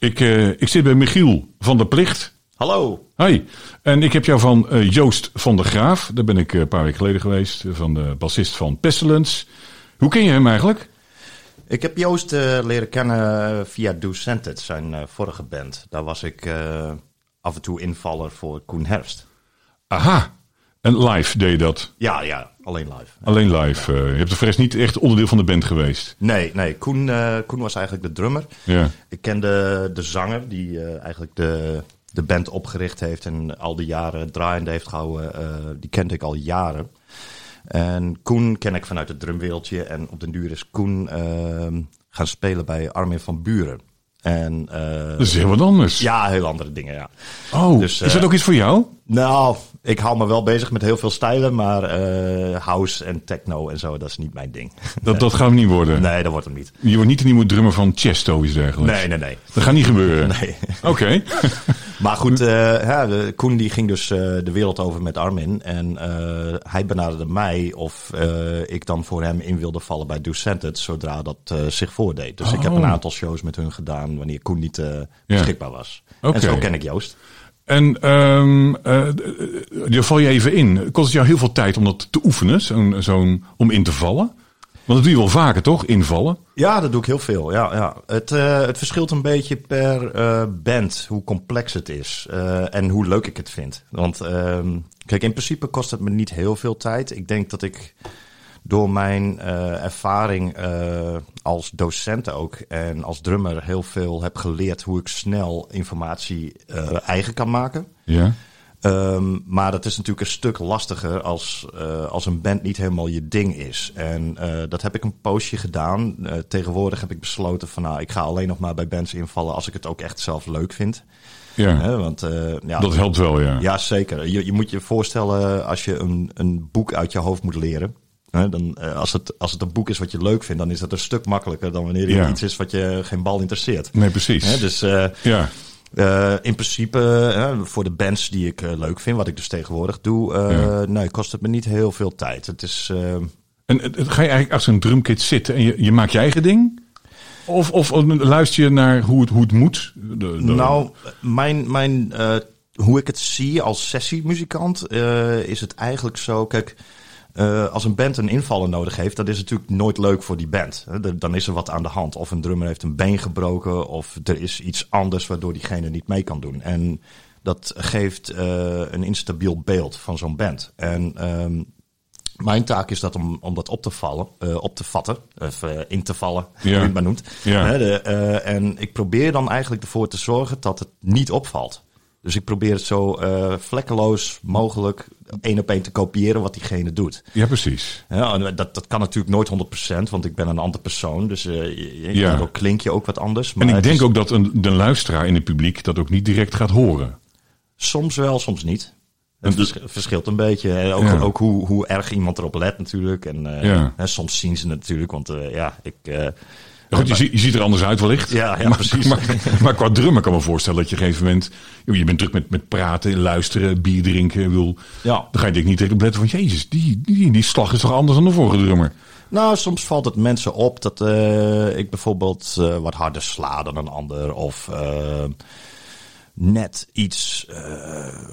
Ik, eh, ik zit bij Michiel van der Plicht. Hallo. Hoi. En ik heb jou van eh, Joost van der Graaf. Daar ben ik eh, een paar weken geleden geweest. Van de bassist van Pestilence. Hoe ken je hem eigenlijk? Ik heb Joost leren kennen via Do Scented, zijn vorige band. Daar was ik af en toe invaller voor Koen Herfst. Aha. En live deed je dat. Ja, ja, alleen live. Alleen live. eh, je hebt er rest niet echt onderdeel van de band geweest. Nee, nee, Koen, eh, Koen was eigenlijk de drummer. Ja. Ik kende de zanger die eh, eigenlijk de, de band opgericht heeft en al die jaren draaiende heeft gehouden. eh, die kende ik al jaren. En Koen ken ik vanuit het drumwereldje. En op den duur is Koen ehm, gaan spelen bij Armin van Buren. En, Dat is heel wat anders. ja, heel andere dingen, ja. Oh, Dus, is dat ook iets voor jou? Nou, ik hou me wel bezig met heel veel stijlen, maar eh, house en techno en zo, dat is niet mijn ding. Dat, dat gaat niet worden. Nee, dat wordt hem niet. Je wordt niet de nieuwe drummer van Chesto of iets dergelijks. Nee, nee, nee. Dat gaat niet gebeuren. Nee. Oké. Maar goed, eh, ja, Koen die ging dus eh, de wereld over met Armin. En hij benaderde mij of ik dan voor hem in wilde vallen bij Do Scented, zodra dat zich voordeed. Dus ik heb Oh. een aantal shows met hun gedaan wanneer Koen niet beschikbaar was. Oké. En zo ken ik Joost. En eh, eh, daar val je even in. Kost het jou heel veel tijd om dat te oefenen, zo'n, zo'n, om in te vallen? Want dat doe je wel vaker, toch? Invallen. Ja, dat doe ik heel veel. Ja, ja. Het, eh, het verschilt een beetje per eh, band hoe complex het is eh, en hoe leuk ik het vind. Want ehm, kijk, in principe kost het me niet heel veel tijd. Ik denk dat ik door mijn eh, ervaring eh, als docent ook en als drummer heel veel heb geleerd hoe ik snel informatie eh, eigen kan maken. Ja. Ehm, maar dat is natuurlijk een stuk lastiger als, als een band niet helemaal je ding is. En dat heb ik een poosje gedaan. Tegenwoordig heb ik besloten van nou, ik ga alleen nog maar bij bands invallen als ik het ook echt zelf leuk vind. Ja. Want ja, Dat helpt wel, ja. ja, zeker. Je, je moet je voorstellen als je een, een boek uit je hoofd moet leren. Hè, dan, eh, als, het, als het een boek is wat je leuk vindt, dan is dat een stuk makkelijker dan wanneer het Ja. iets is wat je geen bal interesseert. Nee, precies. Hè, dus eh, Ja. eh, in principe, voor de bands die ik leuk vind, wat ik dus tegenwoordig doe, Ja. nee, kost het me niet heel veel tijd. Het is, En ga je eigenlijk achter een drumkit zitten en je, je maakt je eigen ding? Of, of luister je naar hoe het, hoe het moet? De, de- nou, mijn, mijn, hoe ik het zie als sessiemuzikant, is het eigenlijk zo, kijk, eh, als een band een invaller nodig heeft, dat is natuurlijk nooit leuk voor die band. Dan- is er wat aan de hand. Of een drummer heeft een been gebroken, of er is iets anders waardoor diegene niet mee kan doen. En dat geeft eh, een instabiel beeld van zo'n band. En ehm, mijn taak is dat om, om dat op te vallen, eh, op te vatten, of in te vallen, Ja. hoe je het maar noemt. Ja. De, en ik probeer dan eigenlijk ervoor te zorgen dat het niet opvalt. Dus ik probeer het zo eh, vlekkeloos mogelijk één op één te kopiëren wat diegene doet. Ja, precies. Ja, dat, dat kan natuurlijk nooit 100%, want ik ben een ander persoon. Dus je- je- Ja. daardoor klink je ook wat anders. Maar En ik denk is ook dat een, de luisteraar in het publiek dat ook niet direct gaat horen. soms wel, soms niet. Het dus- vers- verschilt een beetje. Ook, Ja. ook hoe, hoe erg iemand erop let natuurlijk. En eh, Ja. soms zien ze het natuurlijk, want ja, ik... goed, je, ziet- je ziet er anders uit wellicht. Ja, ja, maar, precies. Maar, maar qua drummen kan ik me voorstellen dat je op een gegeven moment... Je bent druk met, met praten, luisteren, bier drinken. Bedoel, Ja. Dan ga je denk ik niet direct op letten van... Jezus, die, die, die slag is toch anders dan de vorige drummer? Nou, soms valt het mensen op dat eh, ik bijvoorbeeld eh, wat harder sla dan een ander. Of eh, net iets,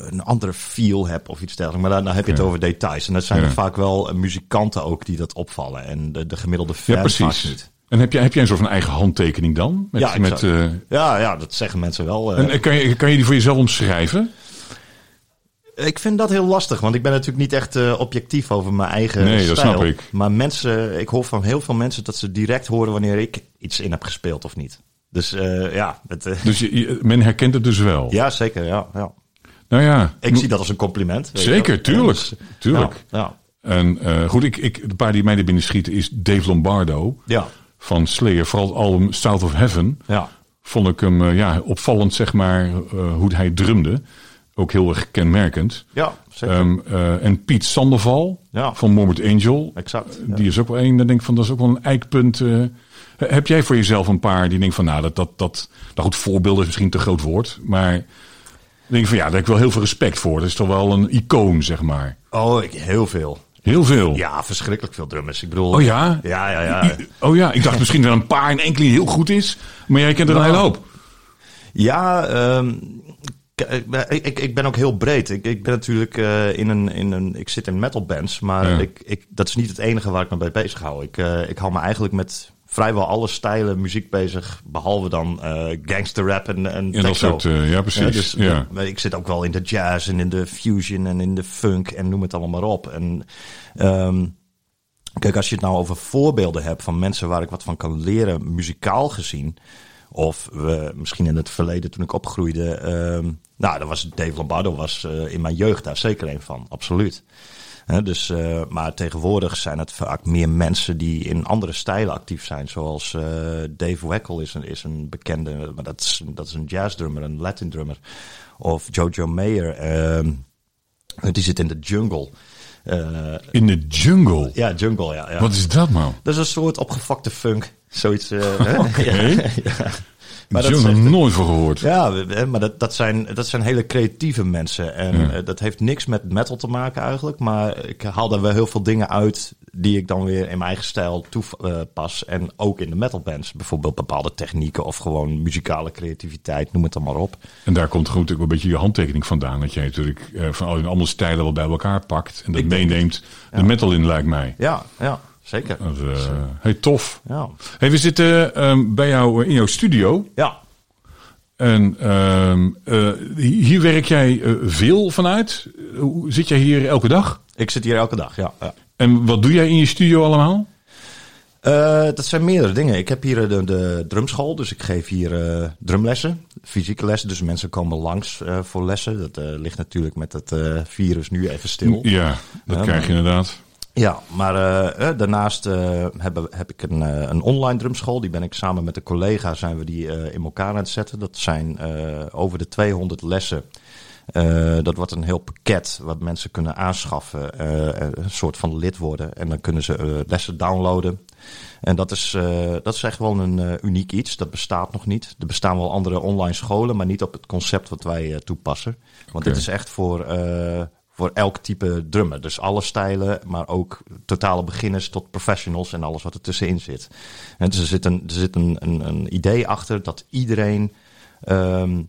een andere feel heb of iets dergelijks. Maar dan, heb je het Ja. over details. En dat zijn Ja. er vaak wel muzikanten ook die dat opvallen. En de, de gemiddelde fan Ja, vaak precies. niet. En heb jij, heb jij een soort van eigen handtekening dan? Met, Ja, met, eh, Ja, ja, dat zeggen mensen wel. eh. en eh, kan je, kan je die voor jezelf omschrijven? Ik vind dat heel lastig, want ik ben natuurlijk niet echt objectief over mijn eigen Nee, dat stijl. snap ik. Maar mensen, ik hoor van heel veel mensen dat ze direct horen wanneer ik iets in heb gespeeld of niet. Dus ja, het, Dus je, je- men herkent het dus wel. ja, zeker. Ja, ja. Nou ja, Ik zie dat als een compliment. je Zeker, tuurlijk, Dus, tuurlijk. Ja. En goed, ik, ik, de paar die mij er binnen schieten is Dave Lombardo ja, van Slayer. Vooral het album South of Heaven. ja. Vond ik hem eh, ja, opvallend, zeg maar, eh, hoe hij drumde. Ook heel erg kenmerkend. ja zeker. Ehm, eh, en Piet Sandoval Ja. van Morbid Angel. exact. Ja. Die is ook wel een, daar denk ik van, dat is ook wel een eikpunt. heb jij voor jezelf een paar die denkt van, nou, dat, dat, dat, nou goed, voorbeelden is misschien te groot woord. Maar ik denk van, ja, daar heb ik wel heel veel respect voor. Dat is toch wel een icoon, zeg maar. Oh, ik, heel veel. Heel veel. Ja, verschrikkelijk veel drummers. Ik bedoel... Oh ja? Ja, ja, ja. Oh ja, ik dacht misschien wel een paar en enkele die heel goed is. Maar jij kent er een Nou, hele hoop. Ja, ehm, ik, ik, ben ook heel breed. Ik, ik ben natuurlijk uh, in, een, in een. Ik zit in metal bands, maar Ja. ik, ik, dat is niet het enige waar ik me bij bezig hou. Ik, eh, ik hou me eigenlijk met vrijwel alle stijlen muziek bezig, behalve dan eh gangster rap en, en En dat soort, eh, ja precies. Ja, dus ja. maar ik zit ook wel in de jazz en in de fusion en in de funk en noem het allemaal maar op. En ehm, kijk, als je het nou over voorbeelden hebt van mensen waar ik wat van kan leren, muzikaal gezien. Of we, misschien in het verleden toen ik opgroeide. ehm, nou, dat was Dave Lombardo was eh, in mijn jeugd daar zeker een van, absoluut. Dus, eh, maar tegenwoordig zijn het vaak meer mensen die in andere stijlen actief zijn. Zoals eh, Dave Weckel is een, is een bekende, maar dat is, dat is een jazzdrummer, een Latin drummer. Of Jojo Mayer, ehm, die zit in de jungle. Eh, In de jungle. ja, jungle, ja. ja. Wat is dat man? Dat is een soort opgefokte funk. Zoiets. Oké. Ja, ja. Maar dat echt- nooit voor gehoord. ja, maar dat, dat, zijn, dat zijn hele creatieve mensen. En Ja. eh, dat heeft niks met metal te maken eigenlijk. Maar ik haal daar wel heel veel dingen uit die ik dan weer in mijn eigen stijl toepas. en ook in de metalbands. Bijvoorbeeld bepaalde technieken of gewoon muzikale creativiteit, noem het dan maar op. En daar komt gewoon natuurlijk een beetje je handtekening vandaan. Dat jij natuurlijk eh, van al die andere stijlen wel bij elkaar pakt. En dat Ik denk meeneemt de metal in, lijkt mij. Ja, ja zeker. Dat, eh, hey, tof. Ja. Hey, we zitten ehm, bij jou in jouw studio. ja. En ehm, eh, hier werk jij eh, veel vanuit. Hoe Zit jij hier elke dag? Ik zit hier elke dag, ja. ja. En wat doe jij in je studio allemaal? Eh, dat zijn meerdere dingen. Ik heb hier eh, de, de drumschool, dus ik geef hier eh, drumlessen, fysieke lessen. Dus mensen komen langs eh, voor lessen. Dat eh, ligt natuurlijk met het eh, virus nu even stil. Ja, dat krijg je inderdaad. Ja, maar eh, eh, daarnaast eh, heb, heb ik een, een online drumschool. Die ben ik samen met een collega zijn we die in elkaar aan het zetten. Dat zijn over de 200 lessen. Dat wordt een heel pakket wat mensen kunnen aanschaffen. een soort van lid worden. En dan kunnen ze lessen downloaden. En dat is, dat is echt wel een uniek iets. Dat bestaat nog niet. Er bestaan wel andere online scholen, maar niet op het concept wat wij toepassen. Want dit is echt voor, voor elk type drummer. Dus alle stijlen, maar ook totale beginners tot professionals en alles wat er tussenin zit. En dus er zit een, er zit een, een, een idee achter dat iedereen ehm,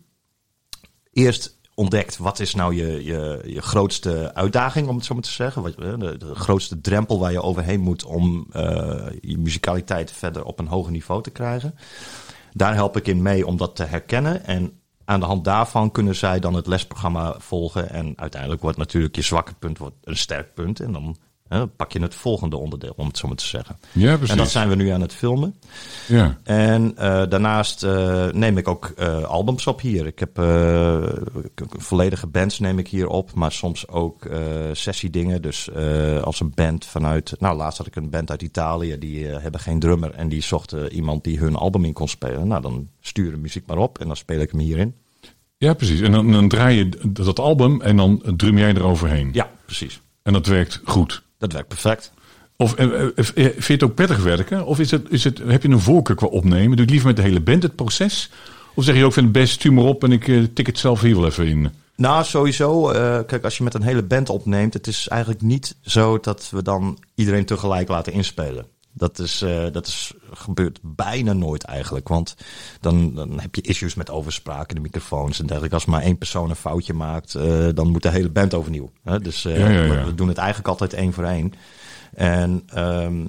eerst ontdekt wat is nou je, je, je grootste uitdaging, om het zo maar te zeggen. Wat, de, de grootste drempel waar je overheen moet om eh, je muzikaliteit verder op een hoger niveau te krijgen. Daar help ik in mee om dat te herkennen. En aan de hand daarvan kunnen zij dan het lesprogramma volgen. En uiteindelijk wordt natuurlijk je zwakke punt wordt een sterk punt. En dan hè, pak je het volgende onderdeel, om het zo maar te zeggen. Ja, precies. En dat zijn we nu aan het filmen. Ja. En eh, daarnaast eh, neem ik ook eh, albums op hier. Ik heb volledige bands neem ik hier op, maar soms ook sessiedingen. Dus als een band vanuit, nou laatst had ik een band uit Italië, die hebben geen drummer en die zochten iemand die hun album in kon spelen. Nou dan stuur de muziek maar op en dan speel ik hem hierin. ja, precies. En dan, dan draai je dat album en dan drum jij eroverheen. Ja, precies. En dat werkt goed. Dat werkt perfect. Of eh, eh, eh, vind je het ook prettig werken? Of is het, is het, heb je een voorkeur qua opnemen? Doe je het liever met de hele band het proces? Of zeg je ook, vind het best, stuur maar op en ik tik het zelf hier wel even in? Nou, sowieso. kijk, als je met een hele band opneemt, het is eigenlijk niet zo dat we dan iedereen tegelijk laten inspelen. Dat is, eh, dat is gebeurt bijna nooit eigenlijk. Want dan, dan heb je issues met overspraak in de microfoons en dergelijke. Als maar één persoon een foutje maakt, eh, dan moet de hele band overnieuw. Hè? Dus eh, Ja, ja, ja. We, we doen het eigenlijk altijd één voor één. En ehm,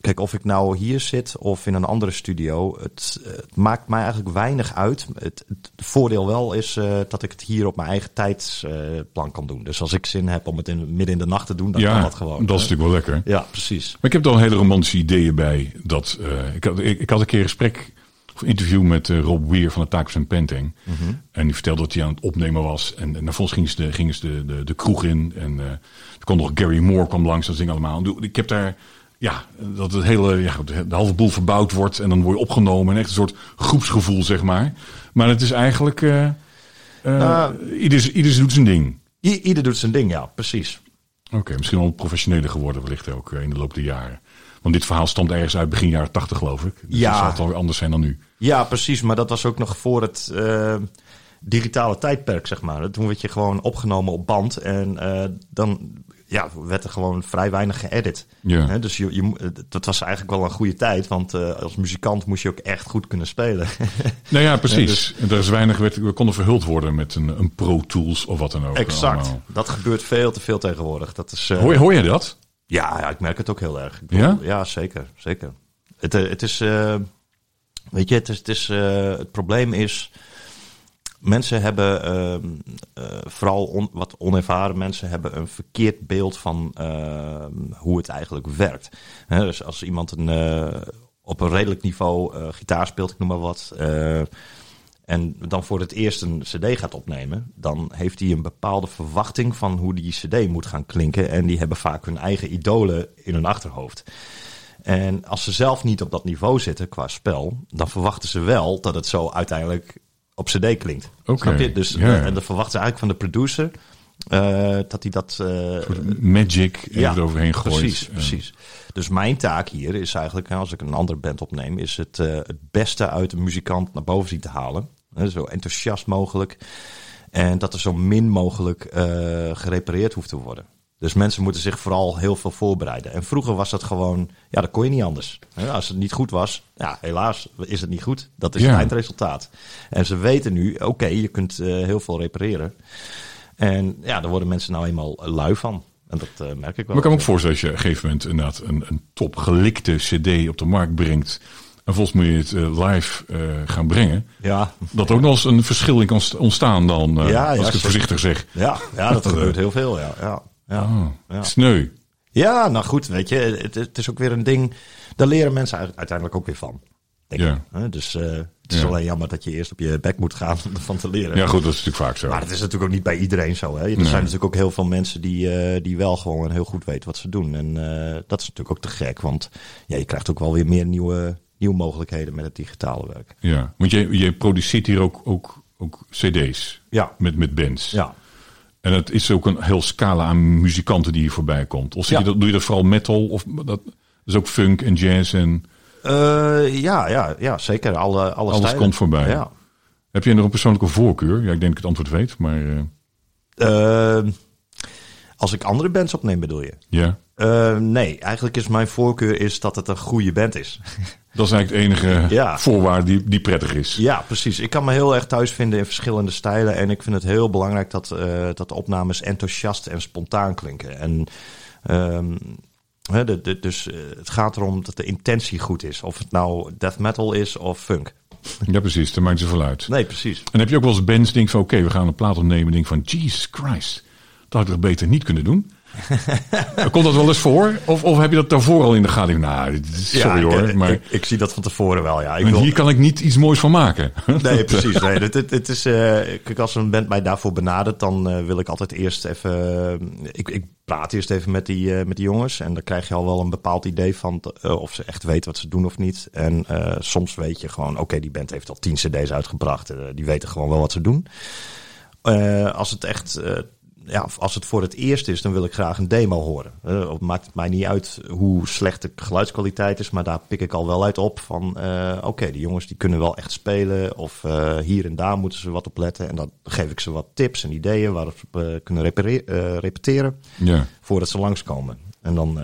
kijk, of ik nou hier zit of in een andere studio, het, het maakt mij eigenlijk weinig uit. Het, het voordeel wel is eh, dat ik het hier op mijn eigen tijdsplan kan doen. Dus als ik zin heb om het in, midden in de nacht te doen, dan kan dat gewoon. dat is hè? natuurlijk wel lekker. Ja, precies. Maar ik heb er al hele romantische ideeën bij. Dat, eh, ik, had, ik, ik had een keer een gesprek of interview met eh, Rob Weir van de Takers en Penting. En die vertelde dat hij aan het opnemen was. En, en vervolgens gingen ze de, gingen ze de, de, de kroeg in. En eh er kwam nog Gary Moore kwam langs. Dat ding allemaal. Ik heb daar... Ja, dat het hele, ja, de halve boel verbouwd wordt en dan word je opgenomen. En echt een soort groepsgevoel, zeg maar. Maar het is eigenlijk... Nou- ieder, ieder doet zijn ding. I- ieder doet zijn ding, ja, precies. Oké, misschien wel professioneler geworden wellicht ook eh, in de loop der jaren. Want dit verhaal stamt ergens uit begin jaren tachtig, geloof ik. Dus Ja. dat zal het alweer anders zijn dan nu. Ja, precies. Maar dat was ook nog voor het. digitale tijdperk, zeg maar. Toen werd je gewoon opgenomen op band en dan ja, werd er gewoon vrij weinig geëdit. Ja. Dus je, je, dat was eigenlijk wel een goede tijd, want uh, als muzikant moest je ook echt goed kunnen spelen. nou ja, precies. En er is weinig, werd, we konden verhuld worden met een, een Pro Tools of wat dan ook. Exact. Allemaal. Dat gebeurt veel te veel tegenwoordig. Dat is, uh, hoor, hoor je dat? Ja, ja, ik merk het ook heel erg. Bedoel, ja? Ja, zeker. zeker. Het, het is, uh, weet je, het, is, het, is, het probleem is mensen hebben, uh, uh, vooral wat onervaren mensen, hebben een verkeerd beeld van uh, hoe het eigenlijk werkt. Dus als iemand een, uh, op een redelijk niveau gitaar speelt, ik noem maar wat, en dan voor het eerst een CD gaat opnemen, dan heeft hij een bepaalde verwachting van hoe die CD moet gaan klinken. En die hebben vaak hun eigen idolen in hun achterhoofd. En als ze zelf niet op dat niveau zitten qua spel, dan verwachten ze wel dat het zo uiteindelijk op CD klinkt. Okay. Je? Dus ja. uh, en dan verwachten ze eigenlijk van de producer uh, dat hij dat. Uh, magic ja, eroverheen gooit. Precies, precies. Dus mijn taak hier is eigenlijk, als ik een andere band opneem, is het, het beste uit een muzikant naar boven zien te halen. zo enthousiast mogelijk. En dat er zo min mogelijk gerepareerd hoeft te worden. Dus mensen moeten zich vooral heel veel voorbereiden. En vroeger was dat gewoon, ja, dat kon je niet anders. Als het niet goed was, ja, helaas is het niet goed. Dat is Ja. het eindresultaat. En ze weten nu, oké, je kunt uh, heel veel repareren. En ja, daar worden mensen nou eenmaal lui van. En dat uh, merk ik wel. Maar ik kan me ook voorstellen als je op een gegeven moment inderdaad een, een top gelikte cd op de markt brengt. En volgens moet je het uh, live gaan brengen. Ja. Dat ook nog eens een verschil in kan ontstaan dan, Ja, als ik het zeker. voorzichtig zeg. Ja, ja dat gebeurt heel veel, ja. ja, ja. Oh, Ja. Sneu. Ja, nou goed, weet je, het, het is ook weer een ding. Daar leren mensen uiteindelijk ook weer van. Denk Ja. ik. Dus eh, het is Ja. alleen jammer dat je eerst op je bek moet gaan om ervan te leren. Ja goed, dat is natuurlijk vaak zo. Maar dat is natuurlijk ook niet bij iedereen zo. Hè? Er Nee. zijn natuurlijk ook heel veel mensen die, eh, die wel gewoon heel goed weten wat ze doen. En eh, dat is natuurlijk ook te gek, want ja, je krijgt ook wel weer meer nieuwe, nieuwe mogelijkheden met het digitale werk. Ja, want je, je produceert hier ook, ook, ook cd's Ja, met, met bands. ja. En het is ook een heel scala aan muzikanten die hier voorbij komt. Of zie Ja. je dat, doe je dat vooral metal? Of dat is ook funk en jazz en Eh, ja, ja, ja, zeker. Alle, alle alles komt voorbij. Ja. Heb je nog een persoonlijke voorkeur? Ja, ik denk dat ik het antwoord weet, maar eh, Eh, als ik andere bands opneem, bedoel je? ja. Eh, nee, eigenlijk is mijn voorkeur is dat het een goede band is. Dat is eigenlijk de enige Ja. voorwaarde die, die prettig is. Ja, precies. Ik kan me heel erg thuis vinden in verschillende stijlen. En ik vind het heel belangrijk dat, eh, dat de opnames enthousiast en spontaan klinken. En hè, de, de, dus eh, het gaat erom dat de intentie goed is. Of het nou death metal is of funk. Ja, precies. Dat maakt zoveel uit. Nee, precies. En heb je ook wel eens bands die denken van... oké, we gaan een plaat opnemen en denk van... Jesus Christ, dat had ik toch beter niet kunnen doen? Komt dat wel eens voor? Of, of heb je dat daarvoor al in de gaten? Nou, sorry Ja, hoor, ik, maar ik, ik zie dat van tevoren wel, ja. Ik wil- hier kan ik niet iets moois van maken. Nee, precies. Nee, het, het, het is, eh, kijk, als een band mij daarvoor benadert, dan eh, wil ik altijd eerst even. eh, ik, ik praat eerst even met die, eh, met die jongens. En dan krijg je al wel een bepaald idee van eh, of ze echt weten wat ze doen of niet. En eh, soms weet je gewoon, oké, die band heeft al tien CD's uitgebracht. eh, die weten gewoon wel wat ze doen. Eh, als het echt. Ja, als het voor het eerst is, dan wil ik graag een demo horen. Eh, het maakt mij niet uit hoe slecht de geluidskwaliteit is, maar daar pik ik al wel uit op van, eh, oké, die jongens die kunnen wel echt spelen, of eh, hier en daar moeten ze wat op letten. En dan geef ik ze wat tips en ideeën waarop ze kunnen repeteren ja, voordat ze langskomen. En dan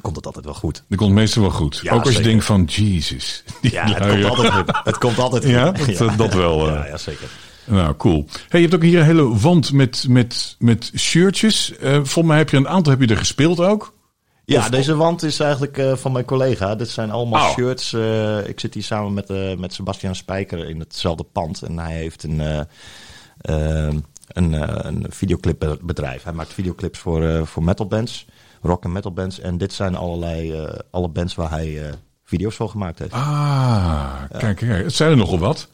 komt het altijd wel goed. dat komt meestal wel goed. Ja, ook als je denkt van, Jesus. Ja, het komt altijd goed. Het komt altijd goed. Ja, dat- dat wel, Ja, ja, zeker. Nou, cool. Hey, je hebt ook hier een hele wand met, met, met shirtjes. Eh volgens mij heb je een aantal heb je er gespeeld ook. Ja, Of- deze wand is eigenlijk eh, van mijn collega. Dit zijn allemaal Oh. shirts. eh, ik zit hier samen met, met Sebastian Spijker in hetzelfde pand. En hij heeft een, een, een videoclipbedrijf. Hij maakt videoclips voor, voor metalbands, rock en metalbands. En dit zijn allerlei, alle bands waar hij video's voor gemaakt heeft. Ah, kijk, kijk. Het zijn er nogal wat.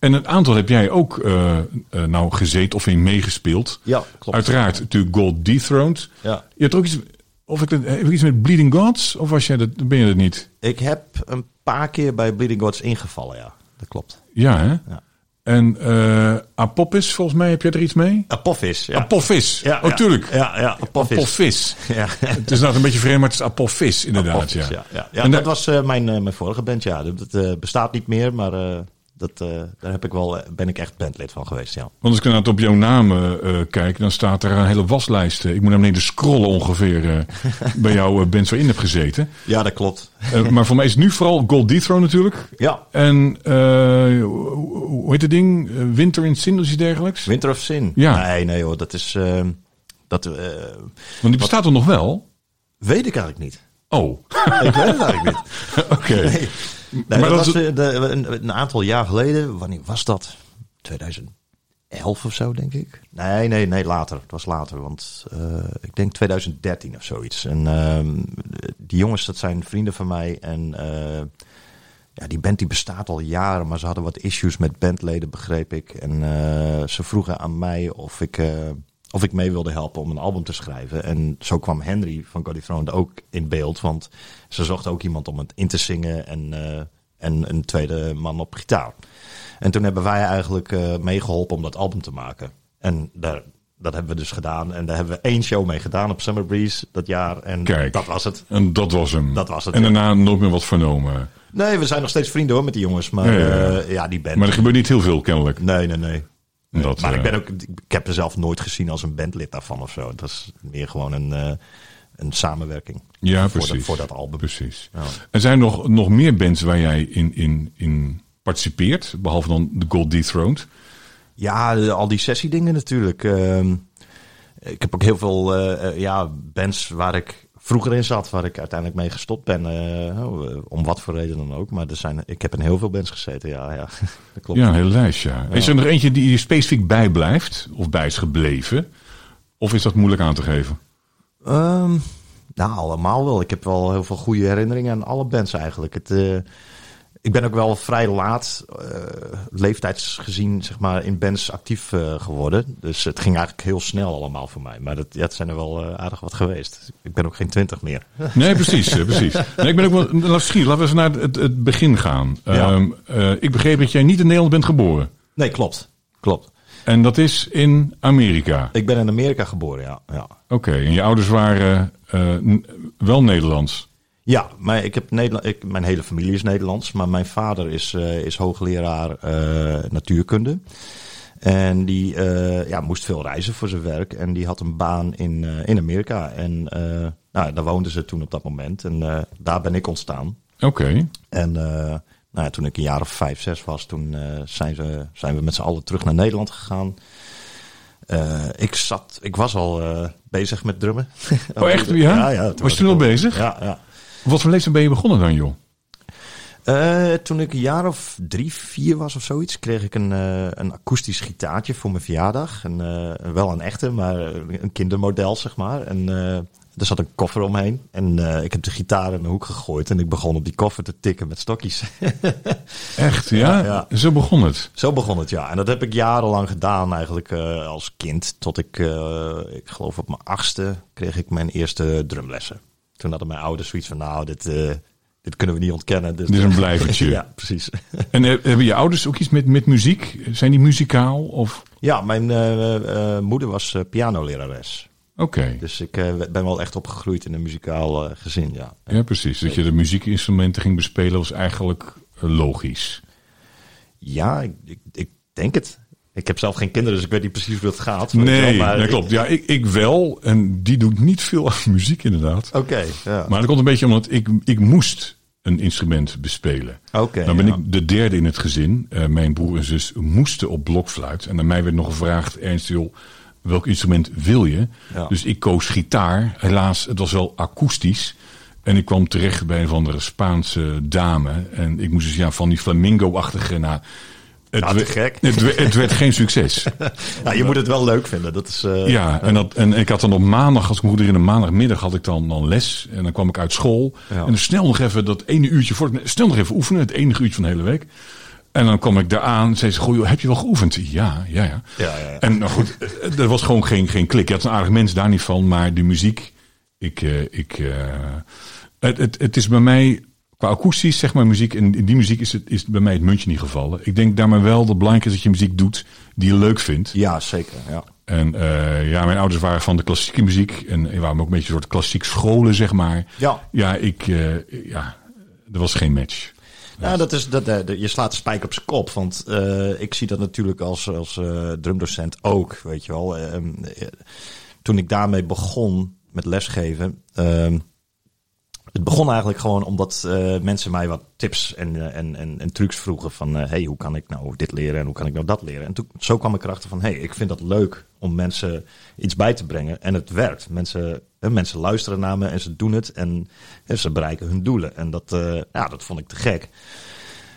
En een aantal heb jij ook eh, eh, nou gezeten of in meegespeeld. Ja, klopt. Uiteraard natuurlijk Gold Dethroned. Ja. Je hebt ook iets, of ik, heb ik iets met Bleeding Gods? Of was jij dat, ben je dat niet? Ik heb een paar keer bij Bleeding Gods ingevallen, ja. Dat klopt. Ja, hè? Ja. En eh Apophis, volgens mij, heb jij er iets mee? Apophis, ja. Apophis, ja, oh ja. tuurlijk. Ja, ja, Apophis. Apophis. Ja. Het is nou een beetje vreemd, maar het is Apophis inderdaad. Apophis, ja. ja. Ja, ja, En dat da- was mijn, mijn vorige band, ja. Dat, bestaat niet meer, maar Dat, uh, daar heb ik wel, ben ik echt bandlid van geweest, ja. Want als ik inderdaad op jouw naam uh, kijk, dan staat er een hele waslijst. Ik moet naar beneden scrollen ongeveer bij jouw band zo in heb gezeten. Ja, dat klopt. maar voor mij is het nu vooral Gold Dethrone natuurlijk. Ja. En hoe heet het ding? Winter in Sin of iets dergelijks? Winter of Sin? Ja. Nee, nee hoor, dat is... dat, Want die bestaat er nog wel? Weet ik eigenlijk niet. Oh. ik weet het eigenlijk niet. Oké. Nee. Nee, dat, was de, een, een, aantal jaar geleden. Wanneer was dat? 2011 of zo, denk ik. Nee, nee, nee, later. Het was later, want uh, ik denk 2013 of zoiets. En uh, die jongens, dat zijn vrienden van mij. En uh, ja, die band die bestaat al jaren, maar ze hadden wat issues met bandleden, begreep ik. En ze vroegen aan mij of ik of ik mee wilde helpen om een album te schrijven. En zo kwam Henry van Goddy Throne ook in beeld. Want ze zochten ook iemand om het in te zingen en, uh, en een tweede man op gitaar. En toen hebben wij eigenlijk uh, meegeholpen om dat album te maken. En daar, dat hebben we dus gedaan. En daar hebben we één show mee gedaan op Summer Breeze dat jaar. En Kijk, dat was het. En dat was hem. Dat was het. En daarna nooit meer wat vernomen. Nee, we zijn nog steeds vrienden hoor met die jongens. Maar ja, ja. Uh, ja die band. Maar er gebeurt niet heel veel kennelijk. Nee, nee, nee. Dat, maar ik, ben ook, ik heb er zelf nooit gezien als een bandlid daarvan of zo. Dat is meer gewoon een, uh, een samenwerking. Ja, voor precies. Dat, voor dat album. Precies. Ja. Er zijn nog, nog meer bands waar jij in, in, in participeert, behalve dan de Gold Dethroned. Ja, al die sessiedingen natuurlijk. Uh, ik heb ook heel veel uh, ja, bands waar ik vroeger in zat, waar ik uiteindelijk mee gestopt ben. Uh, om wat voor reden dan ook. Maar er zijn, ik heb in heel veel bands gezeten, ja. ja dat klopt. Ja, een hele lijst, ja. ja. Is er nog eentje die je specifiek bijblijft? Of bij is gebleven? Of is dat moeilijk aan te geven? Um, nou, allemaal wel. Ik heb wel heel veel goede herinneringen aan alle bands eigenlijk. Het... Uh, ik ben ook wel vrij laat, uh, leeftijdsgezien, zeg maar, in bands actief uh, geworden. Dus het ging eigenlijk heel snel allemaal voor mij. Maar dat, ja, het zijn er wel uh, aardig wat geweest. Ik ben ook geen twintig meer. Nee, precies. precies. Nee, ik ben ook wel, laten we eens naar het, het begin gaan. Ja. Um, ik begreep dat jij niet in Nederland bent geboren. Nee, klopt. Klopt. En dat is in Amerika? Ik ben in Amerika geboren, ja. ja. Oké, okay. en je ouders waren wel Nederlands? Ja, maar ik heb Nederland, ik, mijn hele familie is Nederlands. Maar mijn vader is, uh, is hoogleraar uh, natuurkunde. En die uh, ja, moest veel reizen voor zijn werk. En die had een baan in, in Amerika. En nou, daar woonden ze toen op dat moment. En daar ben ik ontstaan. Oké. Okay. En nou ja, toen ik een jaar of vijf, zes was, toen zijn, ze, zijn we met z'n allen terug naar Nederland gegaan. ik, zat, ik was al bezig met drummen. Oh, echt? Ja? ja, ja was je toen al bezig? Ja, ja. Wat voor leeftijd ben je begonnen dan, joh? Uh, toen ik een jaar of drie, vier was of zoiets, kreeg ik een, uh, een akoestisch gitaartje voor mijn verjaardag. En, uh, wel een echte, maar een kindermodel, zeg maar. En er zat een koffer omheen. En ik heb de gitaar in de hoek gegooid en ik begon op die koffer te tikken met stokjes. Echt, ja? Ja, ja? Zo begon het? Zo begon het, ja. En dat heb ik jarenlang gedaan eigenlijk als kind. Tot ik, ik geloof op mijn achtste, kreeg ik mijn eerste drumlessen. Toen hadden mijn ouders zoiets van, nou, dit, uh, dit kunnen we niet ontkennen. Dus dit is een blijvertje. ja, precies. En hebben je ouders ook iets met, met muziek? Zijn die muzikaal? Of? Ja, mijn uh, uh, moeder was pianolerares. Oké. Okay. Dus ik ben wel echt opgegroeid in een muzikaal gezin, ja. Ja, precies. Dat je de muziekinstrumenten ging bespelen was eigenlijk logisch. Ja, ik, ik, ik denk het. Ik heb zelf geen kinderen, dus ik weet niet precies hoe dat gaat. Nee, maar nee klopt. Ja, ik, ik wel. En die doet niet veel aan muziek inderdaad. Oké, okay, ja. Maar dat komt een beetje omdat ik, ik moest een instrument bespelen. Oké. Okay, Dan ben ja. ik de derde in het gezin. Uh, mijn broer en zus moesten op blokfluit. En aan mij werd nog gevraagd, Ernst, joh, welk instrument wil je? Ja. Dus ik koos gitaar. Helaas, het was wel akoestisch. En ik kwam terecht bij een van de Spaanse dame. En ik moest dus ja, van die flamingo-achtige... Nou, het, te gek. Het, het, werd geen succes. ja, je moet het wel leuk vinden. Dat is, uh, ja, en, dat, en ik had dan op maandag, als ik me goed herinner, maandagmiddag had ik dan, dan les. En dan kwam ik uit school. Ja. En dan snel nog even dat ene uurtje voor. Snel nog even oefenen, het enige uurtje van de hele week. En dan kwam ik daar aan. Zei ze: Goh, heb je wel geoefend? Ja, ja, ja. ja, ja, ja. En nou goed, er was gewoon geen, geen klik. Je had een aardig mens daar niet van. Maar de muziek, ik. Uh, ik uh, het, het, het is bij mij qua akoestisch, zeg maar, muziek. En in die muziek is, het, is bij mij het muntje niet gevallen. Ik denk daarmee wel dat belangrijk is dat je muziek doet die je leuk vindt. Ja, zeker. Ja. En uh, ja, mijn ouders waren van de klassieke muziek. En we waren ook een beetje een soort klassiek scholen, zeg maar. Ja. Ja, ik, uh, ja, er was geen match. Ja, dat is, dat, eh, je slaat de spijker op zijn kop. Want uh, ik zie dat natuurlijk als, als drumdocent ook, weet je wel. Uh, toen ik daarmee begon met lesgeven... Ehm, het begon eigenlijk gewoon omdat uh, mensen mij wat tips en, en, en, en trucs vroegen van... Uh, hey, hoe kan ik nou dit leren en hoe kan ik nou dat leren? En toen, zo kwam ik erachter van... hey, ik vind dat leuk om mensen iets bij te brengen. En het werkt. Mensen, mensen luisteren naar me en ze doen het. En, en ze bereiken hun doelen. En dat, ja, dat vond ik te gek.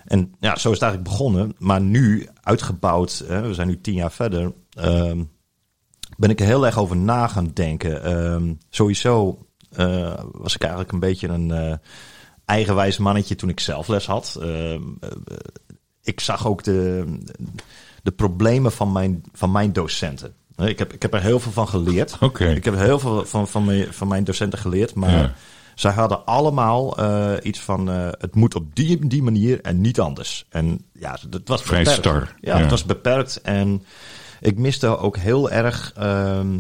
En ja, zo is het eigenlijk begonnen. Maar nu uitgebouwd, we zijn nu tien jaar verder... Ehm, ben ik er heel erg over na gaan denken. Ehm, sowieso uh, was ik eigenlijk een beetje een uh, eigenwijs mannetje toen ik zelf les had. Uh, ik zag ook de, de problemen van mijn, van mijn docenten. Ik heb, ik heb er heel veel van geleerd. Okay. Ik heb heel veel van, van, mijn, van mijn docenten geleerd. Maar ja. zij hadden allemaal iets van: het moet op die, die manier en niet anders. En ja, het was Vrij beperkt. star. Ja, het was beperkt. En ik miste ook heel erg. ehm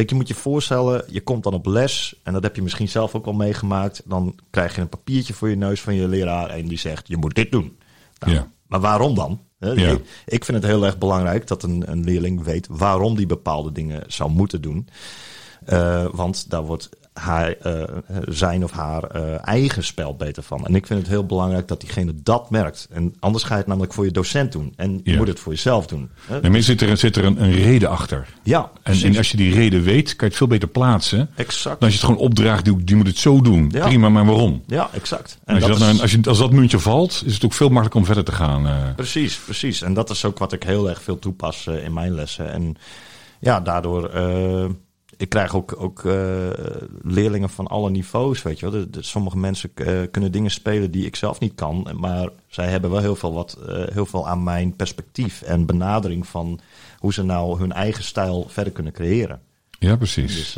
Kijk, je moet je voorstellen, je komt dan op les en dat heb je misschien zelf ook al meegemaakt. Dan krijg je een papiertje voor je neus van je leraar en die zegt, je moet dit doen. Nou, Ja. Maar waarom dan? Ja. ik, ik vind het heel erg belangrijk dat een, een leerling weet waarom die bepaalde dingen zou moeten doen. Eh, want daar wordt haar, eh, zijn of haar eh, eigen spel beter van. En ik vind het heel belangrijk dat diegene dat merkt. En anders ga je het namelijk voor je docent doen. En je Ja. moet het voor jezelf doen. Hè? Maar zit er, zit er een, een reden achter. Ja, En, en als je die reden weet, kan je het veel beter plaatsen. exact. Dan als je het gewoon opdraagt, die, die moet het zo doen. Ja. Prima, maar waarom? Ja, exact. En als, je dat is- nou, als, je, als dat muntje valt, is het ook veel makkelijker om verder te gaan. eh. Precies, precies. En dat is ook wat ik heel erg veel toepas in mijn lessen. En ja, daardoor. Ik krijg ook, ook eh, leerlingen van alle niveaus, weet je wel. De, de- sommige mensen eh, kunnen dingen spelen die ik zelf niet kan. Maar zij hebben wel heel veel, wat, eh, heel veel aan mijn perspectief en benadering van hoe ze nou hun eigen stijl verder kunnen creëren. ja, precies. Dus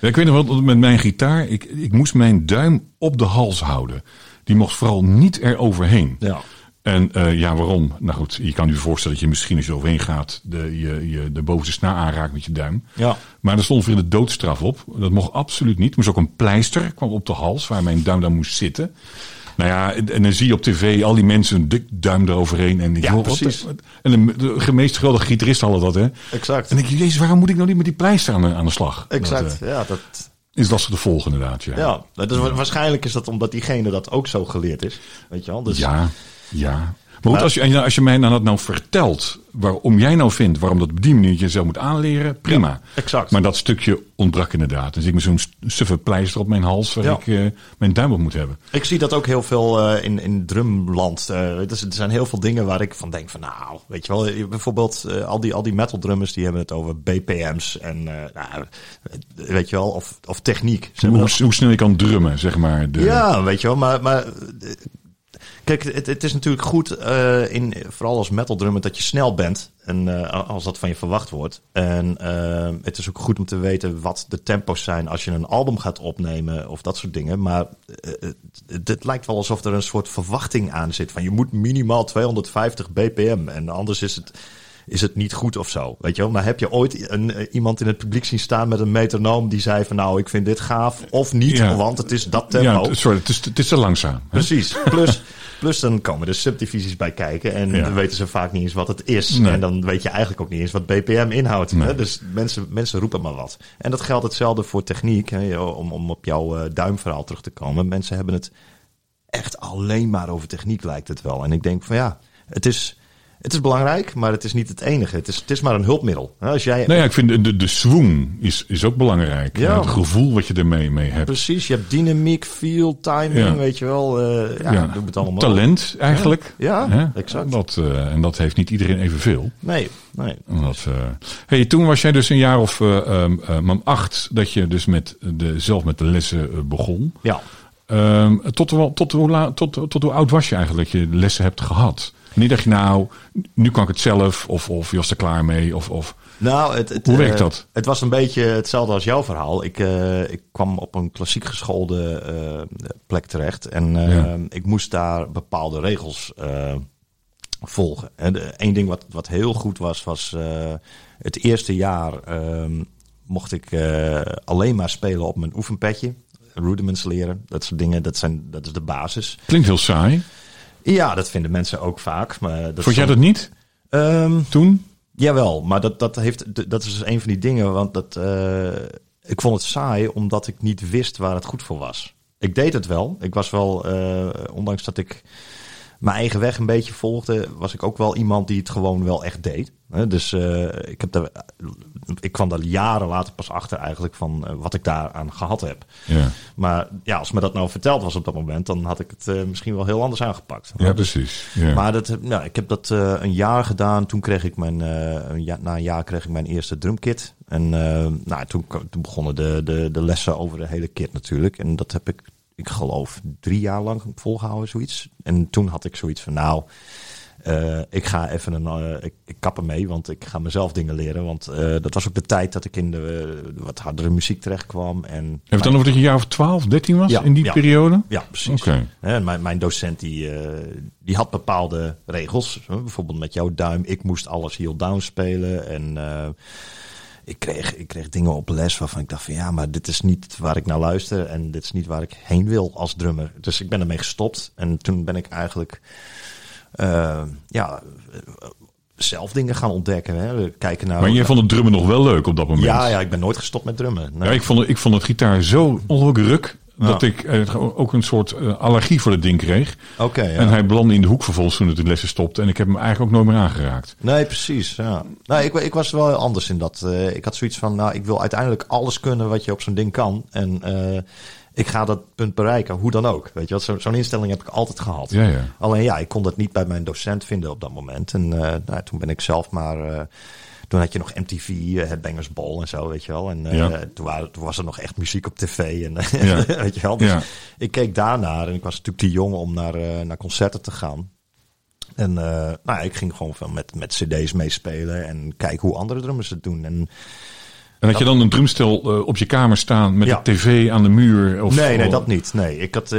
Ja, ik weet nog wel, met mijn gitaar, ik, ik moest mijn duim op de hals houden. Die mocht vooral niet er overheen. ja. En eh, ja, waarom? Nou goed, je kan je voorstellen dat je misschien als je er overheen gaat, de, je, je de bovenste snaar aanraakt met je duim. Ja. Maar er stond weer de doodstraf op. Dat mocht absoluut niet. Er moest ook een pleister kwam op de hals waar mijn duim dan moest zitten. Nou ja, en, dan zie je op tv al die mensen een dik duim eroverheen. En Ja, precies. de- En de, de meest geweldige gitaristen hadden dat, hè? Exact. En ik denk, jezus, waarom moet ik nou niet met die pleister aan de, aan de slag? Exact. Dat ja, dat, eh, is lastig te volgen, inderdaad. Ja, ja. Waarschijnlijk is dat omdat diegene dat ook zo geleerd is. Weet je wel? Dus, ja. Ja. Maar goed, als je, als je mij nou dat nou vertelt, waarom jij nou vindt waarom dat op die manier je zelf moet aanleren, prima. exact. Maar dat stukje ontbrak inderdaad. Dus ik met zo'n suffe pleister op mijn hals waar Ja. ik eh, mijn duim op moet hebben. Ik zie dat ook heel veel eh, in, in drumland. Dus er zijn heel veel dingen waar ik van denk van nou, weet je wel, bijvoorbeeld al, die, al die metal drummers die hebben het over BPM's en nou, weet je wel, of, of techniek. Hoe, hoe snel je kan drummen, zeg maar. De, ja, weet je wel, maar, maar kijk, het, het is natuurlijk goed, eh, in, vooral als metal drummer, dat je snel bent. En eh, als dat van je verwacht wordt. En eh, het is ook goed om te weten wat de tempo's zijn als je een album gaat opnemen of dat soort dingen. Maar het, lijkt wel alsof er een soort verwachting aan zit. Van je moet minimaal 250 bpm en anders is het is het niet goed of zo. Weet je wel? Maar heb je ooit een, iemand in het publiek zien staan met een metronoom die zei van nou, ik vind dit gaaf of niet, Ja. want het is dat tempo. Ja, sorry, het is, het is te langzaam. hè? Precies. Plus, plus dan komen er subdivisies bij kijken. En Ja. dan weten ze vaak niet eens wat het is. Nee. En dan weet je eigenlijk ook niet eens wat BPM inhoudt. Nee. Hè? Dus mensen, mensen roepen maar wat. En dat geldt hetzelfde voor techniek. Hè? Om, om op jouw eh, duimverhaal terug te komen. Mensen hebben het echt alleen maar over techniek, lijkt het wel. En ik denk van ja, het is, het is belangrijk, maar het is niet het enige. Het is, het is maar een hulpmiddel. Als jij, Nou ja, ik vind de, de, swoon is, is ook belangrijk. Ja. Het gevoel wat je ermee mee hebt. Precies, je hebt dynamiek, feel, timing, Ja. weet je wel. eh ja, Ja. doe het allemaal. Talent eigenlijk. Ja, Hè? exact. Dat, eh, en dat heeft niet iedereen evenveel. Nee, nee. Dat, eh, hey, toen was jij dus een jaar of eh ehm, eh, man acht dat je dus met de, zelf met de lessen begon. Ja. Ehm, tot, hoe- tot, hoe la- tot, tot hoe oud was je eigenlijk dat je lessen hebt gehad? Niet dacht je nou, nu kan ik het zelf of, of je was er klaar mee of, of Nou, het, het, Hoe werkt eh, dat? Het was een beetje hetzelfde als jouw verhaal. Ik, eh, ik kwam op een klassiek geschoolde eh, plek terecht. En Ja. ik moest daar bepaalde regels volgen. Één ding wat, wat heel goed was, was het eerste jaar ehm, mocht ik alleen maar spelen op mijn oefenpetje. Rudiments leren, dat soort dingen, dat, zijn, dat is de basis. klinkt heel saai. Ja, dat vinden mensen ook vaak. Maar dat Vond jij dat niet Ehm, toen? Jawel, maar dat, dat, heeft, dat is dus een van die dingen. Want dat, eh, ik vond het saai omdat ik niet wist waar het goed voor was. Ik deed het wel. Ik was wel, eh, ondanks dat ik mijn eigen weg een beetje volgde, was ik ook wel iemand die het gewoon wel echt deed. Dus eh, ik, heb daar, ik kwam daar jaren later pas achter eigenlijk van eh, wat ik daaraan gehad heb. Ja, Maar ja, als me dat nou verteld was op dat moment, dan had ik het eh, misschien wel heel anders aangepakt. ja precies. Ja. Maar dat, nou, ik heb dat een jaar gedaan. Toen kreeg ik mijn, een na een jaar kreeg ik mijn eerste drumkit. En nou, toen, toen begonnen de, de, de lessen over de hele kit natuurlijk. En dat heb ik, ik geloof, drie jaar lang volgehouden, zoiets. En toen had ik zoiets van, nou, eh, ik ga even een, eh, ik, ik kap ermee, want ik ga mezelf dingen leren. Want eh, dat was ook de tijd dat ik in de wat hardere muziek terecht kwam. En Heb je het dan over dat je een jaar of 12, 13 was Ja, in die ja. periode? ja, precies. Hè, mijn, mijn docent die, die had bepaalde regels. Bijvoorbeeld met jouw duim. Ik moest alles heel down spelen. En ik, kreeg, ik kreeg dingen op les waarvan ik dacht van ja, maar dit is niet waar ik naar luister. En dit is niet waar ik heen wil als drummer. Dus ik ben ermee gestopt. En toen ben ik eigenlijk eh, ja, zelf dingen gaan ontdekken. Hè. Kijken naar... Maar jij vond het drummen nog wel leuk op dat moment? ja, ja, ik ben nooit gestopt met drummen. Nee. Ja, ik vond, het- ik vond het gitaar zo ruk. Ja. Dat ik eh, ook een soort eh, allergie voor het ding kreeg. Oké, ja. En hij belandde in de hoek vervolgens toen het de lessen stopte. En ik heb hem eigenlijk ook nooit meer aangeraakt. Nee, precies. Ja. Nou, ik, ik was wel anders in dat. eh, ik had zoiets van, nou, ik wil uiteindelijk alles kunnen wat je op zo'n ding kan. En ik ga dat punt bereiken, hoe dan ook. Weet je wat? Zo, zo'n instelling heb ik altijd gehad. Ja, ja. Alleen ja, ik kon dat niet bij mijn docent vinden op dat moment. En nou, toen ben ik zelf maar. Toen had je nog MTV, eh, Headbangers Ball en zo, weet je wel. En eh, Ja. toen, waren, toen was er nog echt muziek op tv. En, eh, Ja. weet je wel. Dus ik keek daarnaar en ik was natuurlijk te jong om naar, naar concerten te gaan. En nou, ja, ik ging gewoon van met, met cd's meespelen en kijken hoe andere drummers het doen. En En had je dan een drumstel op je kamer staan met Ja. de tv aan de muur? Of, nee, nee, dat niet. Nee, ik had,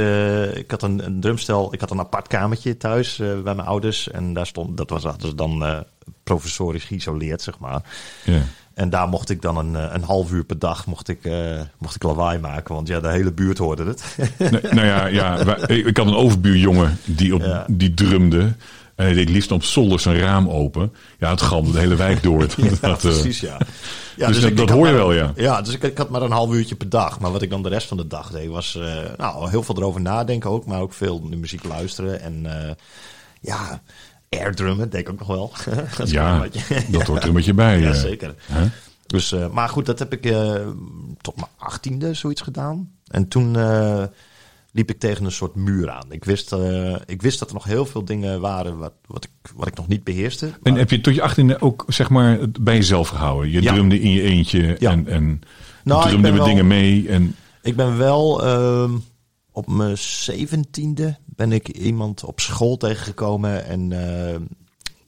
ik had een, een drumstel. Ik had een apart kamertje thuis bij mijn ouders. En daar stond, dat was hadden ze dan professorisch geïsoleerd, zeg maar. Ja. En daar mocht ik dan een, eh, een half uur per dag mocht ik, eh, mocht ik lawaai maken. Want ja, de hele buurt hoorde het. Nee, nou ja, ja wij- ik ik had een overbuurjongen die, op, Ja. die drumde. En hij deed liefst op zolder zijn raam open. Ja, het galmde de hele wijk door. Ja, Dat, eh, precies, ja. ja dus dat- dat had hoor je maar- wel, ja. Ja, dus ik, ik had maar een half uurtje per dag. Maar wat ik dan de rest van de dag deed, was nou, heel veel erover nadenken ook. Maar ook veel muziek luisteren. En ja, airdrummen deed ik ook nog wel. Dat ja, dat hoort er een beetje bij. Ja, eh. zeker. Hè? Dus, eh, maar goed, dat heb ik eh, tot mijn achttiende zoiets gedaan. En toen liep ik tegen een soort muur aan. Ik wist, ik wist dat er nog heel veel dingen waren wat, wat, ik, wat ik nog niet beheerste. En heb je tot je achttiende ook zeg maar bij jezelf gehouden? Je Ja. drumde in je eentje Ja. en, en Nou, drumde met wel- dingen mee. En, Ik ben wel ehm, op mijn zeventiende ben ik iemand op school tegengekomen en eh,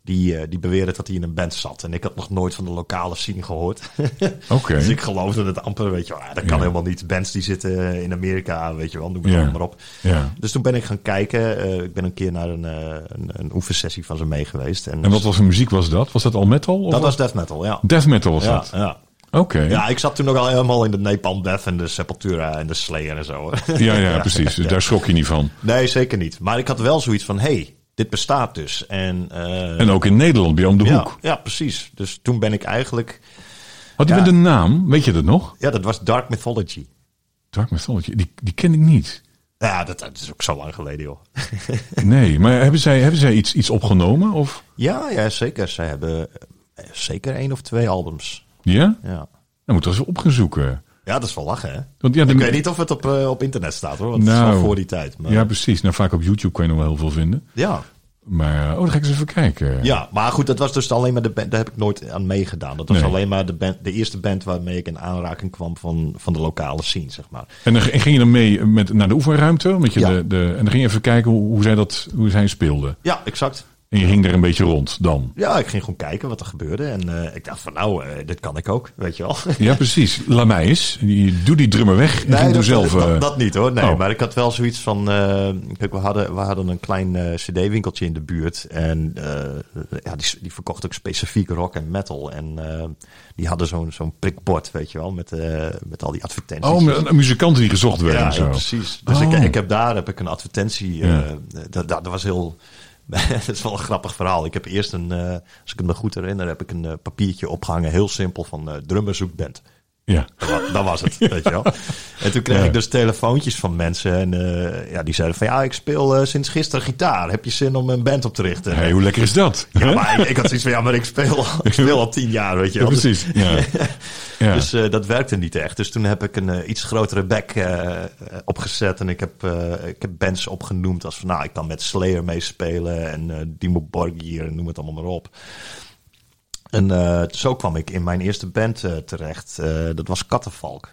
die, eh, die beweerde dat hij in een band zat. En ik had nog nooit van de lokale scene gehoord. Oké. dus ik geloofde het amper, weet je wel. ah, dat kan Ja. helemaal niet. Bands die zitten in Amerika, weet je wel, noem het Ja. maar op. ja. Dus toen ben ik gaan kijken. Eh, ik ben een keer naar een, eh, een, een oefensessie van ze mee geweest. En, En wat was voor muziek was dat? Was dat al metal? Of dat was death metal, ja. Death metal was Ja, dat? ja. Oké. ja, ik zat toen ook al helemaal in de Napalm Death en de Sepultura en de Slayer en zo. Ja, ja, precies. Dus daar schrok je niet van. Nee, zeker niet. Maar ik had wel zoiets van, hey, dit bestaat dus. En, eh, En ook in Nederland, bij om de ja, hoek. ja, precies. Dus toen ben ik eigenlijk... Had die Ja. met een naam? Weet je dat nog? Ja, dat was Dark Mythology. Dark Mythology. Die, die ken ik niet. Ja, dat, dat is ook zo lang geleden, joh. Nee, maar hebben zij, hebben zij iets, iets opgenomen? Of? Ja, ja, zeker. Zij hebben eh, zeker één of twee albums. Ja? Ja. Dan moeten we eens op gaan zoeken. Ja, dat is wel lachen, hè? Want ja, de- Ik weet niet of het op, eh, op internet staat, hoor. Want het is Nou, wel voor die tijd. Maar, Ja, precies. Nou, vaak op YouTube kan je nog wel heel veel vinden. ja. Maar, eh, oh, dan ga ik eens even kijken. ja, maar goed, dat was dus alleen maar de band. Daar heb ik nooit aan meegedaan. Dat was Nee. alleen maar de, band, de eerste band waarmee ik in aanraking kwam van, van de lokale scene, zeg maar. En dan ging je dan mee met, naar de oefenruimte? Met je Ja. de, de, en dan ging je even kijken hoe, hoe zij dat hoe zij speelden. Ja, exact. En je hing er een beetje rond dan. Ja, ik ging gewoon kijken wat er gebeurde. En uh, ik dacht van nou, uh, dit kan ik ook, weet je wel. Ja, precies. Laat mij eens. Doe die drummer weg en nee, dat, zelf... Dat, dat, dat, niet hoor, nee. Oh. Maar ik had wel zoiets van... kijk, we hadden, we hadden een klein cd-winkeltje in de buurt. En ja, die, die verkocht ook specifiek rock en metal. En die hadden zo'n zo'n prikbord, weet je wel, met, met al die advertenties. Oh, met muzikanten die gezocht werden ja, en zo. Ja, precies. Dus oh. ik, ik heb daar heb ik een advertentie... Ja. dat, dat was heel dat is wel een grappig verhaal. Ik heb eerst een, uh, als ik het me goed herinner, heb ik een uh, papiertje opgehangen, heel simpel, van uh, drummer zoekt band. Ja. Dat, was het, weet je wel. En toen kreeg ja. ik dus telefoontjes van mensen en uh, ja, die zeiden van ja, ik speel uh, sinds gisteren gitaar. Heb je zin om een band op te richten? Hey, hoe lekker is dat? Ja, maar ik, ik, had zoiets van ja, maar ik speel, ik speel al tien jaar, weet je wel. Ja, precies, ja. ja. dus uh, dat werkte niet echt. Dus toen heb ik een iets grotere back opgezet en ik heb, ik heb bands opgenoemd als van nou, ik kan met Slayer meespelen en Dimo Borgir, noem het allemaal maar op. En uh, zo kwam ik in mijn eerste band uh, terecht. Uh, dat was Kattenvalk.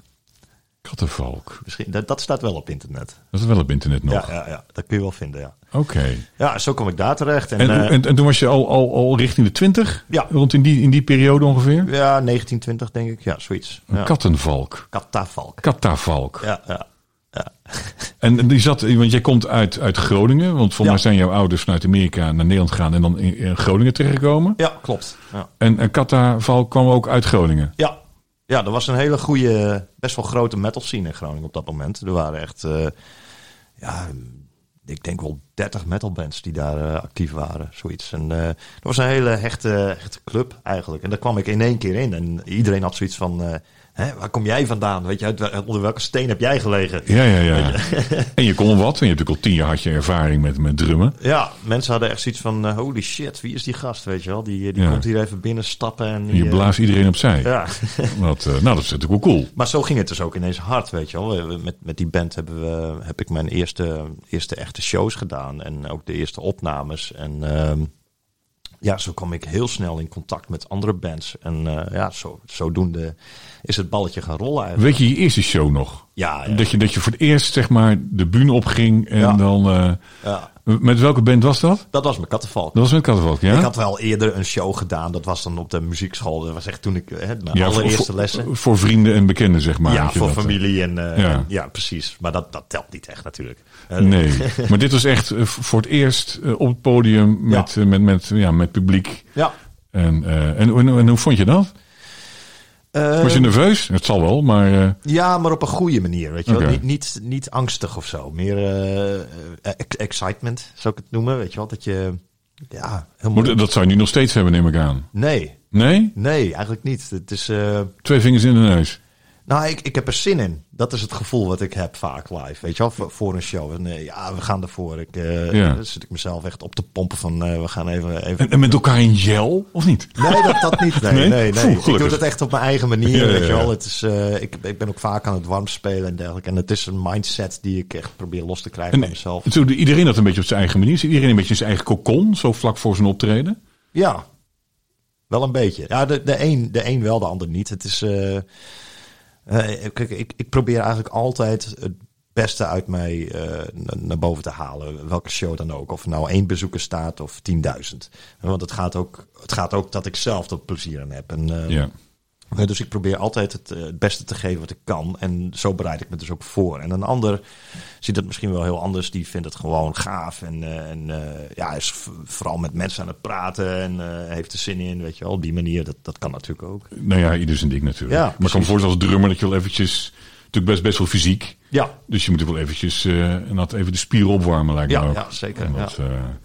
Kattenvalk. Misschien, dat, dat, staat wel op internet. Dat is wel op internet nog? Ja, ja, ja dat kun je wel vinden, ja. Oké. Okay. Ja, zo kwam ik daar terecht. En, en, en, en, toen was je al, al, al richting de 20? Ja. Rond in die, in die periode ongeveer? Ja, 1920 denk ik. Ja, zoiets. Ja. kattenvalk. Kattavalk. Kattavalk. Ja, ja. Ja. En die zat, want jij komt uit, uit Groningen, want ja. mij zijn jouw ouders vanuit Amerika naar Nederland gegaan en dan in, in Groningen terechtgekomen. Ja, klopt. Ja. En, en Kattaval kwam ook uit Groningen. Ja. ja, er was een hele goede, best wel grote metal scene in Groningen op dat moment. Er waren echt, uh, ja, ik denk wel 30 metalbands die daar uh, actief waren, zoiets. En uh, dat was een hele hechte, hechte club eigenlijk. En daar kwam ik in één keer in en iedereen had zoiets van Hè, waar kom jij vandaan? Weet je, onder welke steen heb jij gelegen? Ja, ja, ja. en je kon wat. En je hebt natuurlijk al tien jaar had je ervaring met, met drummen. Ja, mensen hadden echt zoiets van, uh, holy shit, wie is die gast, weet je wel? Die, die ja. komt hier even binnen stappen. En die, je blaast iedereen opzij. Ja. Wat, uh, nou, dat is natuurlijk wel cool. Maar zo ging het dus ook ineens hard, weet je wel. Met, met die band hebben we, heb ik mijn eerste, eerste echte shows gedaan. En ook de eerste opnames. En... Uh, ja, zo kwam ik heel snel in contact met andere bands. En uh, ja, zo, zodoende is het balletje gaan rollen eigenlijk. Weet je je eerste show nog? Ja. ja. Dat, je, dat je voor het eerst zeg maar de bühne opging en ja. dan... Uh, ja. Met welke band was dat? Dat was met Kattenvalk. Dat was met Kattenvalk, ja. Ik had wel eerder een show gedaan. Dat was dan op de muziekschool. Dat was echt toen ik hè, mijn ja, allereerste voor, lessen. Voor vrienden en bekenden, zeg maar. Ja, voor dat, familie en, uh, ja. en, ja. precies. Maar dat, dat telt niet echt natuurlijk. Nee, maar dit was echt uh, voor het eerst uh, op het podium met, met, met, ja, met publiek. Ja. En, en, en, en hoe vond je dat? Uh, Was je nerveus? Het zal wel, maar... Uh... Ja, maar op een goede manier, weet je okay. wel. Niet, niet, niet angstig of zo. Meer uh, excitement, zou ik het noemen, weet je wel. Dat je... Ja, helemaal... Dat zou je nu nog steeds hebben, neem ik aan. Nee. Nee? Nee, eigenlijk niet. Het is... Twee vingers in de neus. Nou, ik, ik heb er zin in. Dat is het gevoel wat ik heb vaak live. Weet je wel, voor, voor een show. En, uh, ja, we gaan ervoor. Ik, uh, ja. Dan zit ik mezelf echt op te pompen van uh, we gaan even... even... En, en, met elkaar in gel, of niet? Nee, dat, dat niet. Nee, nee, nee. ik doe dat echt op mijn eigen manier, ja, weet je wel. Het is, ik, ik ben ook vaak aan het warm spelen en dergelijke. En het is een mindset die ik echt probeer los te krijgen en, van mezelf. Zo, iedereen dat een beetje op zijn eigen manier. Zit iedereen een beetje in zijn eigen kokon, zo vlak voor zijn optreden? Ja, wel een beetje. Ja, de, de, een, de een wel, de ander niet. Het is... Uh, kijk, ik, ik probeer eigenlijk altijd het beste uit mij uh, naar boven te halen. Welke show dan ook. Of nou één bezoeker staat of 10.000. Want het gaat, ook, het gaat ook dat ik zelf er plezier aan heb. Ja. Dus ik probeer altijd het, het, beste te geven wat ik kan. En zo bereid ik me dus ook voor. En een ander ziet het misschien wel heel anders. Die vindt het gewoon gaaf. En, uh, en uh, ja, is vooral met mensen aan het praten. En uh, heeft er zin in. Weet je wel, op die manier. Dat, dat kan natuurlijk ook. Nou ja, ieder zijn ding natuurlijk. Ja, maar ik kan me voorstellen als drummer dat je wel eventjes... Natuurlijk best, best wel fysiek. Ja. Dus je moet er wel eventjes... en dat even de spieren opwarmen lijkt ja, me ook. Ja, zeker. Dat, ja.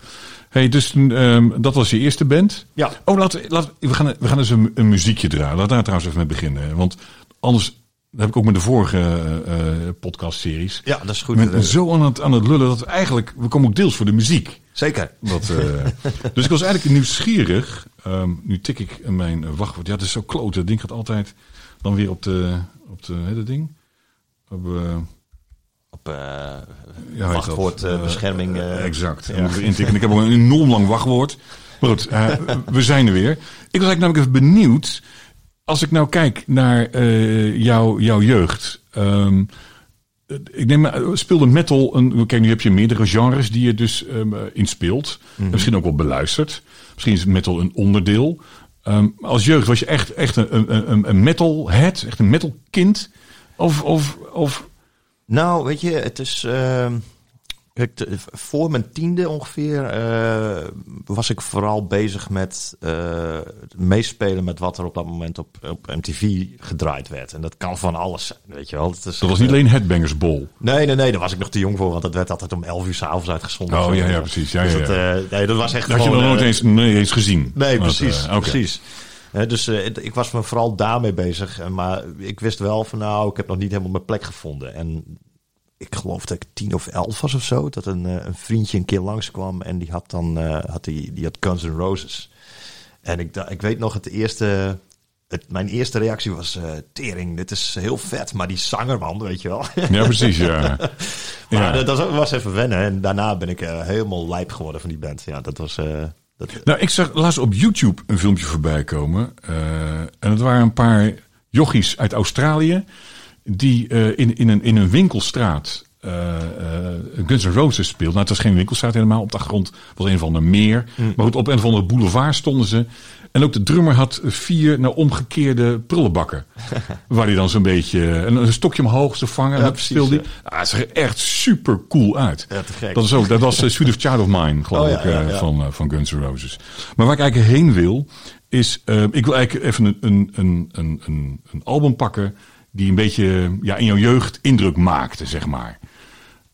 Hey, dus um, dat was je eerste band. Ja. Oh, laten we, laten we, we gaan, we gaan eens een, een muziekje draaien. Laten we daar trouwens even mee beginnen. Want anders dat heb ik ook met de vorige uh, podcast-series. Ja, dat is goed. Ben zo aan het, aan het lullen dat we eigenlijk... We komen ook deels voor de muziek. Zeker. Dat, uh, dus ik was eigenlijk nieuwsgierig. Um, nu tik ik mijn wachtwoord. Ja, het is zo klote. Het ding gaat altijd dan weer op de... Op de hè, dat ding? Op... op uh, ja, wachtwoordbescherming. Uh, uh, exact. Ja. Ik heb ook een enorm lang wachtwoord. Maar goed, we zijn er weer. Ik was eigenlijk namelijk even benieuwd. Als ik nou kijk naar jou, jouw jeugd. Um, ik neem, speelde metal, een, kijk nu heb je meerdere genres die je dus um, in speelt. Mhm. Misschien ook wel beluisterd. Misschien is metal een onderdeel. Um, als jeugd was je echt, echt een, een, een metalhead, echt een metalkind? Of, of, of... Nou, weet je, het is... Uh... Kijk, te, voor mijn tiende ongeveer uh, was ik vooral bezig met uh, meespelen met wat er op dat moment op, op MTV gedraaid werd. En dat kan van alles zijn, weet je wel. Dat, is, dat was niet alleen Headbangers Ball. Nee, nee, nee, daar was ik nog te jong voor, want dat werd altijd om 11 uur s'avonds uitgezonden. Oh ja, ja, precies. Ja, dus dat, ja. Nee, dat was echt dat gewoon... had je nog nooit eens, nee, eens gezien. Nee, precies, okay. precies. Dus ik was me vooral daarmee bezig. Maar ik wist wel van nou, ik heb nog niet helemaal mijn plek gevonden. En ik geloof dat ik tien of elf was of zo. Dat een, een vriendje een keer langskwam en die had dan uh, had die, die had Guns N' Roses. En ik, ik weet nog het eerste. Het, mijn eerste reactie was: uh, Tering, dit is heel vet, maar die zanger, man, weet je wel. Ja, precies, ja. maar ja. dat was even wennen. En daarna ben ik uh, helemaal lijp geworden van die band. Ja, dat was. Dat... Nou, ik zag laatst op YouTube een filmpje voorbij komen. en het waren een paar jochies uit Australië die uh, in, in, een, in een winkelstraat uh, uh, Guns N' Roses speelt. Nou, het was geen winkelstraat helemaal. Op de achtergrond was een van de meer. Mm. Maar goed, op een of andere boulevard stonden ze. En ook de drummer had vier nou, omgekeerde prullenbakken. waar hij dan zo'n beetje een, een stokje omhoog te vangen. Ja, en speelde hij. Ah, het zag er echt super cool uit. Ja, te gek. Dat, is ook, dat was Sweet of Child of Mine, geloof Oh, ja, ik, ja, ja. Van, van Guns N' Roses. Maar waar ik eigenlijk heen wil, is... ik wil eigenlijk even een, een, een, een, een album pakken die een beetje ja, in jouw jeugd indruk maakte, zeg maar.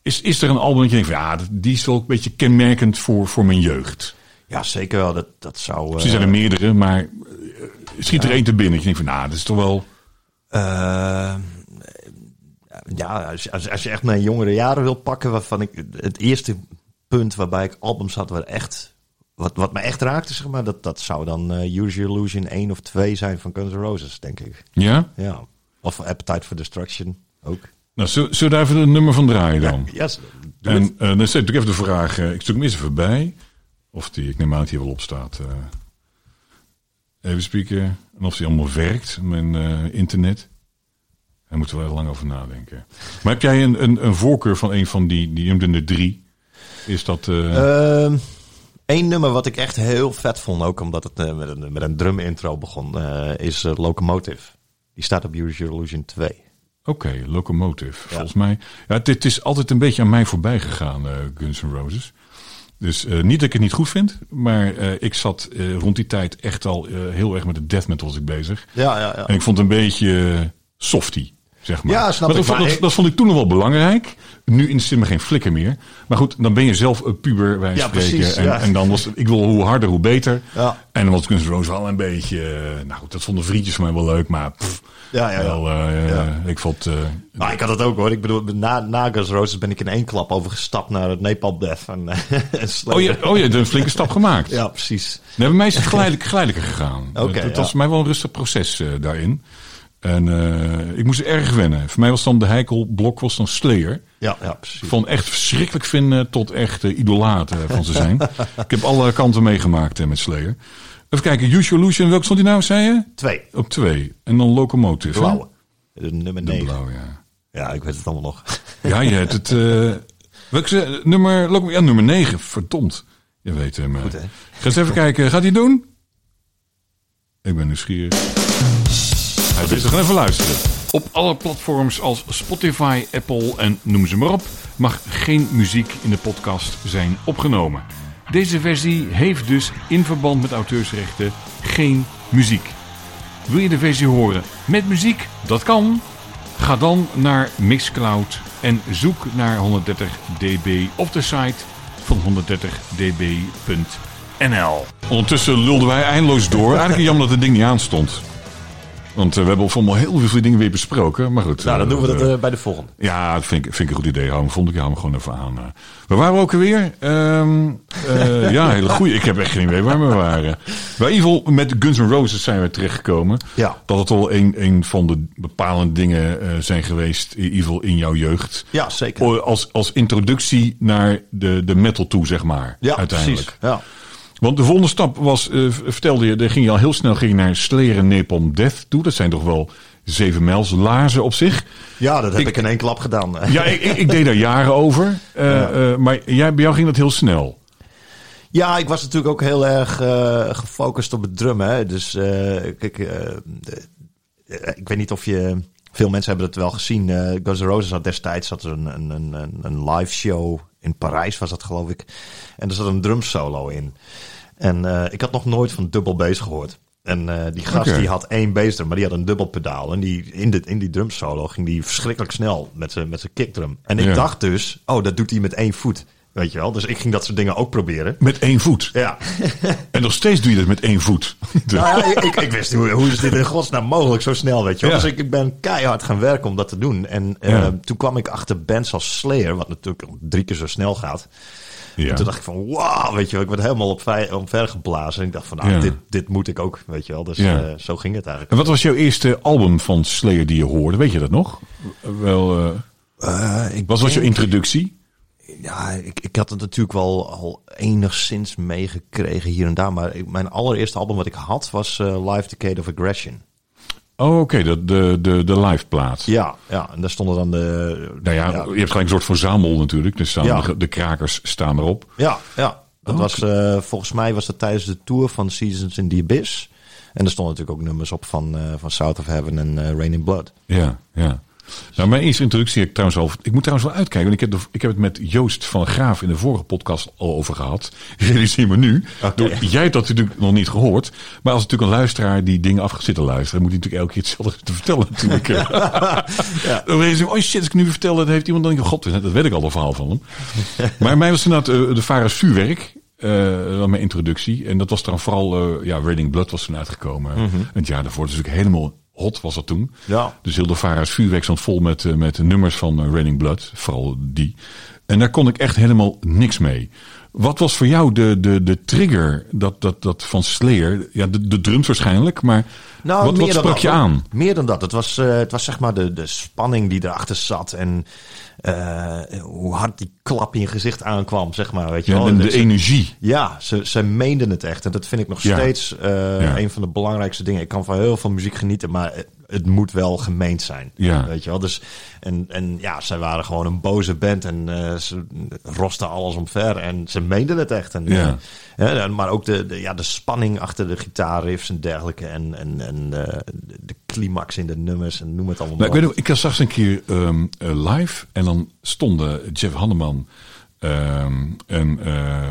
Is, is er een album dat je denkt van ja, die is wel een beetje kenmerkend voor, voor mijn jeugd? Ja, zeker wel. Dat, dat zou... Misschien zijn er meerdere, maar uh, schiet er één te binnen. Je denkt van nou, dat is toch wel... Uh, ja, als, als, als je echt mijn jongere jaren wil pakken, waarvan ik het eerste punt waarbij ik albums had waar echt wat, wat me echt raakte, zeg maar, dat, dat zou dan uh, Use Your Illusion 1 of 2 zijn van Guns N' Roses, denk ik. Ja? Ja. Of Appetite for Destruction ook. Nou, zullen we daar even een nummer van draaien dan? Ja, yes, en uh, dan stel ik even de vraag, uh, ik zoek hem eens even bij. Of die, ik neem aan dat hier wel op staat. Uh, even spieken. En of die allemaal werkt, mijn internet. Daar moeten we wel lang over nadenken. Maar heb jij een, een, een voorkeur van een van die, die noemde drie? Is dat... Eén Eén nummer wat ik echt heel vet vond, ook omdat het met, een, met een drum intro begon, is Locomotive. Die staat op Use Your Illusion 2. Oké, okay, Locomotive. Ja. Volgens mij. Ja, dit is altijd een beetje aan mij voorbij gegaan, Guns N' Roses. Dus uh, niet dat ik het niet goed vind, maar uh, ik zat rond die tijd echt al heel erg met de death metal was ik bezig. Ja, ja, ja. En ik vond het een beetje softy, zeg maar. Ja, snap maar ik. Dat, maar dat, dat, vond ik toen nog wel belangrijk. Nu interesseert me geen flikker meer. Maar goed, dan ben je zelf een puber bij ja, spreken. Precies, en, ja. en dan was het, ik wil hoe harder, hoe beter. Ja. En dan was Guns N' Roses wel een beetje, nou goed, dat vonden vriendjes van mij wel leuk, maar pff, ja, ja, wel, uh, ja. ik vond... Uh, nou, ik had het ook hoor. Ik bedoel, na, na Guns Roses ben ik in één klap overgestapt naar het Nepal Death. En, oh, je, oh, je hebt een flinke stap gemaakt. Ja, precies. Nee, bij mij is het geleidelijk, geleidelijker gegaan. Oké. Okay, het was voor mij wel een rustig proces uh, daarin. En uh, ik moest erg wennen. Voor mij was dan de heikelblok was dan Slayer. Ja, ja, precies. Van echt verschrikkelijk vinden tot echt uh, idolaten van ze zijn. ik heb alle kanten meegemaakt uh, met Slayer. Even kijken, Use Your Illusion, welke stond die nou, zei je? Twee. Op twee. En dan Locomotive. Blauwe. De nummer De negen. blauw, ja. Ja, ik weet het allemaal nog. ja, je hebt het... Uh, welke, nummer, ja, nummer negen. Verdomd. Je weet hem. Goed, hè? Ga eens even kijken. Gaat hij doen? Ik ben nieuwsgierig. Hij is gaan even luisteren. Op alle platforms als Spotify, Apple en noem ze maar op... mag geen muziek in de podcast zijn opgenomen. Deze versie heeft dus in verband met auteursrechten geen muziek. Wil je de versie horen met muziek? Dat kan. Ga dan naar Mixcloud en zoek naar 130 dB op de site van 130db.nl. Ondertussen lulden wij eindeloos door. Eigenlijk jammer dat het ding niet aanstond. Want uh, we hebben allemaal heel veel dingen weer besproken. Maar goed. Nou, dan doen we dat uh, bij de volgende. Ja, dat vind ik, vind ik een goed idee. Hou, vond ik, hou me gewoon even aan. Uh. Waar waren we ook alweer? Um, ja, hele goeie. Ik heb echt geen idee waar we waren. Bij geval met Guns N' Roses zijn we terechtgekomen. Ja. Dat het al een, een van de bepalende dingen zijn geweest. Geval in jouw jeugd. Ja, zeker. Als, als introductie naar de, de metal toe, zeg maar. Ja, uiteindelijk. precies. Ja. Want de volgende stap was, uh, vertelde je, er ging je al heel snel ging je naar Slayer en Napalm Death toe. Dat zijn toch wel Zeven mijls laarzen op zich. Ja, dat heb ik, in één klap gedaan. Ja, ik, ik, ik deed daar jaren over. Uh, uh, maar jij, bij jou ging dat heel snel. Ja, ik was natuurlijk ook heel erg gefocust op het drummen. Dus kijk, ik weet niet of je... Veel mensen hebben het wel gezien. Guns N' Roses had destijds had er een, een, een, een live show in Parijs, was dat geloof ik. En er zat een drum solo in. En ik had nog nooit van dubbel bass gehoord. En uh, die gast okay. die had één bassdrum, maar die had een dubbel pedaal. En die, in, de, in die drum solo ging die verschrikkelijk snel met zijn met kickdrum. En ik ja. dacht dus, oh, dat doet hij met één voet. Weet je wel? Dus ik ging dat soort dingen ook proberen. Met één voet? Ja. en nog steeds doe je dat met één voet? nou ja, ik, ik, wist hoe, hoe is dit in godsnaam mogelijk zo snel, weet je wel? Ja. Dus ik, ben keihard gaan werken om dat te doen. En uh, ja. toen kwam ik achter bands als Slayer, wat natuurlijk drie keer zo snel gaat. Ja. En toen dacht ik van, wauw, weet je wel, ik werd helemaal op omver geblazen. En ik dacht van, nou, ja. dit, dit moet ik ook, weet je wel. Dus ja. uh, zo ging het eigenlijk. En wat was jouw eerste album van Slayer die je hoorde? Weet je dat nog? Wel, uh, uh, ik wat was jouw introductie? Ja, ik, ik had het natuurlijk wel al enigszins meegekregen hier en daar. Maar ik, mijn allereerste album wat ik had was Live Decade of Aggression. Oh, oké, okay. de, de, de, de live plaat. Ja, ja, en daar stonden dan de... Nou ja, ja. je hebt gelijk een soort verzamel natuurlijk. Dus staan ja. de, de, krakers staan erop. Ja, ja. Dat oh, was, uh, volgens mij was dat tijdens de tour van Seasons in the Abyss. En er stonden natuurlijk ook nummers op van, uh, van South of Heaven en uh, Rain in Blood. Ja, ja. Nou, mijn eerste introductie ik trouwens al. Ik moet trouwens wel uitkijken. Want ik heb, de, ik heb het met Joost van Graaf in de vorige podcast al over gehad. Realiseer me nu. Okay. Door, jij hebt dat natuurlijk nog niet gehoord. Maar als natuurlijk een luisteraar die dingen af zit te luisteren, moet hij natuurlijk elke keer hetzelfde te vertellen. Natuurlijk. ja. Dan weet je, oh shit, als ik nu vertel, dat heeft iemand dan god, dat weet ik al een verhaal van hem. maar mij was inderdaad uh, de Varens Vuurwerk. Uh, mijn introductie. En dat was dan vooral, uh, ja, Raining Blood was toen uitgekomen. Mm -hmm. Het jaar daarvoor. Dus ik helemaal hot was dat toen. Ja. Dus heel de Vara's vuurwerk stond vol met, uh, met nummers van uh, Raining Blood. Vooral die. En daar kon ik echt helemaal niks mee. Wat was voor jou de, de, de trigger dat, dat, dat van Slayer? Ja, de, de drums waarschijnlijk, maar nou, wat, wat sprak je aan? Meer dan dat. Het was, uh, het was zeg maar de, de spanning die erachter zat. En uh, hoe hard die klap in je gezicht aankwam, zeg maar. Weet je ja, wel. En de, de energie. Ja, ze, ze meenden het echt. En dat vind ik nog ja. steeds uh, ja. een van de belangrijkste dingen. Ik kan van heel veel muziek genieten, maar het moet wel gemeend zijn. Ja. Weet je wel. Dus, en, en ja, zij waren gewoon een boze band en uh, ze rosten alles omver. En ze meenden het echt. En, ja. uh, maar ook de, de, ja, de spanning achter de gitaarriffs en dergelijke. En, en, en uh, de climax in de nummers en noem het allemaal. Nou, ik, weet ik had straks een keer um, live en dan stonden Jeff Hanneman um, en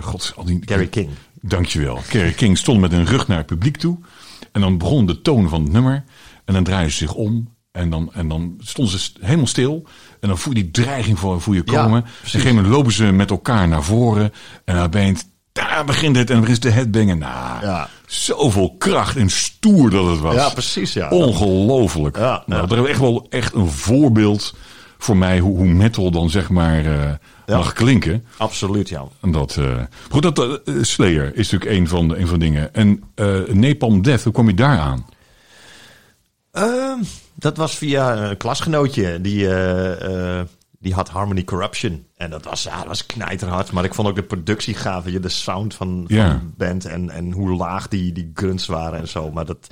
god, al die... Gary King. Dankjewel. Gary King stond met een rug naar het publiek toe. En dan begon de toon van het nummer. En dan draaien ze zich om. En dan, en dan stonden ze helemaal stil. En dan voel je die dreiging voor, voor je komen. Ja, op een gegeven moment lopen ze met elkaar naar voren. En dan je, daar begint het. En dan begint de headbangen. Nou, ja. zoveel kracht en stoer dat het was. Ja, precies. Ja. Ongelooflijk. Ja, nou, dat is echt wel echt een voorbeeld voor mij hoe, hoe metal dan zeg maar uh, ja. mag klinken. Absoluut, ja. En dat, uh, goed, dat uh, Slayer is natuurlijk een van de, een van de dingen. En Napalm Death, hoe kom je daar aan? Uh, dat was via een klasgenootje. Die, uh, uh, die had Harmony Corruption. En dat was, ja, dat was knijterhard. Maar ik vond ook de productie gaaf. Je, de sound van, de band. En, en hoe laag die, die grunts waren en zo. Maar dat...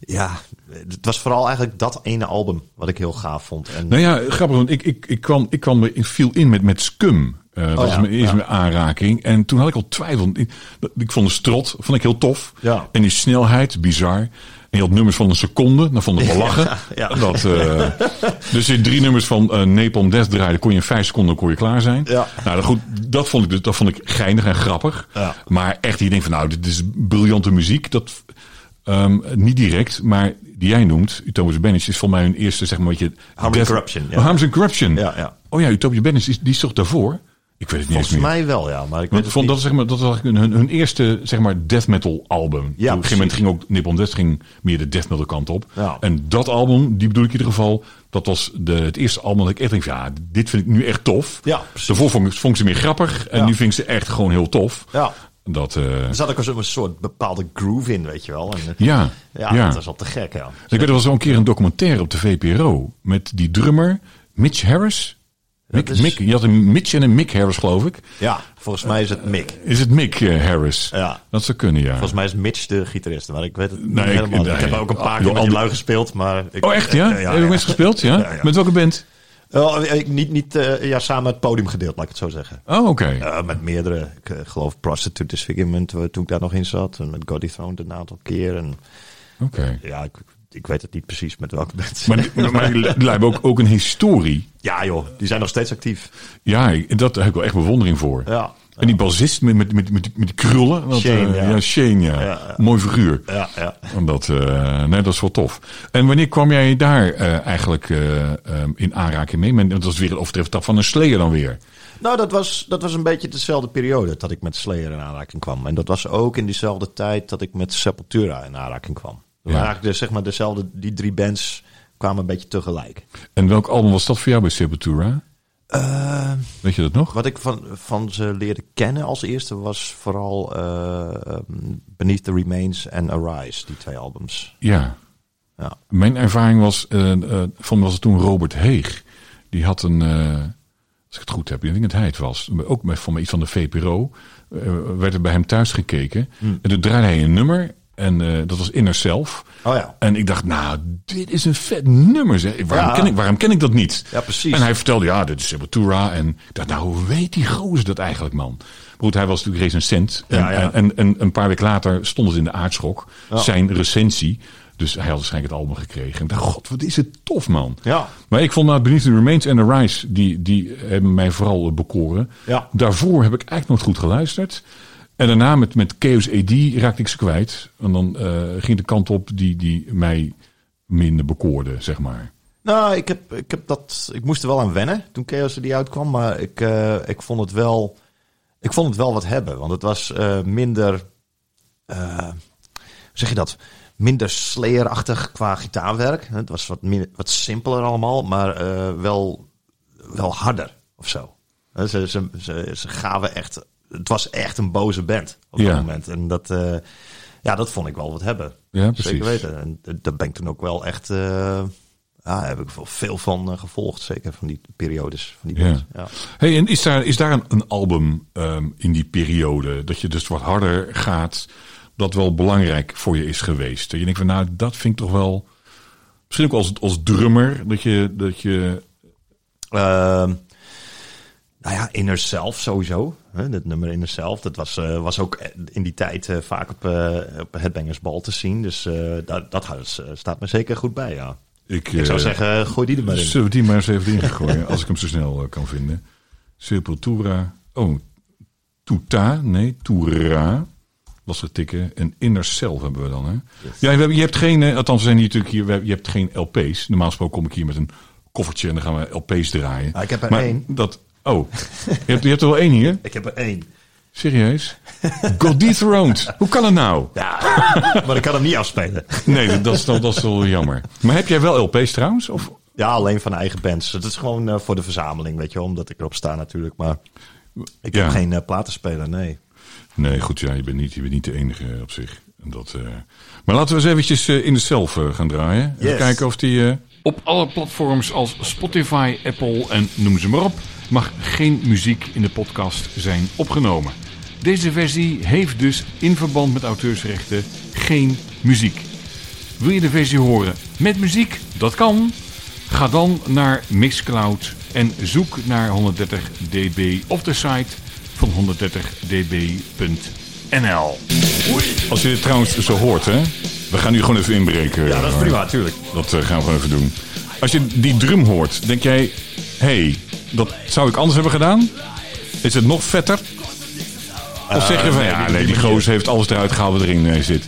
Ja, het was vooral eigenlijk dat ene album wat ik heel gaaf vond. En, Nou ja, grappig, want ik, ik, ik, kwam, ik kwam, ik viel in met, met Scum. Uh, dat Oh was ja, mijn eerste ja. aanraking. En toen had ik al twijfel. Ik, ik vond de strot vond ik heel tof. Ja. En die snelheid, bizar. En je had nummers van een seconde. Dan vond ik wel lachen. ja. Dat, uh, dus je drie nummers van uh, Napalm Death draaide. Kon je in vijf seconden kon je klaar zijn. Ja. Nou dat goed, dat vond ik, dat vond ik geinig en grappig. Maar echt, je denkt van nou, dit is briljante muziek. Dat, um, niet direct, maar die jij noemt, Utopia's Banish, is voor mij hun eerste, zeg maar, wat je... Harmony Corruption, ja. Oh, Harmony Corruption. Ja, ja. Oh ja, Utopia Banish, is, die is toch daarvoor? Ik weet het niet Volgens eens meer. mij wel, ja. Maar ik weet vond, niet. dat, zeg maar, dat was hun, hun, eerste zeg maar, death metal album. op een gegeven moment ging ook Nippon Death ging meer de death metal kant op. Ja. En dat album, die bedoel ik in ieder geval, dat was de, het eerste album dat ik echt denk van, ja, dit vind ik nu echt tof. Ja. Daarvoor vond ik, vond ik ze meer grappig en Ja. nu vind ik ze echt gewoon heel tof. Ja. Dat, eh, Er zat ook een soort bepaalde groove in, weet je wel. En, eh, ja, ja, ja. dat was al te gek, ja. Ik weet, er was al een keer een documentaire op de VPRO met die drummer Mitch Harris. Mick, Dat is- Mick, je had een Mitch en een Mick Harris, geloof ik. Ja, volgens mij is het Mick. Is het Mick eh, Harris? Ja. Dat zou kunnen, ja. Volgens mij is Mitch de gitarist, maar ik weet het niet Nee, ik- helemaal. Ik, heb ook een paar keer met die lui gespeeld, maar... Ik, Oh, echt, ja? Ja, Heb je ja. gespeeld, ja? Ja, ja. Met welke band? Wel, ik- niet niet eh, ja, samen het podium gedeeld, laat ik het zo zeggen. Oh, oké. Eh, met meerdere. Ik eh, geloof Prostitute Disfigurement, eh, toen ik daar nog in zat. En met God Dethroned een aantal keer. En Oké. ja, ik, ik weet het niet precies met welke mensen. Maar, die- maar die hebben ook, ook een historie. ja joh, die zijn nog steeds actief. Ja, dat daar heb ik wel echt bewondering voor. Ja. En die bassist met, met, met, met, die- krullen. Dat, Shane, eh, ja. Shane, ja. Mooi figuur. Ja, ja. En Dat, eh, nee, dat is wel tof. En wanneer kwam jij daar eh, eigenlijk in aanraking mee? Dat was weer een overtreffend van een Slayer dan weer. Nou, dat was, dat was een beetje dezelfde periode dat ik met Slayer in aanraking kwam. En dat was ook in diezelfde tijd dat ik met Sepultura in aanraking kwam. Ja. eigenlijk de, zeg maar dezelfde, die drie bands kwamen een beetje tegelijk. En welk album was dat voor jou bij Sepultura? Eh, Weet je dat nog? wat ik van, van ze leerde kennen als eerste was vooral eh, ehm, Beneath the Remains en Arise, die twee albums. Ja. Ja. Mijn ervaring was, eh eh van was het toen Robert Heeg. Die had een, als ik het goed heb, ik denk dat hij het was. Ook met van iets van de VPRO. werd er bij hem thuis gekeken. Hmm. En toen draaide hij een nummer. En eh, dat was Inner Self. Oh ja. En ik dacht, nou, dit is een vet nummer. Zeg. Waarom, Ja. ken ik, waarom ken ik dat niet? Ja, precies. En hij vertelde, ja, dit is Sepultura. En ik dacht, nou, hoe weet die gozer dat eigenlijk, man? Maar Goed, hij was natuurlijk recensent. En, Ja, ja. En, en, en een paar weken later stonden ze in de aardschok. Zijn recensie. Dus hij had waarschijnlijk het album gekregen. En dacht, god, wat is het tof, man. Ja. Maar ik vond nou Beneath the Remains en The Rise, die, die hebben mij vooral eh, bekoren. Ja. Daarvoor heb ik eigenlijk nooit goed geluisterd. En daarna met, met Chaos AD raakte ik ze kwijt. En dan eh, ging de kant op die, die mij minder bekoorde, zeg maar. Nou, ik, heb, ik, heb dat, ik moest er wel aan wennen toen Chaos die uitkwam. Maar ik, eh, ik, vond het wel, ik vond het wel wat hebben. Want het was eh, minder... zeg je dat? Minder Slayer-achtig qua gitaarwerk. Het was wat, minder, wat simpeler allemaal. Maar wel, wel harder of zo. Ze, ze, ze, ze gaven echt... Het was echt een boze band op dat Ja. moment. En dat, eh, ja, dat vond ik wel wat hebben. Ja, precies. Zeker weten. En daar ben ik toen ook wel echt... eh, ja, daar heb ik veel van eh, gevolgd. Zeker van die periodes. Van die Ja. band. Ja. Hey, en is daar, is daar een, een album ehm, in die periode dat je dus wat harder gaat, dat wel belangrijk voor je is geweest? Dat je denkt van, nou, dat vind ik toch wel, misschien ook als, als drummer, dat je, dat je, Ehm, nou ja, Inner Self sowieso. Hè, dat nummer Inner Self, dat was, eh, was ook in die tijd eh, vaak op, eh op Headbangers Ball te zien. Dus eh, dat, dat eh, staat me zeker goed bij, ja. ik, Ik zou eh, zeggen, gooi die er maar in. Zullen we die maar eens even erin gooien, als ik hem zo snel eh, kan vinden. Sepultura, oh, Tuta, nee, Toura. Lastig tikken. En Inner Self hebben we dan, hè? Ja, je hebt geen, eh, althans we zijn hier natuurlijk hier, je hebt geen LP's. Normaal gesproken kom ik hier met een koffertje en dan gaan we LP's draaien. Ah, ik heb er maar één. Dat, oh, je hebt, je hebt er wel één hier? Ik heb er één. Serieus? God Dethroned. Hoe kan het nou? Ja, maar ik kan hem niet afspelen. Nee, dat, dat, is, dat is wel jammer. Maar heb jij wel LP's trouwens? Of? Ja, alleen van eigen bands. Het is gewoon eh, voor de verzameling, weet je. Omdat ik erop sta natuurlijk. Maar ik Ja. heb geen eh, platenspeler, nee. Nee, goed, ja, je bent niet, je bent niet de enige op zich. En Dat, eh, Maar laten we eens eventjes eh, in de zelf eh, gaan draaien. Kijken of die... eh, Op alle platforms als Spotify, Apple en noem ze maar op... mag geen muziek in de podcast zijn opgenomen. Deze versie heeft dus in verband met auteursrechten geen muziek. Wil je de versie horen met muziek? Dat kan. Ga dan naar Mixcloud en zoek naar 130 dB op de site van 130db.nl. Als je dit trouwens zo hoort, hè? We gaan nu gewoon even inbreken. Ja, dat is prima, natuurlijk. Dat eh, gaan we gewoon even doen. Als je die drum hoort, denk jij... Hey, dat zou ik anders hebben gedaan? Is het nog vetter? Of zeg je van, nee, ja, nee, die gozer heeft alles eruit gehaald wat erin eh, zit.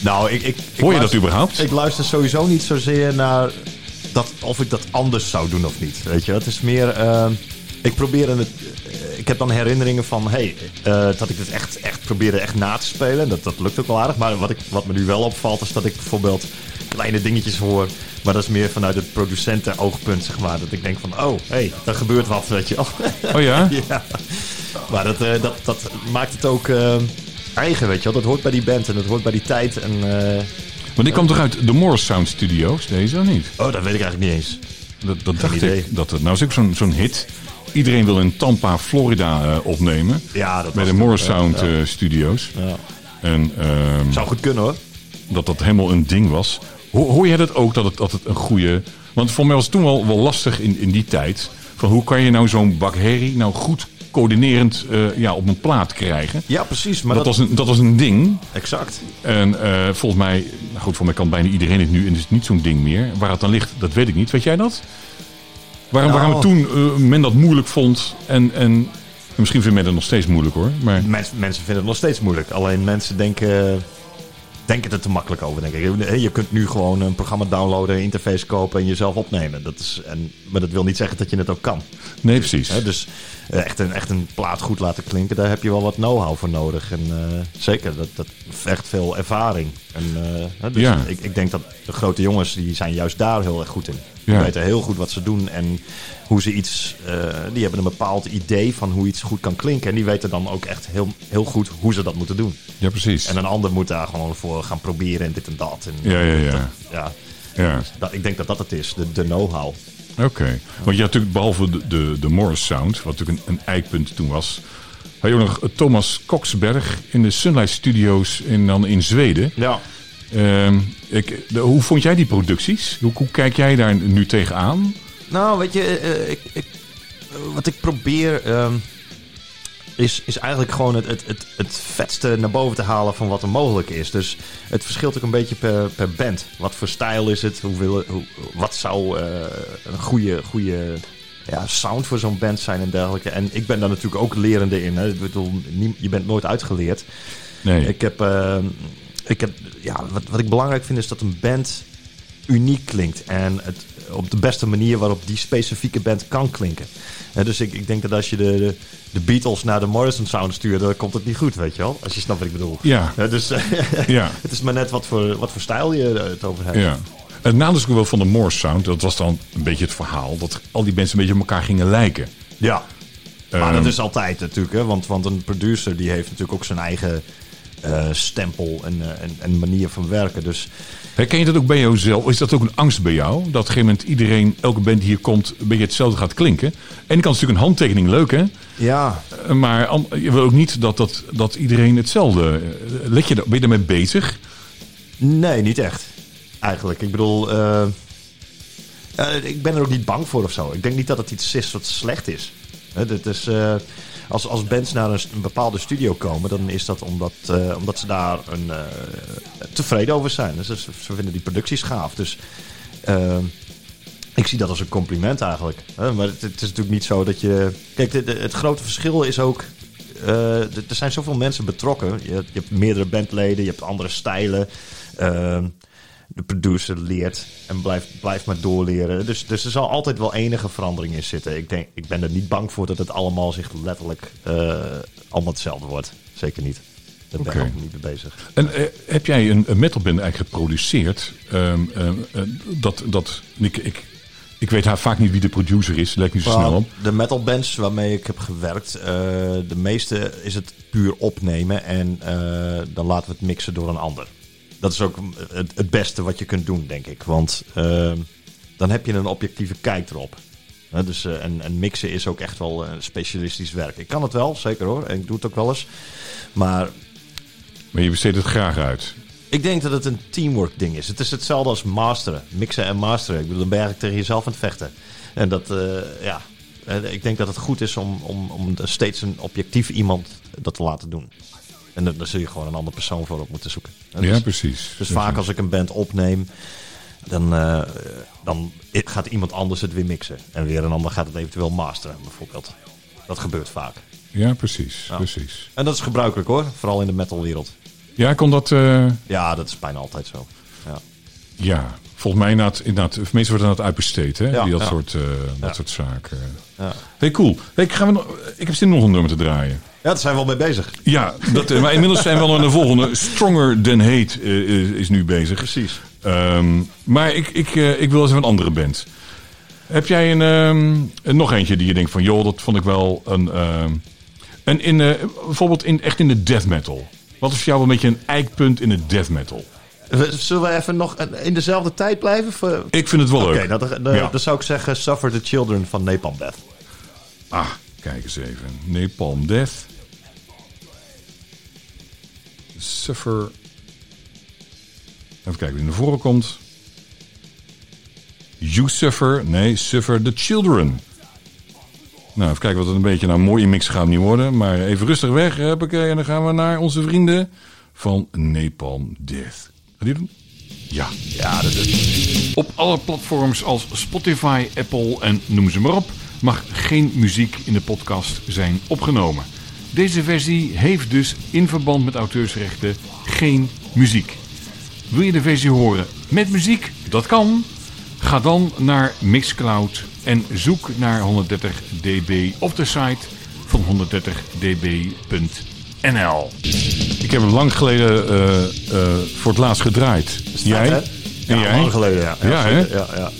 Nou, ik, ik, ik Hoor je dat überhaupt? Ik luister sowieso niet zozeer naar dat, of ik dat anders zou doen of niet. Weet je, het is meer. eh, ik probeer het. eh, Ik heb dan herinneringen van, hey, eh, dat ik het echt, echt probeerde echt na te spelen. Dat, dat lukt ook wel aardig. Maar wat, ik, wat me nu wel opvalt, is dat ik bijvoorbeeld kleine dingetjes hoor. Maar dat is meer vanuit het producenten-oogpunt, zeg maar. Dat ik denk van, oh, hey, er gebeurt wat, weet je wel. Oh ja? ja. Maar dat, eh, dat, dat maakt het ook eh, eigen, weet je wel. Dat hoort bij die band en dat hoort bij die tijd. En, eh, Want die kwam toch uit de Morris Sound Studios, deze of niet? Oh, dat weet ik eigenlijk niet eens. Dat, dat dacht idee. ik. Dat, het- nou is ook zo'n zo'n hit. Iedereen wil in Tampa, Florida opnemen. Ja, dat bij de. Morris Sound ja. Studios. Ja. En ehm, Zou goed kunnen hoor. dat dat helemaal een ding was. Hoor, hoor jij dat ook, dat het, dat het een goede... Want voor mij was het toen wel, wel lastig in, in die tijd. Van hoe kan je nou zo'n bak herrie nou goed coördinerend eh, ja, op een plaat krijgen? Ja, precies. Maar Dat dat, was, een, dat was een ding. Exact. En eh, volgens mij, nou goed, voor mij kan bijna iedereen het nu en is het niet zo'n ding meer. Waar het dan ligt, dat weet ik niet. Weet jij dat? Waarom, Nou. waarom toen eh, men dat moeilijk vond en, en misschien vindt men het nog steeds moeilijk hoor. Maar Mens, mensen vinden het nog steeds moeilijk. Alleen mensen denken, denken er te makkelijk over, denk ik. Je kunt nu gewoon een programma downloaden, een interface kopen en jezelf opnemen. Dat is, en, maar dat wil niet zeggen dat je het ook kan. nee, precies. Hè, dus eh, echt, een, echt een plaat goed laten klinken, daar heb je wel wat know-how voor nodig. En eh, zeker, dat, dat vergt veel ervaring. En, eh, dus Ja. ik, ik denk dat de grote jongens, die zijn juist daar heel erg goed in. Die Ja. weten heel goed wat ze doen en hoe ze iets... eh, die hebben een bepaald idee van hoe iets goed kan klinken. En die weten dan ook echt heel, heel goed hoe ze dat moeten doen. Ja, precies. En een ander moet daar gewoon voor gaan proberen en dit en dat. En, Ja, ja, ja. dat- ja. Ja, Dat, ik denk dat dat het is, de, de know-how. oké. Want je had natuurlijk behalve de, de, de Morris Sound, wat natuurlijk een, een eikpunt toen was... ook nog Thomas Koksberg in de Sunlight Studios in, dan in Zweden. Ja. Ehm, ik, de- hoe vond jij die producties? Hoe, hoe kijk jij daar nu tegenaan? Nou, weet je, eh, ik, ik, eh, wat ik probeer ehm, is, is eigenlijk gewoon het, het, het, het vetste naar boven te halen van wat er mogelijk is. Dus het verschilt ook een beetje per, per band. Wat voor stijl is het? Hoeveel, hoe, wat zou eh, een goede, goede ja, sound voor zo'n band zijn en dergelijke. En ik ben daar natuurlijk ook lerende in. Hè. Ik bedoel, nie- je bent nooit uitgeleerd. Nee. Ik heb, eh, ik heb ja, wat, wat ik belangrijk vind is dat een band uniek klinkt. En het, op de beste manier waarop die specifieke band kan klinken. Hè, dus ik, ik denk dat als je de, de, de Beatles naar de Morrison Sound stuurt, dan komt het niet goed, weet je wel. Als je snapt wat ik bedoel. Ja. Hè, dus Ja. het is maar net wat voor, wat voor stijl je het over hebt. Ja. Het nadeel is ook wel van de Morse Sound, dat was dan een beetje het verhaal, dat al die mensen een beetje op elkaar gingen lijken. Ja. Maar Ehm, dat is altijd natuurlijk, hè, want, want een producer die heeft natuurlijk ook zijn eigen eh, stempel en, eh, en, en manier van werken. Dus Herken je dat ook bij jouzelf? Is dat ook een angst bij jou? Dat op een gegeven moment iedereen, elke band die hier komt, een beetje hetzelfde gaat klinken. En kan natuurlijk een handtekening leuk, hè? ja, Eh, Maar je wil ook niet dat, dat, dat iedereen hetzelfde... Let je, ben je daarmee bezig? Nee, niet echt. Eigenlijk. Ik bedoel, eh, eh, ik ben er ook niet bang voor of zo. Ik denk niet dat het iets is wat slecht is. Hè, is eh, als, als bands naar een, bepaalde studio komen, dan is dat omdat, omdat ze daar een, tevreden over zijn. Dus ze, vinden die producties gaaf. Dus ik zie dat als een compliment eigenlijk. Maar het, is natuurlijk niet zo dat je. Kijk, het grote verschil is ook. eh, er zijn zoveel mensen betrokken. Je, je hebt meerdere bandleden, je hebt andere stijlen. De producer leert en blijft, blijft maar doorleren. Dus, dus er zal altijd wel enige verandering in zitten. Ik, denk, ik ben er niet bang voor dat het allemaal zich letterlijk eh, allemaal hetzelfde wordt. Zeker niet. Daar ben ik niet mee bezig. En eh, heb jij een, een metalband eigenlijk geproduceerd? Ehm, ehm, eh, dat, dat, ik, ik, ik weet haar vaak niet wie de producer is, lijkt niet zo snel op. De metal bands waarmee ik heb gewerkt, de meeste is het puur opnemen en dan laten we het mixen door een ander. Dat is ook het, het beste wat je kunt doen, denk ik. Want eh, dan heb je een objectieve kijk erop. Dus, eh, en, en mixen is ook echt wel eh, specialistisch werk. Ik kan het wel, zeker hoor. En ik doe het ook wel eens. Maar Maar je besteedt het graag uit. ik denk dat het een teamwork ding is. Het is hetzelfde als masteren. Mixen en masteren. Ik bedoel, dan ben je eigenlijk tegen jezelf aan het vechten. En dat, eh, ja... Ik denk dat het goed is om, om, om steeds een objectief iemand dat te laten doen. En dan, dan zul je gewoon een andere persoon voor op moeten zoeken. En Ja, dus, precies. dus vaak als ik een band opneem, dan, eh, dan gaat iemand anders het weer mixen. En weer een ander gaat het eventueel masteren, bijvoorbeeld. Dat gebeurt vaak. Ja, precies. precies. En dat is gebruikelijk hoor, vooral in de metalwereld. Ja, kon dat... eh, Ja, dat is bijna altijd zo. Ja. ja, volgens mij inderdaad, inderdaad meestal wordt het inderdaad uitbesteed, hè? Ja, die dat, ja. soort, eh, dat soort zaken. Ja. Hey, cool. Hey, gaan we nog, ik heb zin nog een nummer te draaien. Ja, daar zijn we wel mee bezig. Ja, dat, eh, maar inmiddels zijn we al naar de volgende. Stronger Than Hate eh, is, is nu bezig. Precies. Ehm, maar ik, ik, eh, ik wil eens even een andere band. Heb jij een, ehm, een- nog eentje die je denkt van... joh, dat vond ik wel een... ehm, en in, eh, bijvoorbeeld in, echt in de death metal. Wat is voor jou een beetje een eikpunt in de death metal? Zullen we even nog in dezelfde tijd blijven? Ik vind het wel Oké, leuk. nou, dan, dan- Ja. dan zou ik zeggen Suffer the Children van Napalm Death. Ah, kijk eens even. Napalm Death. Suffer. Even kijken wie naar voren komt. You Suffer. Nee, Suffer the Children. Nou, even kijken wat het een beetje... Nou, een mooie mix gaat niet worden. Maar even rustig weg. Huppakee, en dan gaan we naar onze vrienden van Napalm Death. Gaat die doen? Ja. Ja, dat is... Op alle platforms als Spotify, Apple en noem ze maar op, mag geen muziek in de podcast zijn opgenomen. Deze versie heeft dus in verband met auteursrechten geen muziek. Wil je de versie horen met muziek? Dat kan. Ga dan naar Mixcloud en zoek naar 130 dB op de site van 130db.nl. Ik heb hem lang geleden eh, eh, voor het laatst gedraaid. Jij? Ja, jij? lang geleden, ja. Ja. Ja, ja.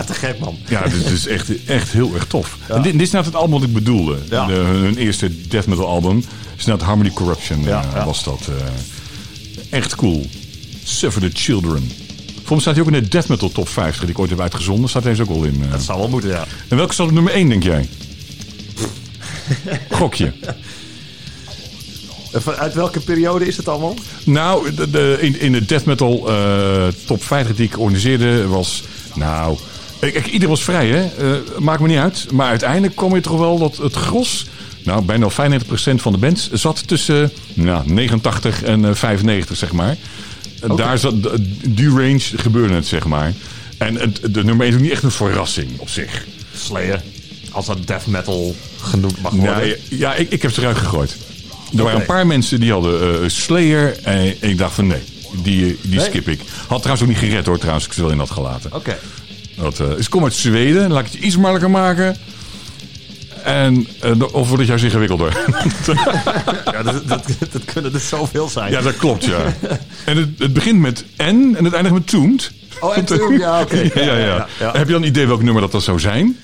Ah, te gek, man. Ja, dit is echt, echt heel erg tof. En dit, dit is nou het album wat ik bedoelde. Ja. De, hun eerste death metal album. is nou Harmony Corruption Ja, eh, was dat. eh, echt cool. Suffer the Children. Volgens mij staat hij ook in de death metal top 50 die ik ooit heb uitgezonden. Staat deze ook wel in. eh. Dat zal wel moeten, ja. En welke staat op nummer 1 denk jij? Gokje. Uit welke periode is het allemaal? Nou, de, de- in, in de death metal top 50 die ik organiseerde was... Nou, ik, ik- ieder was vrij, hè. Eh, maakt me niet uit. Maar uiteindelijk kwam je toch wel dat het gros... Nou, bijna 95% van de bands zat tussen nou, 89 en eh, 95, zeg maar. Eh, Daar zat, die range gebeurde het, zeg maar. En het, de nummer 1 is ook niet echt een verrassing op zich. Slayer. Als dat death metal genoemd mag worden. Ja, ja ik, ik heb ze eruit gegooid. Er waren een paar mensen die hadden eh, Slayer. En ik dacht van nee, die, eh, die Nee? skip ik. Had trouwens ook niet gered hoor, trouwens. Ik ze wel in had gelaten. Oké. Dat, eh, komen uit Zweden. Laat ik het iets makkelijker maken. En, eh, of wordt het juist ingewikkelder? Ja, dat, dat, dat kunnen er zoveel zijn. ja, dat klopt, ja. En het, het begint met N en het eindigt met Toont. Oh, en toen, ja, oké. Ja, ja, ja. ja. Heb je dan een idee welk nummer dat, dat zou zijn?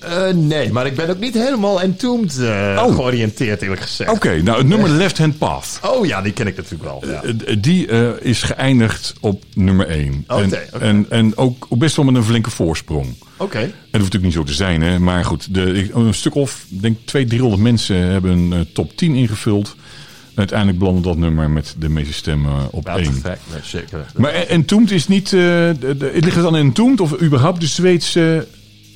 Eh, nee, maar ik ben ook niet helemaal entombed eh, Oh. georiënteerd, eerlijk gezegd. Oké, nou het nummer Left Hand Path. Oh ja, die ken ik natuurlijk wel. Ja. Eh, Die is geëindigd op nummer 1. Oké, en, en, en ook best wel met een flinke voorsprong. Oké. En dat hoeft natuurlijk niet zo te zijn, hè? maar goed, de, een stuk of, ik denk 200, 300 mensen hebben een top 10 ingevuld. Uiteindelijk belandde dat nummer met de meeste stemmen op Ja, te 1. gek. Nee, zeker. Maar en- Entombed is niet, de, de, ligt het dan in Entombed of überhaupt de Zweedse...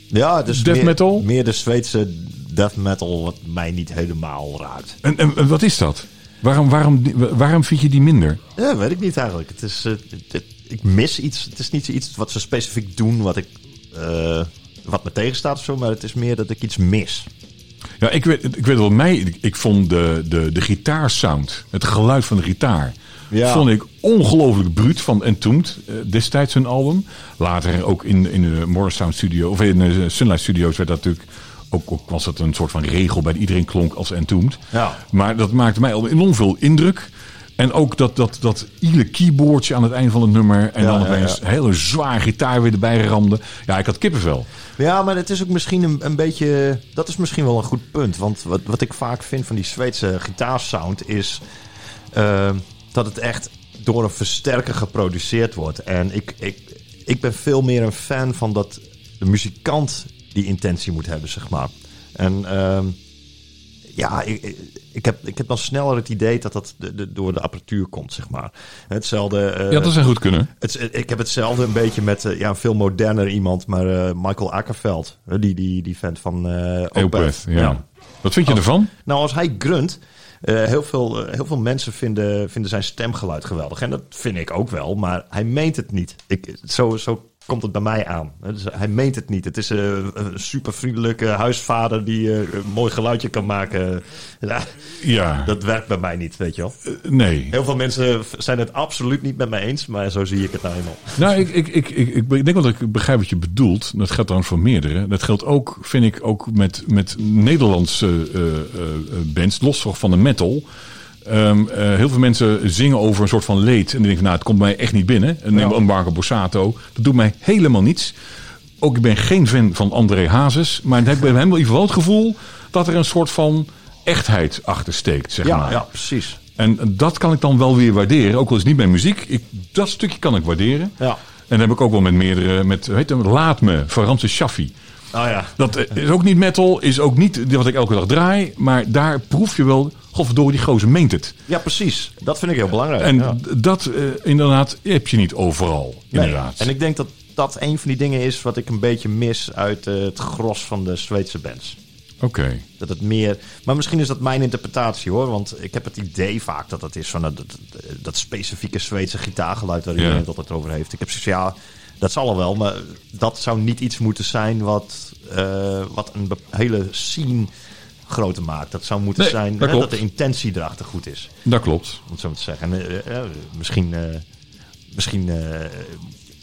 Ja, dus Death meer, metal? Meer de Zweedse death metal, wat mij niet helemaal raakt. En, en, en wat is dat? Waarom, waarom, waarom vind je die minder? Ja, weet ik niet eigenlijk. Het is, eh, het- ik mis iets. Het is niet iets wat ze specifiek doen wat ik... eh, wat me tegenstaat of zo, maar het is meer dat ik iets mis. Ja, ik weet, ik weet wel, mij, ik, ik vond de, de, de gitaarsound, het geluid van de gitaar, Ja. vond ik ongelooflijk bruut van Entombed, eh, destijds hun album. Later ook in, in de Morris Sound Studio, of in de Sunlight Studios werd dat natuurlijk, ook, ook was dat een soort van regel bij iedereen klonk als Entombed. Ja. Maar dat maakte mij al enorm veel indruk. En ook dat, dat, dat iele keyboardje aan het eind van het nummer. En Ja, dan opeens ja. hele zwaar gitaar weer erbij ramde. Ja, ik had kippenvel. Ja, maar het is ook misschien een, een beetje... Dat is misschien wel een goed punt. Want wat, wat ik vaak vind van die Zweedse gitaarsound is... eh, dat het echt door een versterker geproduceerd wordt. En ik, ik, ik ben veel meer een fan van dat de muzikant die intentie moet hebben, zeg maar. En ehm, ja, ik, ik- heb, ik heb dan sneller het idee dat dat de, de- door de apparatuur komt, zeg maar. Hetzelfde... eh, Ja, dat zou goed kunnen. het, ik heb hetzelfde een beetje met eh, ja, een veel moderner iemand, maar eh, Michael Akkerveld. die, die, die vent van eh Opeth. Opeth, ja. Wat vind je Als- ervan? Nou, als hij grunt, eh, heel, veel, eh, heel veel mensen vinden, vinden zijn stemgeluid geweldig. En dat vind ik ook wel, maar hij meent het niet. Ik, zo, zo komt het bij mij aan. Dus hij meent het niet. Het is eh, een super vriendelijke huisvader die eh, een mooi geluidje kan maken. Ja, Ja, dat werkt bij mij niet, weet je wel. nee. Heel veel mensen zijn het absoluut niet met mij eens, maar zo zie ik het nou eenmaal. Nou, ik, ik, ik, ik, ik denk wel dat ik begrijp wat je bedoelt. Dat geldt trouwens voor meerdere. Dat geldt ook, vind ik, ook met, met Nederlandse eh, eh, eh, bands, los van de metal. Ehm, eh, heel veel mensen zingen over een soort van leed. En die denken van, nou, het komt mij echt niet binnen. En neem Ja. een Marco Borsato. Dat doet mij helemaal niets. Ook ik ben geen fan van André Hazes. Maar ik heb bij hem wel in ieder geval het gevoel dat er een soort van echtheid achter steekt, zeg Ja, maar. ja, precies. En dat kan ik dan wel weer waarderen. Ook al is het niet mijn muziek. Ik, dat stukje kan ik waarderen. Ja. En dat heb ik ook wel met meerdere... Met, heet hem? Laat me, van Ramses Shaffi. Oh ja. Dat eh, is ook niet metal, is ook niet wat ik elke dag draai. Maar daar proef je wel, godverdorie, die gozer meent het. Ja, precies. Dat vind ik heel belangrijk. En ja. dat eh, inderdaad heb je niet overal, Nee. inderdaad. En ik denk dat dat een van die dingen is wat ik een beetje mis uit eh, het gros van de Zweedse bands. Oké. Dat het meer. Maar misschien is dat mijn interpretatie hoor. Want ik heb het idee vaak dat het is van dat, dat, dat specifieke Zweedse gitaargeluid waar iedereen het altijd over heeft. Ik heb zoiets ja, dat zal er wel. Maar dat zou niet iets moeten zijn wat, eh, wat een hele scene groter maakt. Dat zou moeten Nee, zijn dat hè, klopt. dat de intentie erachter goed is. Dat klopt. Om het zo te zeggen. En, eh, misschien misschien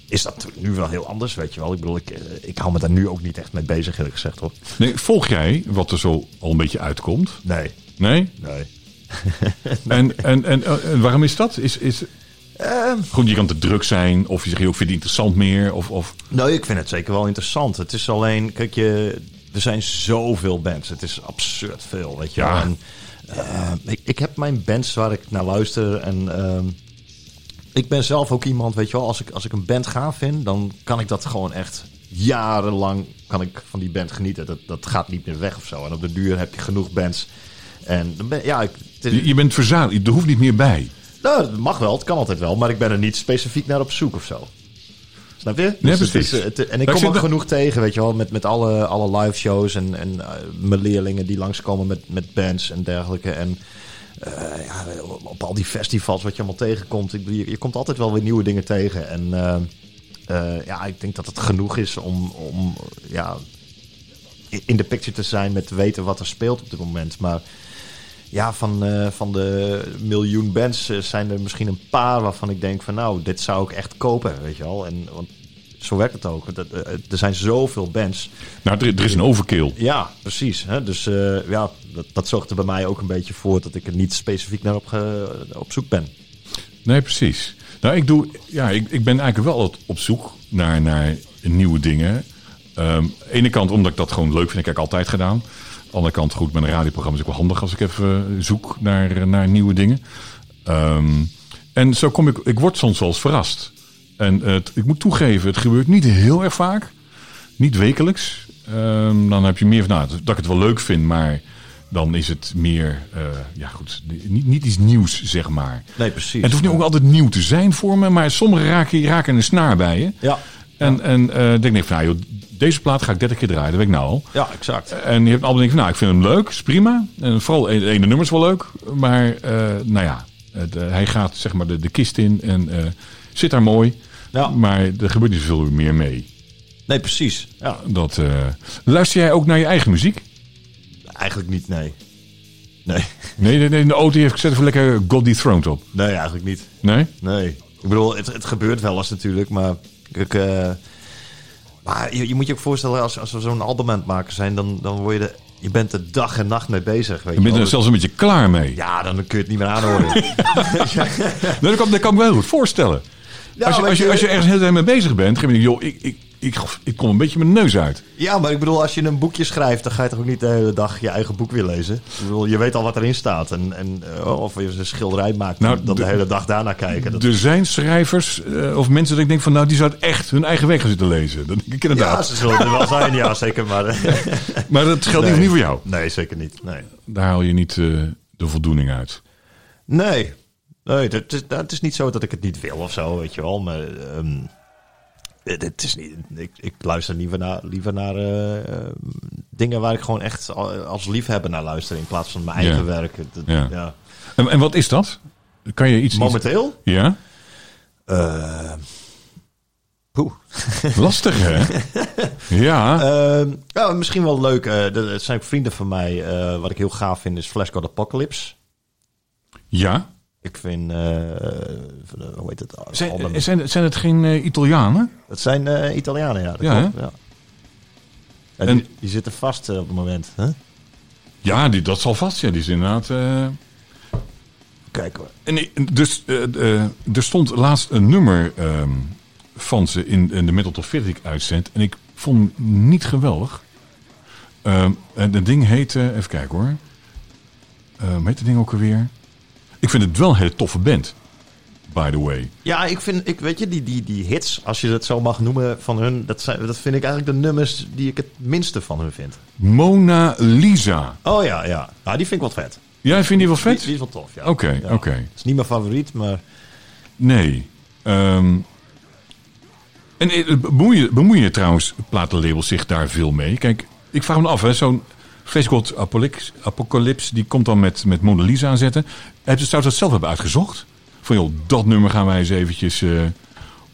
is dat nu wel heel anders, weet je wel. Ik bedoel, ik, ik hou me daar nu ook niet echt mee bezig, eerlijk gezegd hoor. Nee, volg jij wat er zo al een beetje uitkomt? Nee, Nee? nee. En, en, en, eh, en waarom is dat? Is, is, Ehm, goed, je kan te druk zijn, of je zegt, joh, ik vind het interessant meer. Of, of, Nou, ik vind het zeker wel interessant. Het is alleen, kijk, je, er zijn zoveel bands. Het is absurd veel, weet je Ja. En, eh, ik, ik heb mijn bands waar ik naar luister en ehm, ik ben zelf ook iemand, weet je wel, als ik, als ik een band gaaf vind, dan kan ik dat gewoon echt jarenlang kan ik van die band genieten. Dat, dat gaat niet meer weg of zo. En op de duur heb je genoeg bands. En dan ben, ja, ik, is- je, je bent verzadeld, er hoeft niet meer bij. Nou, het mag wel, het kan altijd wel, maar ik ben er niet specifiek naar op zoek of zo. Snap je? Dus het precies. is, het- en ik kom er- genoeg tegen, weet je wel, met, met alle, alle live shows en, en eh, mijn leerlingen die langskomen met, met bands en dergelijke. En eh, ja, op al die festivals wat je allemaal tegenkomt, ik, je, je komt altijd wel weer nieuwe dingen tegen. En eh, ja, ik denk dat het genoeg is om, om ja, in de picture te zijn met te weten wat er speelt op dit moment. Maar ja, van, eh, van de miljoen bands eh, zijn er misschien een paar waarvan ik denk van nou, dit zou ik echt kopen, weet je wel. En, want zo werkt het ook. Dat, eh, er zijn zoveel bands. Nou, er, er is een overkill. Ja, precies. Hè? Dus ja, dat, dat zorgt er bij mij ook een beetje voor dat ik er niet specifiek naar op, ge- op zoek ben. Nee, precies. Nou, ik, doe, ja, ik, ik ben eigenlijk wel op zoek naar, naar nieuwe dingen. Aan de ene kant omdat ik dat gewoon leuk vind, heb ik altijd gedaan. Aan de andere kant, goed, een radioprogramma is ook wel handig als ik even eh, zoek naar, naar nieuwe dingen. Ehm, en zo kom ik, ik word soms wel eens verrast. En eh, het, ik moet toegeven, het gebeurt niet heel erg vaak. Niet wekelijks. Ehm, dan heb je meer van, nou, dat ik het wel leuk vind, maar dan is het meer, eh, ja goed, niet, niet iets nieuws, zeg maar. Nee, precies. En het hoeft niet ook altijd nieuw te zijn voor me, maar sommige raken, raken een snaar bij je. Ja, En, en eh, denk ik van, nou, joh, deze plaat ga ik 30 keer draaien, dat weet ik nou al. ja, exact. En je hebt altijd denk van, nou, ik vind hem leuk, is prima. En vooral de ene nummer is wel leuk, maar eh, nou ja, het, eh, hij gaat zeg maar de, de kist in en zit daar mooi. Ja. Maar er gebeurt niet zoveel meer mee. Nee, precies. Ja, Dat, luister jij ook naar je eigen muziek? eigenlijk niet, nee. Nee, Nee, nee, nee in de auto heeft gezet even lekker God Dethroned op. nee eigenlijk niet. Nee? Nee. Ik bedoel, het, het gebeurt wel eens natuurlijk, maar... Ik, eh, maar je, je moet je ook voorstellen, als, als we zo'n album aan het maken zijn, dan, dan word je er... Je bent er dag en nacht mee bezig, weet Je bent wel. er zelfs een beetje klaar mee. Ja, dan kun je het niet meer aanhoren. Nee, dat, kan, dat kan ik me heel goed voorstellen. Ja, als, je, als, je, als je ergens heel de tijd mee bezig bent, dan denk je, joh, ik, ik, ik, ik kom een beetje mijn neus uit. ja, maar ik bedoel, als je een boekje schrijft, dan ga je toch ook niet de hele dag je eigen boek weer lezen? Ik bedoel, je weet al wat erin staat. En, en eh, of je een schilderij maakt, Nou, dan de, de- hele dag daarna kijken. Dat, Er zijn schrijvers eh, of mensen dat ik denk van, nou, die zouden echt hun eigen weg gaan zitten lezen. Dat denk ik ja, inderdaad. ze zullen er wel zijn, ja, zeker. Maar eh, Maar dat geldt Nee. niet voor jou. nee, zeker niet. Nee. Daar haal je niet de voldoening uit. Nee, nee het, is, het is niet zo dat ik het niet wil of zo, weet je wel. Maar ehm, het, het is niet, ik, ik luister liever naar, liever naar eh, eh, dingen waar ik gewoon echt al- als liefhebber naar luister in plaats van mijn eigen Ja. werk. Het- Ja. ja. En, en wat is dat? Kan je iets... iets- Momenteel? ja? Eh, poeh. Lastig, hè? ja. Ehm, ja, misschien wel leuk. eh, dat- het zijn ook vrienden van mij. eh, wat ik heel gaaf vind is Flash God Apocalypse. ja. Ik vind, eh, hoe heet het? Zijn, zijn, zijn het geen eh, Italianen? Het zijn eh, Italianen, ja. Dat Ja, klopt, ja. En- die, die zitten vast op het moment. Hè? Ja, die, dat zal vast. Ja, die is inderdaad... Kijk hoor. En dus er stond laatst een nummer ehm, van ze in, in de Metal Top 40 die ik uitzend. En ik vond hem niet geweldig. Ehm en het ding heette, even kijken hoor. Ehm heet het ding ook alweer? Ik vind het wel een hele toffe band. By the way. Ja, ik vind, ik, weet je, die, die, die hits, als je het zo mag noemen van hun, dat, zijn, dat vind ik eigenlijk de nummers die ik het minste van hun vind. Mona Lisa. Oh ja, ja. Nou, die vind ik wel vet. Jij vindt die wel vet? Die, die is wel tof, ja. Oké, Ja. oké. Het is niet mijn favoriet, maar... Nee. Ehm, en eh, bemoeien, bemoeien trouwens platenlabels zich daar veel mee? Kijk, ik vraag me af, hè, zo'n Face God Apocalypse, die komt dan met, met Mona Lisa aanzetten. Heb je, zou je dat zelf hebben uitgezocht? Van joh, dat nummer gaan wij eens eventjes eh,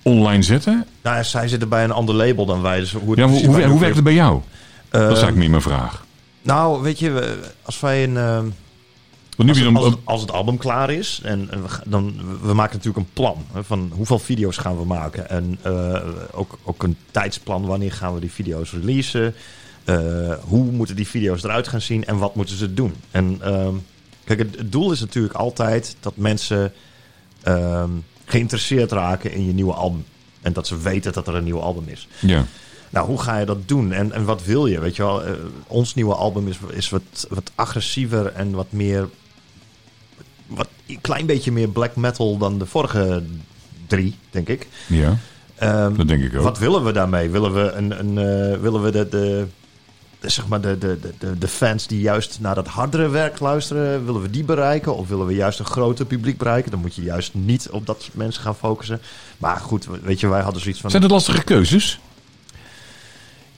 online zetten. Nou, ja, zij zitten bij een ander label dan wij. Dus hoe, Ja, hoe, hoe werkt het bij jou? Eh, dat is eigenlijk meer mijn vraag. Nou, weet je, als wij een... Want nu als, het, dan, als, het, als het album klaar is, en, en we, dan, we maken natuurlijk een plan hè, van hoeveel video's gaan we maken. En eh, ook, ook een tijdsplan, wanneer gaan we die video's releasen. Eh, hoe moeten die video's eruit gaan zien en wat moeten ze doen. En ehm, kijk, het, het doel is natuurlijk altijd dat mensen ehm, geïnteresseerd raken in je nieuwe album. En dat ze weten dat er een nieuw album is. ja. Nou, hoe ga je dat doen? En, en wat wil je? Weet je wel, eh, ons nieuwe album is, is wat, wat agressiever en wat meer. Wat, een klein beetje meer black metal dan de vorige drie, denk ik. ja, Ehm, dat denk ik ook. wat willen we daarmee? Willen we, een, een, eh, willen we de, de, zeg maar de, de, de, de fans die juist naar dat hardere werk luisteren, willen we die bereiken? Of willen we juist een groter publiek bereiken? Dan moet je juist niet op dat soort mensen gaan focussen. Maar goed, weet je, wij hadden zoiets van... Zijn het lastige keuzes?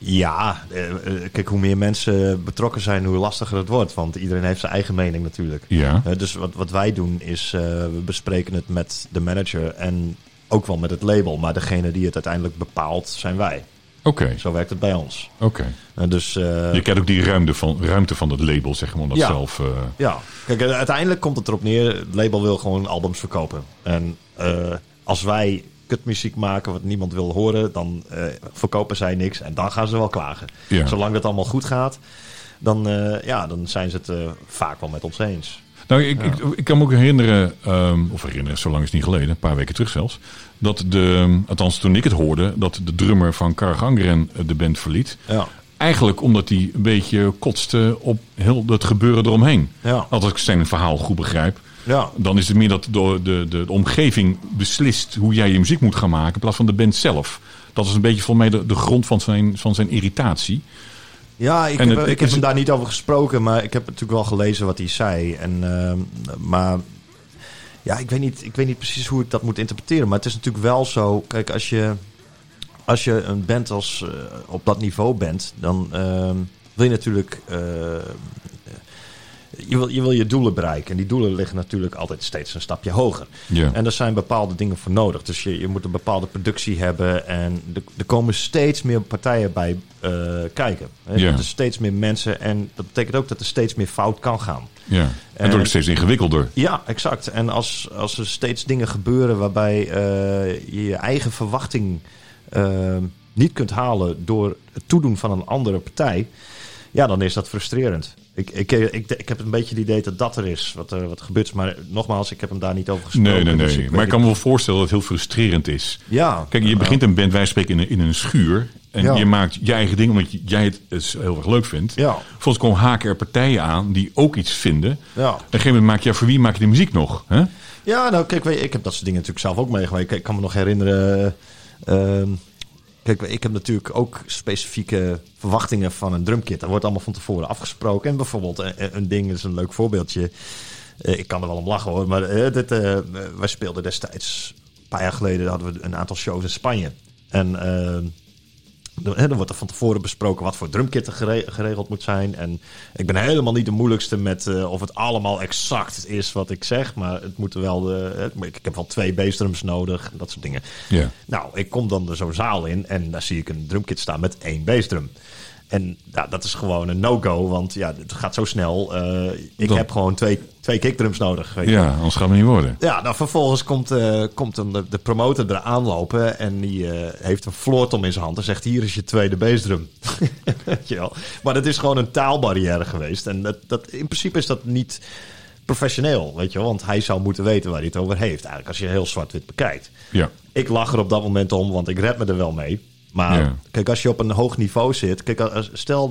Ja, eh, eh, kijk, hoe meer mensen betrokken zijn, hoe lastiger het wordt. Want iedereen heeft zijn eigen mening natuurlijk. Ja. Eh, dus wat, wat wij doen is, we bespreken het met de manager en ook wel met het label. Maar degene die het uiteindelijk bepaalt, zijn wij. Oké, Zo werkt het bij ons. oké. Dus eh, Je kent ook die ruimte van, ruimte van het label, zeg maar, dat Ja. zelf... eh, ja, kijk, eh, uiteindelijk komt het erop neer, het label wil gewoon albums verkopen. En als wij kutmuziek maken wat niemand wil horen, dan verkopen zij niks en dan gaan ze wel klagen. Ja. Zolang dat allemaal goed gaat, dan, ja, dan zijn ze het vaak wel met ons eens. Nou, ik, ik, ik kan me ook herinneren, ehm, of herinneren, zo lang is het niet geleden, een paar weken terug zelfs, dat de, althans toen ik het hoorde, dat de drummer van Kargangren de band verliet. Ja. Eigenlijk omdat hij een beetje kotste op heel het gebeuren eromheen. Ja. Als ik zijn verhaal goed begrijp. Ja. Dan is het meer dat de, de, de, de omgeving beslist hoe jij je muziek moet gaan maken. In plaats van de band zelf. Dat is een beetje volgens mij de, de grond van zijn, van zijn irritatie. Ja, ik, En heb, het- ik heb hem daar niet over gesproken, maar ik heb natuurlijk wel gelezen wat hij zei. En, ehm, maar ja, ik weet, niet, ik weet niet precies hoe ik dat moet interpreteren. Maar het is natuurlijk wel zo, kijk, als je, als je een band als, eh, op dat niveau bent, dan ehm, wil je natuurlijk... je, wil, je wil je doelen bereiken. En die doelen liggen natuurlijk altijd steeds een stapje hoger. Ja. En er zijn bepaalde dingen voor nodig. Dus je, je moet een bepaalde productie hebben. En er, er komen steeds meer partijen bij eh, kijken. Hè. Er zijn steeds meer mensen. En dat betekent ook dat er steeds meer fout kan gaan. Ja. En het wordt steeds ingewikkelder. Ja, exact. En als, als er steeds dingen gebeuren waarbij eh, je je eigen verwachting eh, niet kunt halen door het toedoen van een andere partij, ja, dan is dat frustrerend. Ik, ik, ik, ik heb een beetje het idee dat dat er is, wat er wat gebeurt. Maar nogmaals, ik heb hem daar niet over gesproken. Nee, nee, dus nee. ik Maar ik kan me wel voorstellen dat het heel frustrerend is. Ja. Kijk, je begint een band, wij spreken in een, in een schuur. En Ja. je maakt je eigen ding omdat jij het dus heel erg leuk vindt. Ja. Volgens komen haken er partijen aan die ook iets vinden. Ja. Op een gegeven moment maak je, ja, voor wie maak je de muziek nog? Hè? Ja, nou kijk, ik heb dat soort dingen natuurlijk zelf ook meegemaakt. Ik kan me nog herinneren. ehm, kijk, ik heb natuurlijk ook specifieke verwachtingen van een drumkit. Dat wordt allemaal van tevoren afgesproken. En bijvoorbeeld een, een ding, is een leuk voorbeeldje. Eh, ik kan er wel om lachen hoor, maar eh, dit, eh, wij speelden destijds, een paar jaar geleden, hadden we een aantal shows in Spanje. En dan, wordt er van tevoren besproken wat voor drumkit er gere- geregeld moet zijn. En ik ben helemaal niet de moeilijkste met eh, of het allemaal exact is wat ik zeg. Maar het moet wel. De, hè, ik heb wel twee bassdrums nodig. Dat soort dingen. Ja. Nou, ik kom dan zo'n zaal in en daar zie ik een drumkit staan met één bassdrum. En ja, dat is gewoon een no-go, want ja, het gaat zo snel. Eh, ik Dan- heb gewoon twee, twee kickdrums nodig. Weet. Ja, anders gaat het niet worden. Ja, nou vervolgens komt, eh, komt de, de promotor eraan lopen en die eh, heeft een floortom in zijn hand en zegt hier is je tweede bassdrum. Weet je wel. Maar dat is gewoon een taalbarrière geweest en dat, dat, in principe is dat niet professioneel, weet je wel. Want hij zou moeten weten waar hij het over heeft, eigenlijk als je heel zwart-wit bekijkt. Ja. Ik lach er op dat moment om, want ik red me er wel mee. Maar Ja. kijk, als je op een hoog niveau zit. Kijk, als- stel,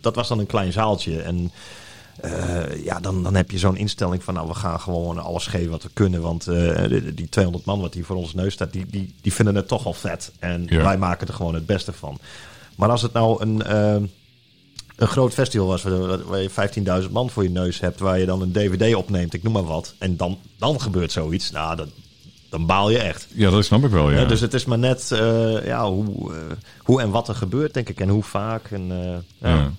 dat was dan een klein zaaltje. En eh, ja, dan, dan heb je zo'n instelling van, nou, we gaan gewoon alles geven wat we kunnen. Want eh, die, die 200 man wat hier voor ons neus staat, die, die, die vinden het toch al vet. En Ja. wij maken er gewoon het beste van. Maar als het nou een, eh, een groot festival was, waar waar je 15.000 man voor je neus hebt, waar je dan een DVD opneemt, ik noem maar wat. En dan, dan gebeurt zoiets, nou, dat, dan baal je echt. Ja, dat snap ik wel, ja. Dus het is maar net eh, ja, hoe, eh, hoe en wat er gebeurt, denk ik. En hoe vaak. En, eh, ja.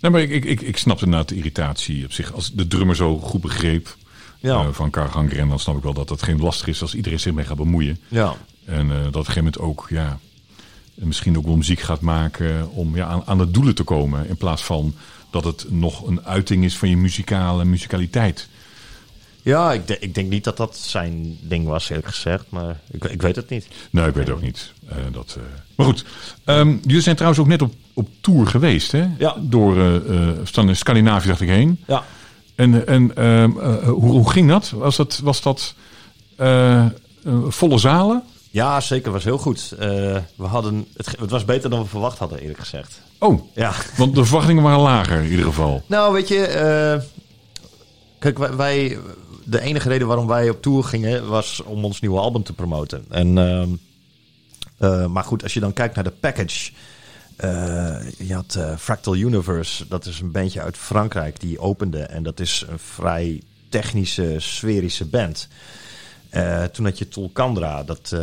Nee, maar ik, ik, ik, ik snapte inderdaad de irritatie op zich. Als de drummer zo goed begreep Ja. van Kargangren, dan snap ik wel dat dat geen lastig is als iedereen zich mee gaat bemoeien. ja. En dat op een gegeven moment ook, ja, misschien ook wel muziek gaat maken om ja, aan, aan de doelen te komen. In plaats van dat het nog een uiting is van je muzikale muzikaliteit. Ja, ik, de- ik denk niet dat dat zijn ding was, eerlijk gezegd. Maar ik, ik weet het niet. Nee, ik weet het ook niet. Eh, dat, eh, Maar goed, Ehm, jullie zijn trouwens ook net op, op tour geweest, hè? Ja. Door Stan- Scandinavië, dacht ik, heen. Ja. En, en ehm, eh, hoe, hoe ging dat? Was dat, was dat volle zalen? Ja, zeker. was heel goed. We hadden, het, het was beter dan we verwacht hadden, eerlijk gezegd. Oh, Ja. want de verwachtingen waren lager in ieder geval. Nou, weet je, kijk, wij, wij- de enige reden waarom wij op tour gingen was om ons nieuwe album te promoten. En, ehm, eh, maar goed, als je dan kijkt naar de package. eh, je had eh, Fractal Universe, dat is een bandje uit Frankrijk die opende. En dat is een vrij technische, sferische band. Toen had je Tulkandra, dat,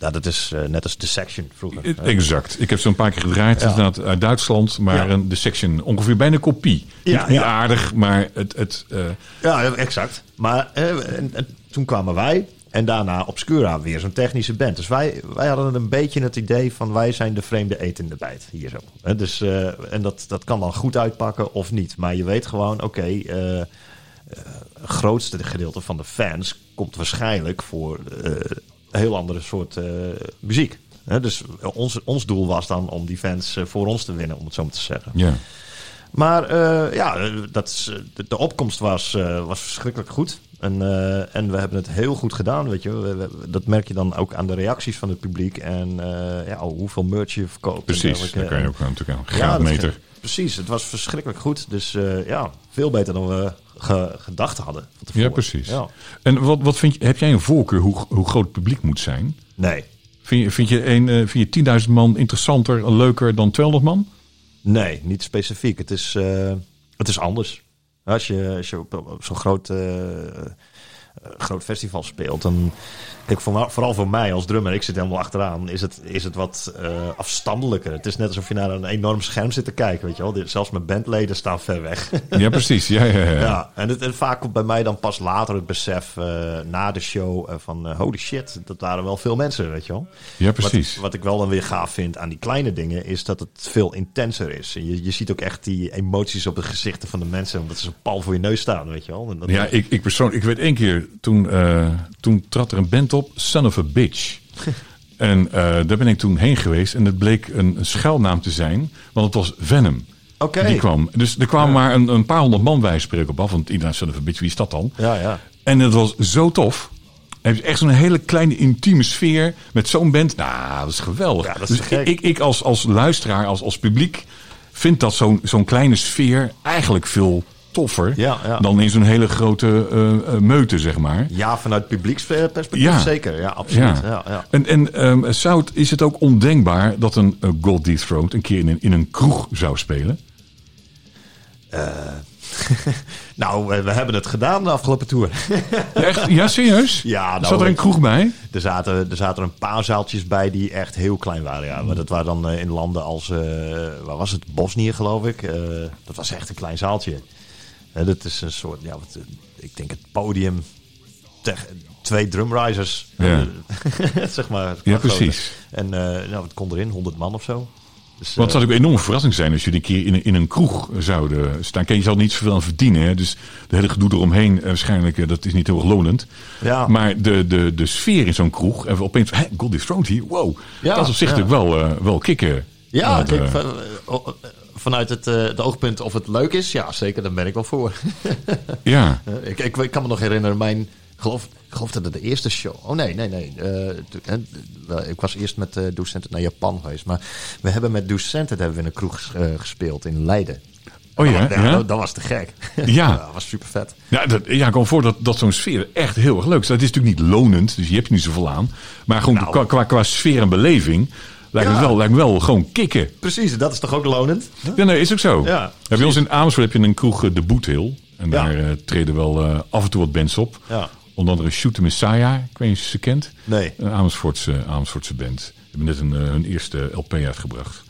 ja, dat is eh, net als The Section vroeger. Exact. Ik heb ze een paar keer gedraaid. Ja. Inderdaad, uit Duitsland, maar Ja. een, de section ongeveer bijna een kopie. Ja, niet, ja. aardig, maar het... het eh, Ja, exact. Maar eh, en, en toen kwamen wij en daarna Obscura, weer zo'n technische band. Dus wij, wij hadden een beetje het idee van wij zijn de vreemde eet in de bijt hier zo. Dus, en dat, dat kan dan goed uitpakken of niet. Maar je weet gewoon, oké, het grootste gedeelte van de fans komt waarschijnlijk voor een heel andere soort eh, muziek. Hè, dus ons, ons doel was dan om die fans eh, voor ons te winnen, om het zo maar te zeggen. ja. Maar eh, ja, dat de, opkomst was, was verschrikkelijk goed. En, en we hebben het heel goed gedaan, weet je. We- we- dat merk je dan ook aan de reacties van het publiek. En ja, hoeveel merch je verkoopt. Precies, daar kan je ook natuurlijk aan. Graadmeter. precies, het was verschrikkelijk goed. Dus ja, veel beter dan we ge- gedacht hadden. Ja, precies. Ja. En wat, wat vind je, heb jij een voorkeur hoe, hoe groot het publiek moet zijn? Nee, Vind je, vind je, een, eh, vind je 10.000 man interessanter, leuker dan 200 man? nee, niet specifiek. Het is, eh, het is anders. Als je, als je op, op zo'n groot, eh, groot festival speelt, dan... Kijk, voor, vooral voor mij als drummer, ik zit helemaal achteraan, is het, is het wat eh, afstandelijker. Het is net alsof je naar een enorm scherm zit te kijken, weet je wel. Zelfs mijn bandleden staan ver weg. Ja, precies. Ja, ja, ja. Ja, en, het, en vaak komt bij mij dan pas later het besef eh, na de show eh, van eh, holy shit, dat waren wel veel mensen, weet je wel. Ja, precies. Wat, wat ik wel dan weer gaaf vind aan die kleine dingen is dat het veel intenser is. En je, je ziet ook echt die emoties op de gezichten van de mensen, omdat ze een pal voor je neus staan, weet je wel. En dat, Ja, ik, ik persoonlijk, ik weet één keer, toen, eh, toen trad er een band op, Son of a Bitch. en eh, daar ben ik toen heen geweest en het bleek een, een schuilnaam te zijn, want het was Venom. Oké. Die kwam. Dus er kwamen maar een, een paar honderd man bij spreken op af, want iedereen Son of a Bitch, wie is dat dan? Ja, ja. En het was zo tof. Het is echt zo'n hele kleine intieme sfeer met zo'n band. Nou, dat is geweldig. Ja, dat is dus ik, ik als, als luisteraar, als, als publiek, vind dat zo'n zo'n kleine sfeer eigenlijk veel toffer Ja, ja. dan in zo'n hele grote eh, eh, meute, zeg maar. Ja, vanuit publieksperspectief Ja. zeker. Ja, absoluut. Ja. Ja. Ja, En, en Zout, is het ook ondenkbaar dat een uh, God Dethroned een keer in een, in een kroeg zou spelen? Nou, we, hebben het gedaan de afgelopen tour. Echt? Ja, serieus? Ja, nou, Zat er een kroeg bij? Er zaten, er zaten een paar zaaltjes bij die echt heel klein waren. Ja. Maar dat waren dan in landen als, waar was het? Bosnië geloof ik. Dat was echt een klein zaaltje. Eh, dat is een soort, ja, wat, eh, ik denk het podium. Twee drumrisers. Ja. zeg maar. Ja, precies. En eh, nou, het kon erin, 100 man of zo. Dus, Want het zou ook een enorme verrassing zijn als jullie een keer in een, in een kroeg zouden staan. Kijk, je zal niet zoveel aan verdienen. Hè? Dus de hele gedoe eromheen, eh, waarschijnlijk, eh, dat is niet heel erg lonend. Ja. Maar de, de, de sfeer in zo'n kroeg, en opeens, hé, God is Throat hier, wow. Ja, dat is op zich ja. natuurlijk wel, eh, wel kicken. Ja, kijk, eh, van- eh, vanuit het, eh, het oogpunt of het leuk is, ja zeker, daar ben ik wel voor. ja. Eh, ik, ik, ik kan me nog herinneren, mijn, geloof, ik geloof dat het de eerste show... Oh nee, nee, nee. eh, eh, ik was eerst met uh, Docenten naar Japan geweest. Maar we hebben met Docenten hebben we in een kroeg eh, gespeeld in Leiden. Oh ja, dat, was- ja? dat, dat was te gek. Ja. dat was super vet. Ja, dat, ja, ik kan voor dat, dat zo'n sfeer echt heel erg leuk is. Dat is natuurlijk niet lonend, dus je hebt er niet zoveel aan. Maar gewoon Nou. qua, qua, qua sfeer en beleving lijkt, Ja. me wel, lijkt me wel gewoon kicken. Precies, dat is toch ook lonend? Ja, nee, is ook zo. Ja, Ja, bij ons in Amersfoort heb je een kroeg, eh, de Boetheel. En daar eh, treden wel eh, af en toe wat bands op. Ja. Onder andere Shoot the Messiah. Ik weet niet of je ze kent. Nee. Een Amersfoortse, Amersfoortse band. Die hebben net een, hun eerste LP uitgebracht.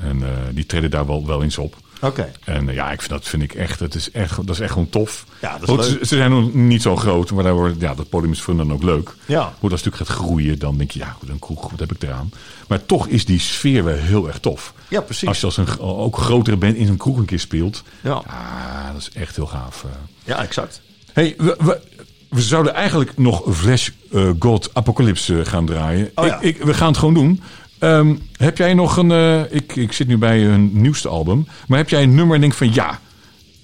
En die treden daar wel, wel eens op. Oké. En eh, ja, ik vind, dat vind ik echt, dat is echt, dat is echt gewoon tof. Ja, dat is Goed, leuk. Ze, ze zijn nog niet zo groot, maar daardoor, ja, dat podium is voor hen dan ook leuk. Ja. Hoe dat stuk gaat groeien, dan denk je, ja, goed, een kroeg, wat heb ik eraan? Maar toch is die sfeer wel heel erg tof. Ja, precies. Als je als een ook grotere band in een kroeg een keer speelt, Ja. ja, dat is echt heel gaaf. eh. Ja, exact. Hey, we, we, we zouden eigenlijk nog Flash eh, God Apocalypse gaan draaien. Oh ja. ik, ik, we gaan het gewoon doen. Ehm, heb jij nog een... eh, ik, ik zit nu bij hun nieuwste album. Maar heb jij een nummer en denk van ja,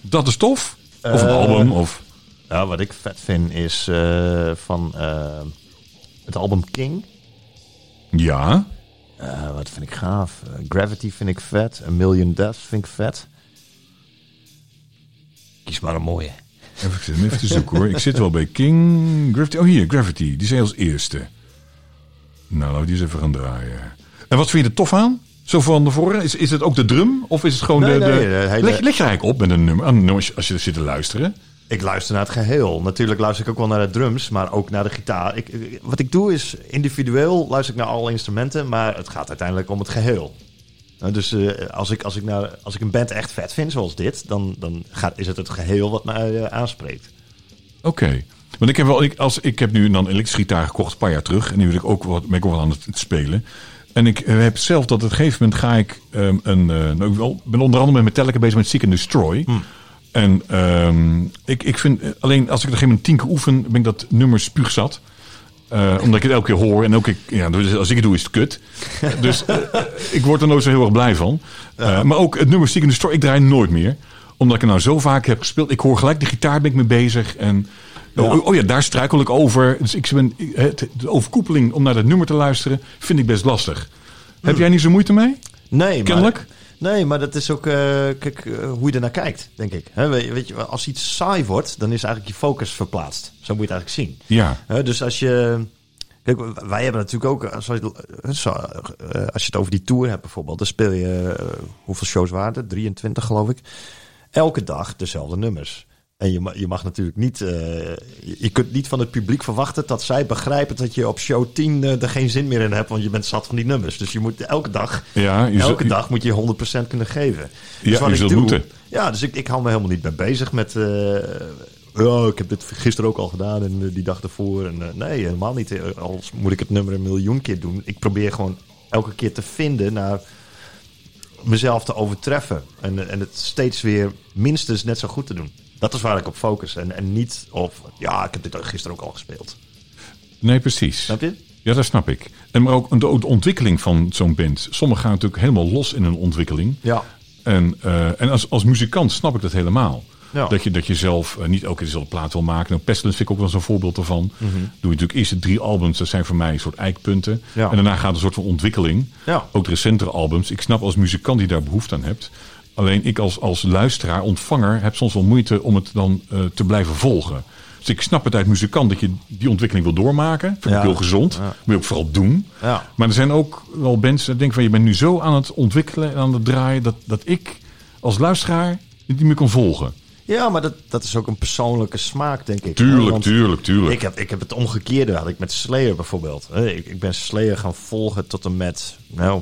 dat is tof? Of een Eh, album? Of, Ja, wat ik vet vind is eh, van het album King. ja, wat vind ik gaaf? Gravity vind ik vet. A Million Deaths vind ik vet. Kies maar een mooie. even, ik zit hem even te zoeken hoor. Ik zit wel bij King Gravity. Oh hier, Gravity. Die zei als eerste. Nou, laten we die eens even gaan draaien. En wat vind je er tof aan? Zo van tevoren? Is, is het ook de drum? Of is het gewoon Nee, de... nee, de... hele- leg, leg je eigenlijk op met een nummer, een nummer als je- zit te luisteren? Ik luister naar het geheel. Natuurlijk luister ik ook wel naar de drums, maar ook naar de gitaar. Ik, wat ik doe is individueel luister ik naar alle instrumenten, maar het gaat uiteindelijk om het geheel. Nou, dus eh, als, ik, als, ik naar, als ik een band echt vet vind, zoals dit, dan, dan gaat, is het het geheel wat mij eh, aanspreekt. Oké. Want ik heb wel, ik, als, ik heb nu dan een elektrische gitaar gekocht een paar jaar terug. En nu wil ik ook wat, ben ik ook wel aan het spelen. En ik eh, heb zelf dat op een gegeven moment ga ik ehm, een. eh, nou, ik ben onder andere met Metallica bezig met Seek and Destroy. En ehm, ik, ik vind eh, alleen als ik er geen moment tien keer oefen, ben ik dat nummer spuugzat. Eh, omdat ik het elke keer hoor en elke keer, ja, dus als ik het doe is het kut. dus ik word er nooit zo heel erg blij van. Maar ook het nummer Seek and Destroy, ik draai nooit meer. Omdat ik er nou zo vaak heb gespeeld. Ik hoor gelijk de gitaar, ben ik mee bezig. En Oh, oh ja, daar struikel ik over. Dus ik ben, het, de overkoepeling om naar dat nummer te luisteren vind ik best lastig. Heb jij niet zo moeite mee? Nee, Kennelijk? Maar, nee, maar dat is ook eh, kijk, eh, hoe je ernaar kijkt, denk ik. Weet, je- je, als iets saai wordt, dan is eigenlijk je focus verplaatst. Zo moet je het eigenlijk zien. Ja. Dus als je. Kijk, wij hebben natuurlijk ook. Als, je- eh, zo, eh, als je het over die tour hebt bijvoorbeeld, dan speel je. hoeveel shows waren er? 23, geloof ik. Elke dag dezelfde nummers. En je, je mag natuurlijk niet. eh, je- kunt niet van het publiek verwachten dat zij begrijpen dat je op show 10 eh, er geen zin meer in hebt, want je bent zat van die nummers. Dus je moet elke dag. Ja, elke zult- dag moet je 100% kunnen geven. Ja, Dus wat je ik doe- moeten. Ja, dus ik, ik hou me helemaal niet mee bezig met. eh, ja, ik heb dit gisteren ook al gedaan en die dag ervoor. En, nee, helemaal niet. Eh, Al moet ik het nummer een miljoen keer doen. Ik probeer gewoon elke keer te vinden naar mezelf te overtreffen. En, en het steeds weer minstens net zo goed te doen. Dat is waar ik op focus. En, en niet op, ja, ik heb dit gisteren ook al gespeeld. Nee, precies. Snap je? Ja, dat snap ik. En maar ook de, de ontwikkeling van zo'n band. Sommigen gaan natuurlijk helemaal los in hun ontwikkeling. Ja. En, eh, en als, als muzikant snap ik dat helemaal. Ja. Dat, je, dat je zelf eh, niet elke keer dezelfde plaat wil maken. Nou, Pestilence vind ik ook wel zo'n voorbeeld ervan. Mhm. Doe je natuurlijk eerst de drie albums. Dat zijn voor mij een soort eikpunten. Ja. En daarna gaat een soort van ontwikkeling. Ja. Ook de recentere albums. Ik snap als muzikant die daar behoefte aan hebt. Alleen ik als, als luisteraar, ontvanger, heb soms wel moeite om het dan eh, te blijven volgen. Dus ik snap het uit muzikant dat je die ontwikkeling wil doormaken. Vind ik Ja. heel gezond. Ja. Moet je ook vooral doen. Ja. Maar er zijn ook wel mensen die denken van je bent nu zo aan het ontwikkelen en aan het draaien dat, dat ik als luisteraar niet meer kan volgen. Ja, maar dat, dat is ook een persoonlijke smaak, denk ik. Tuurlijk, Want tuurlijk, tuurlijk. Ik heb, ik heb het omgekeerde, had ik met Slayer bijvoorbeeld. Ik, ik ben Slayer gaan volgen tot en met, nou...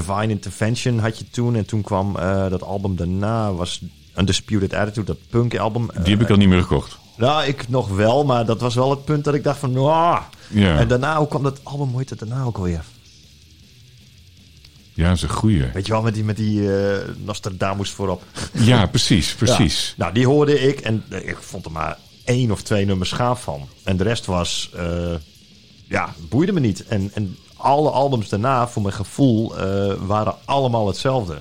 Divine Intervention had je toen. En toen kwam eh, dat album daarna, was Undisputed Attitude, dat punk album. Die heb ik al niet meer gekocht. Nou, ik nog wel, maar dat was wel het punt dat ik dacht van... Ja. En daarna, hoe kwam dat album, hoe heet het daarna ook alweer? Ja, een goeie. Weet je wel, met die, met die eh, Nostradamus voorop. Ja, precies, precies. Ja. Nou, die hoorde ik en eh, ik vond er maar één of twee nummers gaaf van. En de rest was, eh, ja, boeide me niet. En, en alle albums daarna, voor mijn gevoel, eh, waren allemaal hetzelfde.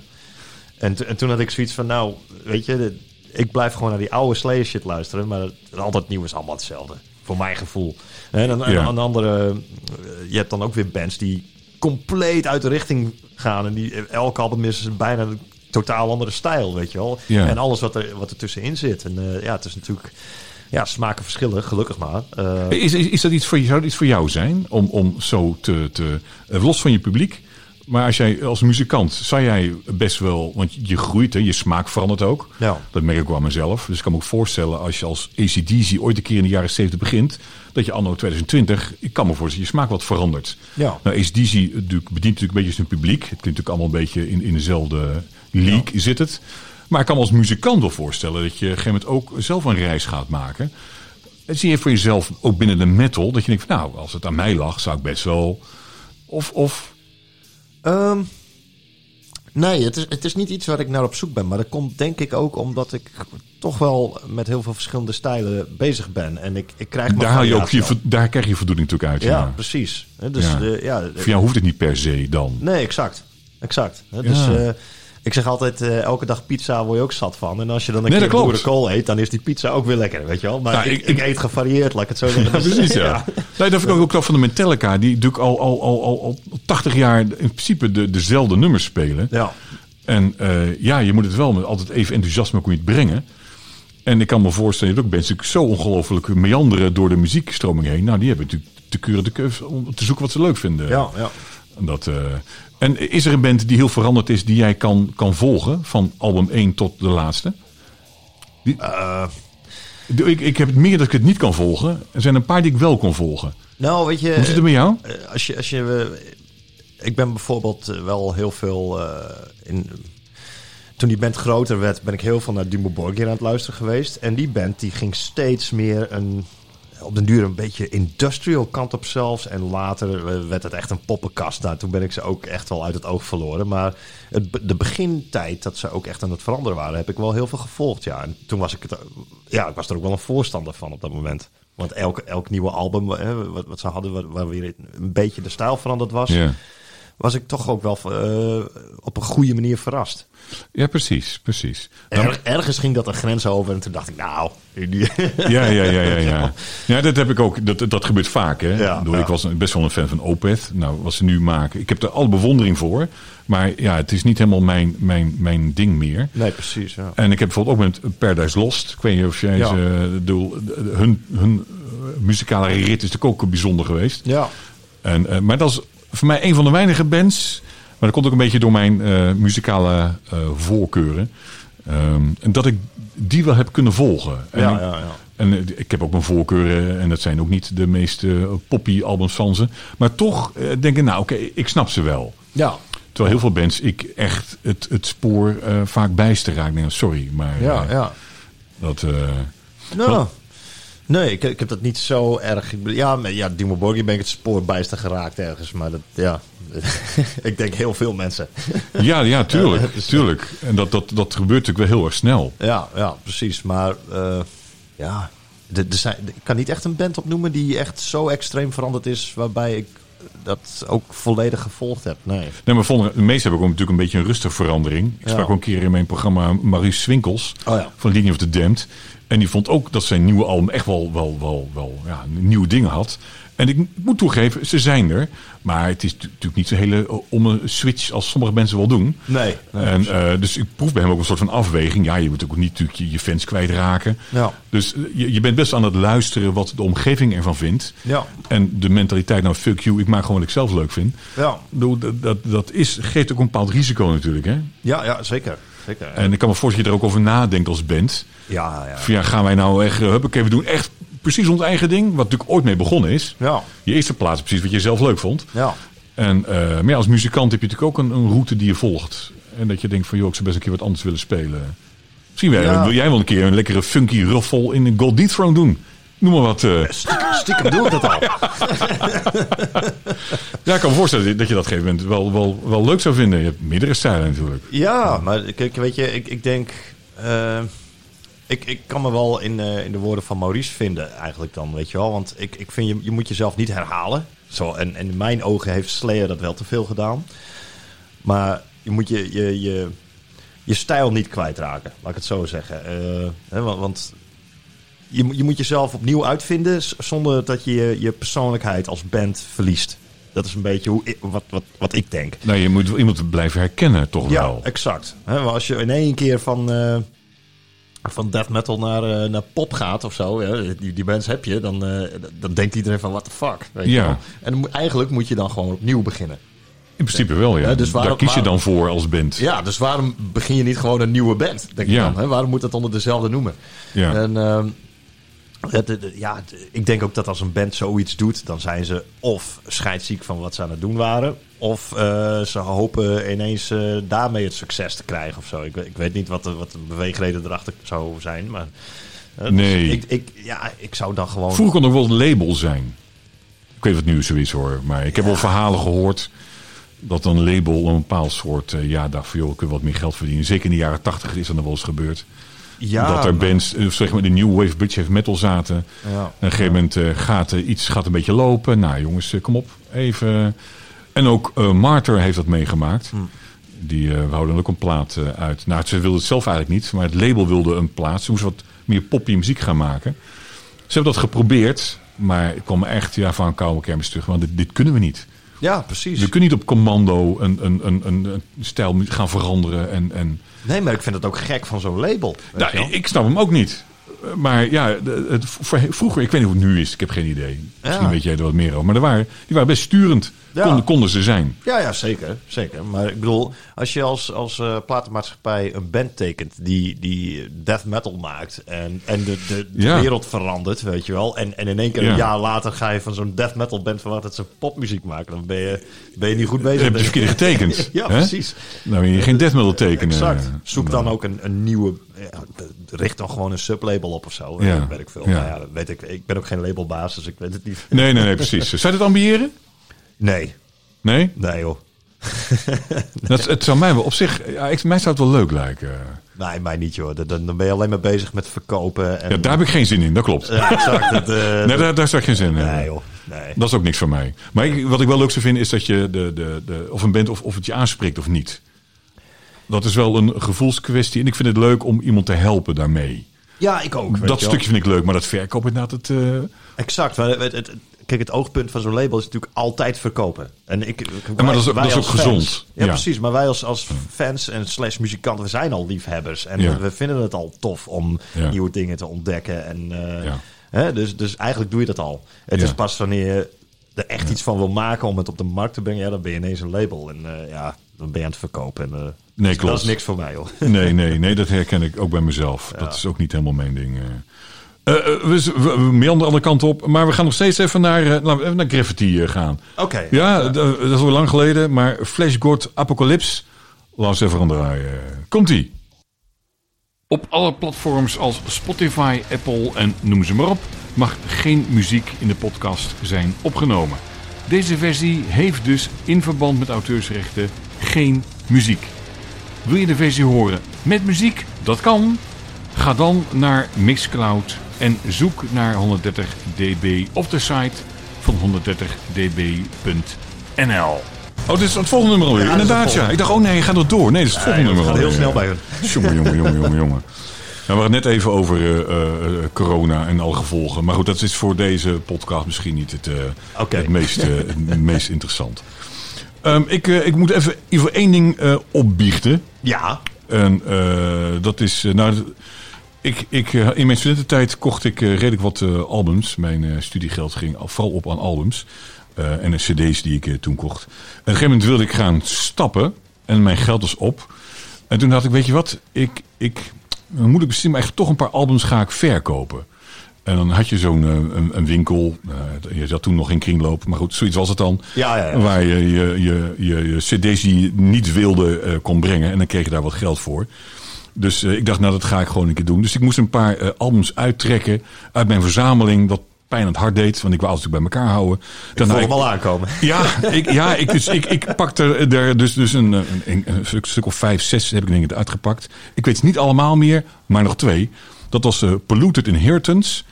En, en toen had ik zoiets van, nou, weet je, de- ik blijf gewoon naar die oude Slayer shit luisteren, maar het, al dat nieuwe is allemaal hetzelfde. Voor mijn gevoel. En aan, Ja. de andere, eh, je hebt dan ook weer bands die compleet uit de richting gaan. En die elke album is bijna totaal andere stijl, weet je wel. Ja. En alles wat er, wat er tussenin zit. En eh, ja, het is natuurlijk... Ja, smaken verschillen, gelukkig maar. Eh, Is, is, is dat iets voor, zou dat iets voor jou zijn? Om, om zo te, te. eh, Los van je publiek. Maar als jij als muzikant. zou jij best wel. Want je groeit, hè, je smaak verandert ook. Ja. Dat merk ik ook aan mezelf. Dus ik kan me ook voorstellen. als je als ACDC ooit een keer in de jaren 70 begint. dat je anno 2020. ik kan me voorstellen. je smaak wat verandert. Ja. Nou, ACDC natuurlijk, bedient natuurlijk een beetje zijn publiek. Het klinkt natuurlijk allemaal een beetje in, in dezelfde league zit het. Maar ik kan me als muzikant wel voorstellen. dat je op een gegeven moment ook zelf een reis gaat maken. En zie je voor jezelf ook binnen de metal dat je denkt van nou, als het aan mij lag, zou ik best wel. Of, of Ehm, nee, het is, het is niet iets waar ik naar op zoek ben. Maar dat komt denk ik ook omdat ik toch wel met heel veel verschillende stijlen bezig ben. En ik, ik krijg daar, haal je ook je, daar krijg je voldoening natuurlijk uit. Ja, Ja. precies. Dus, Ja. eh, ja, Voor jou hoeft het niet per se dan. Nee, exact. Exact. Dus Ja. eh, ik zeg altijd, eh, elke dag pizza word je ook zat van. En als je dan een Nee, keer boerenkool eet, dan is die pizza ook weer lekker, weet je wel. Maar Nou, ik, ik- ik, eet gevarieerd, laat ik het zo zeggen. Ja, precies, ja. Nee, dat vind ik ook wel van de Metallica. Die natuurlijk al, al, al, al, al 80 jaar in principe de, dezelfde nummers spelen. Ja. En eh, ja, je moet het wel met altijd even enthousiasme kun je het brengen. En ik kan me voorstellen dat ook mensen natuurlijk zo ongelooflijk meanderen door de muziekstroming heen. Nou, die hebben natuurlijk te kuren de keus om te zoeken wat ze leuk vinden. Ja, ja. En Dat, eh, en is er een band die heel veranderd is die jij kan, kan volgen? Van album 1 tot de laatste? Die, Eh, ik, ik heb het meer dat ik het niet kan volgen. Er zijn een paar die ik wel kon volgen. nou, weet je... Hoe zit het met jou? Eh, als je, als je, eh, ik ben bijvoorbeeld wel heel veel in. Toen die band groter werd, ben ik heel veel naar Dimmu Borgir aan het luisteren geweest. En die band die ging steeds meer een, op den duur een beetje industrial kant op zelfs. En later eh, werd het echt een poppenkast. Nou, toen ben ik ze ook echt wel uit het oog verloren. Maar het, de begintijd dat ze ook echt aan het veranderen waren, heb ik wel heel veel gevolgd. Ja, en toen was ik het, ja, ik was er ook wel een voorstander van op dat moment. Want elk, elk nieuwe album hè, wat, wat ze hadden, waar, weer een beetje de stijl veranderd was. Was ik toch ook wel eh, op een goede manier verrast. ja, precies. precies. Er, ergens ging dat een grens over en toen dacht ik, nou, Ja, ja, ja, ja, ja. Ja, dat heb ik ook. Dat, dat gebeurt vaak, hè? Ja, ik, bedoel, ja. ik was best wel een fan van Opeth. Nou, wat ze nu maken. Ik heb er alle bewondering voor. Maar ja, het is niet helemaal mijn, mijn, mijn ding meer. nee, precies. Ja. En ik heb bijvoorbeeld ook met Paradise Lost. Ik weet niet of jij ze... bedoel, hun, hun eh, muzikale rit is natuurlijk ook bijzonder geweest. ja. En, eh, maar dat is voor mij een van de weinige bands. Maar dat komt ook een beetje door mijn eh, muzikale eh, voorkeuren. Ehm, en dat ik die wel heb kunnen volgen. En, Ja, ik, ja, ja. en eh, ik heb ook mijn voorkeuren. En dat zijn ook niet de meest eh, poppy albums van ze. Maar toch denk ik, nou oké, ik snap ze wel. Ja. Terwijl heel veel bands ik echt het, het spoor vaak bijster raak. Sorry, maar Ja, ja. dat... eh, Nou, nee, ik, ik heb dat niet zo erg. Ik, ja, ja, Dimo Borgir ben ik het spoor bijster geraakt ergens. Maar dat, ja, ik denk heel veel mensen. ja, ja, tuurlijk. Dat is- tuurlijk. En dat, dat, dat gebeurt natuurlijk wel heel erg snel. Ja, ja, precies. Maar eh, ja, er zijn, ik kan niet echt een band opnoemen die echt zo extreem veranderd is, waarbij ik dat ook volledig gevolgd heb. Nee. Nee, maar vonden, de meeste hebben ook natuurlijk een beetje een rustige verandering. Ik Ja. sprak ook een keer in mijn programma Maurice Swinkels Oh ja. van Linie of the Damned. En die vond ook dat zijn nieuwe album echt wel, wel, wel, wel ja, nieuwe dingen had. En ik moet toegeven, ze zijn er. Maar het is tu- natuurlijk niet zo'n hele eh, om een switch als sommige mensen wel doen. Nee. nee, en, eh, dus ik proef bij hem ook een soort van afweging. Ja, je moet ook niet natuurlijk je, je fans kwijtraken. Ja. Dus eh, je, je bent best aan het luisteren wat de omgeving ervan vindt. Ja. En de mentaliteit, nou fuck you, ik maak gewoon wat ik zelf leuk vind. Ja. Dat, dat, dat is, geeft ook een bepaald risico natuurlijk. Hè? Ja, ja, zeker. Zeker. En ik kan me voorstellen dat je er ook over nadenkt als band. ja, ja. Ja, gaan wij nou echt, uh, huppakee, we doen echt precies ons eigen ding. Wat natuurlijk ooit mee begonnen is. Ja. Je eerste plaats, precies wat je zelf leuk vond. Ja. En eh, maar ja, als muzikant heb je natuurlijk ook een, een route die je volgt. En dat je denkt van joh, ik zou best een keer wat anders willen spelen. Misschien Ja. wil jij wel een keer een lekkere funky ruffle in een Gold Dethrone doen. Noem maar wat. eh. Stiekem, stiekem doe ik dat al. Ja, ik kan me voorstellen dat je dat op een gegeven moment wel, wel, wel leuk zou vinden. Je hebt meerdere stijlen natuurlijk. Ja, maar kijk, weet je, ik, ik denk... eh, ik, ik kan me wel in, eh, in de woorden van Maurice vinden eigenlijk dan, weet je wel. Want ik, ik vind, je, je moet jezelf niet herhalen. Zo, en, en in mijn ogen heeft Slayer dat wel te veel gedaan. Maar je moet je, je, je, je stijl niet kwijtraken, laat ik het zo zeggen. Hè, want want je, moet- je moet jezelf opnieuw uitvinden... zonder dat je je, je persoonlijkheid als band verliest. Dat is een beetje hoe ik- wat, wat, wat ik denk. Nou, je moet iemand blijven herkennen, toch Ja, wel. exact. Hè, maar als je in één keer van, eh, van death metal naar, eh, naar pop gaat of zo, ja, die, die bands heb je, dan, eh, dan denkt iedereen van what the fuck. Weet je Ja. wel. En eigenlijk moet je dan gewoon opnieuw beginnen. In principe wel, ja. Ja, dus waarom- Daar kies je dan voor als band. Ja, dus waarom begin je niet gewoon een nieuwe band? Denk Ja. ik dan. Hè? Waarom moet dat onder dezelfde noemen? Ja. En ehm, ja, ik denk ook dat als een band zoiets doet, dan zijn ze of scheidsziek van wat ze aan het doen waren, of eh, ze hopen ineens eh, daarmee het succes te krijgen of zo. Ik, weet- ik weet niet wat de, wat de beweegreden erachter zou zijn, maar. eh, dus Nee. ik, ik, ja, ik zou dan gewoon. Vroeger kon er wel een label zijn. Ik weet wat nu zoiets hoor. Maar ik heb wel verhalen gehoord dat een label een bepaald soort... eh, ja, dacht van joh, ik wat meer geld verdienen. Zeker in de jaren tachtig is dat nog wel eens gebeurd. Ja, dat er bands, eh, zeg maar de New Wave British Heavy Metal zaten. Ja. En op een gegeven moment eh, gaat iets gaat een beetje lopen. Nou jongens, eh, kom op, even. En ook Martyr heeft dat meegemaakt. Hm. Die houden ook een plaat uit. Nou, ze wilden het zelf eigenlijk niet, maar het label wilde een plaat. Ze moesten wat meer poppy muziek gaan maken. Ze hebben dat geprobeerd, maar ik kwam echt ja, van een koude kermis terug. Want dit, dit kunnen we niet. Ja, precies. We kunnen niet op commando een, een, een, een, stijl gaan veranderen. En, en... Nee, maar ik vind het ook gek van zo'n label. Nou, je ik snap hem ook niet. Maar ja, het, vroeger, ik weet niet hoe het nu is, ik heb geen idee. Misschien Ja. weet jij er wat meer over. Maar er waren, die waren best sturend, Ja. konden, konden ze zijn. Ja, ja, zeker. zeker. Maar ik bedoel, als je als, als eh, platenmaatschappij een band tekent die, die death metal maakt en, en de, de, de Ja. wereld verandert, weet je wel. En, en in één keer een jaar later ga je van zo'n death metal band verwachten dat ze popmuziek maken. Dan ben je, ben je niet goed bezig. heb je verkeerd getekend. ja, precies. Nou, wil je geen death metal tekenen. Exact. Zoek dan Nou, ook een, een nieuwe, richt dan gewoon een sublabel op of zo. Ja. Ja. weet ik veel. Ja. Nou ja, dat weet ik. Ik ben ook geen labelbaas, dus ik weet het niet. Nee, nee, nee, precies. Zou je dat ambiëren? Nee, Nee? nee joh. Dat, het zou mij wel op zich, ja, ik, mij zou het wel leuk lijken. Nee, mij niet joh. Dan, dan ben je alleen maar bezig met verkopen. En, Ja, daar heb ik geen zin in, dat klopt. Ja, exact. Het, eh, Nee, daar, daar zou ik geen zin in nee, joh. Nee. Dat is ook niks voor mij. Maar ik- wat ik wel leuk zou vinden is dat je de, de, de, of een band of, of het je aanspreekt of niet. Dat is wel een gevoelskwestie. En ik vind het leuk om iemand te helpen daarmee. Ja, ik ook. dat wel. stukje vind ik leuk, maar dat verkoop inderdaad het. eh, Exact. Het, het, het- kijk, het oogpunt van zo'n label is natuurlijk altijd verkopen. En ik, maar dat is- dat is ook fans- gezond. Ja, Ja. precies. Maar wij als, als fans en slash muzikanten, we zijn al liefhebbers. En Ja. we, vinden het al tof om nieuwe dingen te ontdekken. En, eh, hè, dus, dus eigenlijk doe je dat al. Het is pas wanneer je er echt iets van wil maken om het op de markt te brengen. Ja, dan ben je ineens een label. En eh, ja, dan ben je aan het verkopen. En, Nee, dus klopt. Dat is niks voor mij, hoor. Nee, nee, nee, dat herken ik ook bij mezelf. Dat is ook niet helemaal mijn ding. eh. Eh, eh, we, we, meanderen de andere kant op, maar we gaan nog steeds even naar, laten we even naar Graffiti gaan. Oké. Ja, dat is al lang geleden, maar Flash God Apocalypse, laten we eens even gaan draaien. Komt-ie. Op alle platforms als Spotify, Apple en noem ze maar op, mag geen muziek in de podcast zijn opgenomen. Deze versie heeft dus in verband met auteursrechten geen muziek. Wil je de versie horen met muziek? Dat kan. Ga dan naar Mixcloud en zoek naar 130 dB op de site van 130db.nl. Oh, dit is het volgende nummer alweer. Ja, dat het Inderdaad, ja. Ik dacht, oh nee, ga er door. Nee, dit is het volgende het nummer gaat heel alweer. snel bij hun. Jongen, jongen, jongen, jongen, jongen. Nou, we hadden het net even over eh, eh, corona en alle gevolgen. Maar goed, dat is voor deze podcast misschien niet het, eh, het, meest, eh, het meest interessant. Ehm, ik, eh, ik moet even één ding eh, opbiechten. Ja. En eh, dat is. nou, ik, ik, in mijn studententijd kocht ik redelijk wat albums. Mijn studiegeld ging al- vooral op aan albums. en de CD's die ik toen kocht. En op een gegeven moment wilde ik gaan stappen. En mijn geld was op. En toen dacht ik: Weet je wat? Ik, ik, dan moet ik misschien maar echt toch een paar albums ga ik verkopen. En dan had je zo'n eh, een, een winkel. eh, je zat toen nog in kringloop. Maar goed, zoiets was het dan. Ja, ja, ja. Waar je je, je, je, je cd's die je niet wilde eh, kon brengen. En dan kreeg je daar wat geld voor. Dus ik dacht, nou dat ga ik gewoon een keer doen. Dus ik moest een paar albums uittrekken uit mijn verzameling. Wat pijn aan het hart deed. Want ik wou alles natuurlijk bij elkaar houden. Ik voel ik- hem al aankomen. ja, ik, ja ik, dus, ik, ik pakte er dus, dus een, een, een stuk, stuk of vijf, zes heb ik denk ik uitgepakt. Ik weet het niet allemaal meer, maar nog twee. Dat was eh, Polluted Inheritance.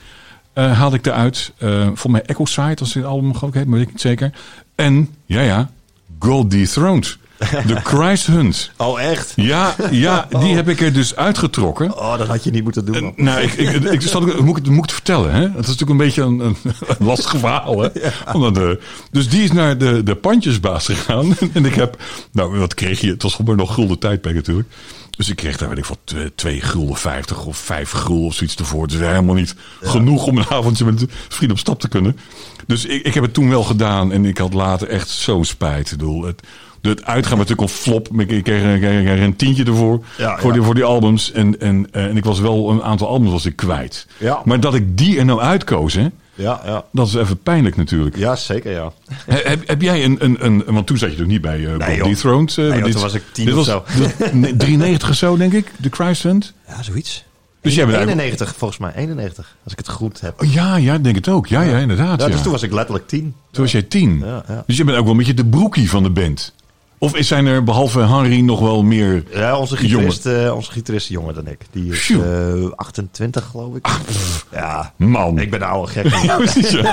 Eh haalde ik eruit. Eh voor mij Echo Side, als het album geloof ik heet, maar weet ik niet zeker. En, ja ja, God Dethroned. De Christ Hunt. Oh, echt? Ja, ja, die heb ik er dus uitgetrokken. Oh, dat had je niet moeten doen. man. Nou, ik, ik, ik, moet, moet ik het vertellen? Hè? Het is natuurlijk een beetje een, een, lastig verhaal. Hè? Omdat de, dus die is naar de, de pandjesbaas gegaan. En ik heb, nou, wat kreeg je? Het was gewoon nog gulden tijdperk natuurlijk. Dus ik kreeg daar, weet ik wat, twee- twee gulden vijftig of vijf gulden of zoiets ervoor. Dus helemaal niet genoeg om een avondje met een vriend op stap te kunnen. Dus ik, ik heb het toen wel gedaan en ik had later echt zo'n spijt. Ik bedoel, het, het uitgaan was natuurlijk een flop. Ik kreeg, een tientje ervoor Ja, voor, ja. Die, voor die albums. En, en, eh, en ik was wel een aantal albums was ik kwijt. Ja. Maar dat ik die er nou uitkoos, hè, Ja, ja. dat is even pijnlijk natuurlijk. Ja, zeker, ja. He- Heb, heb jij een, een, een... Want toen zat je nog niet bij uh, Nee. Dethroned. eh, Nee, joh, toen was ik tien dit of zo. dit- nee, 93 of zo, denk ik. De Christ Hunt. Ja, zoiets. Dus jij bent eigenlijk- 91, volgens mij. 91, als ik het goed heb. Oh, ja, ja, denk het ook. Ja, ja, inderdaad. Ja, Ja, dus toen was ik letterlijk 10. Toen was jij tien. Ja, ja. Dus je bent ook wel een beetje de broekie van de band. Of zijn er behalve Henry nog wel meer... Ja, onze gitarist, eh, onze gitarist is jonger dan ik. Die is Phew. eh, 28, geloof ik. ja, Man. ik ben een oude gek. Ja, precies, ja.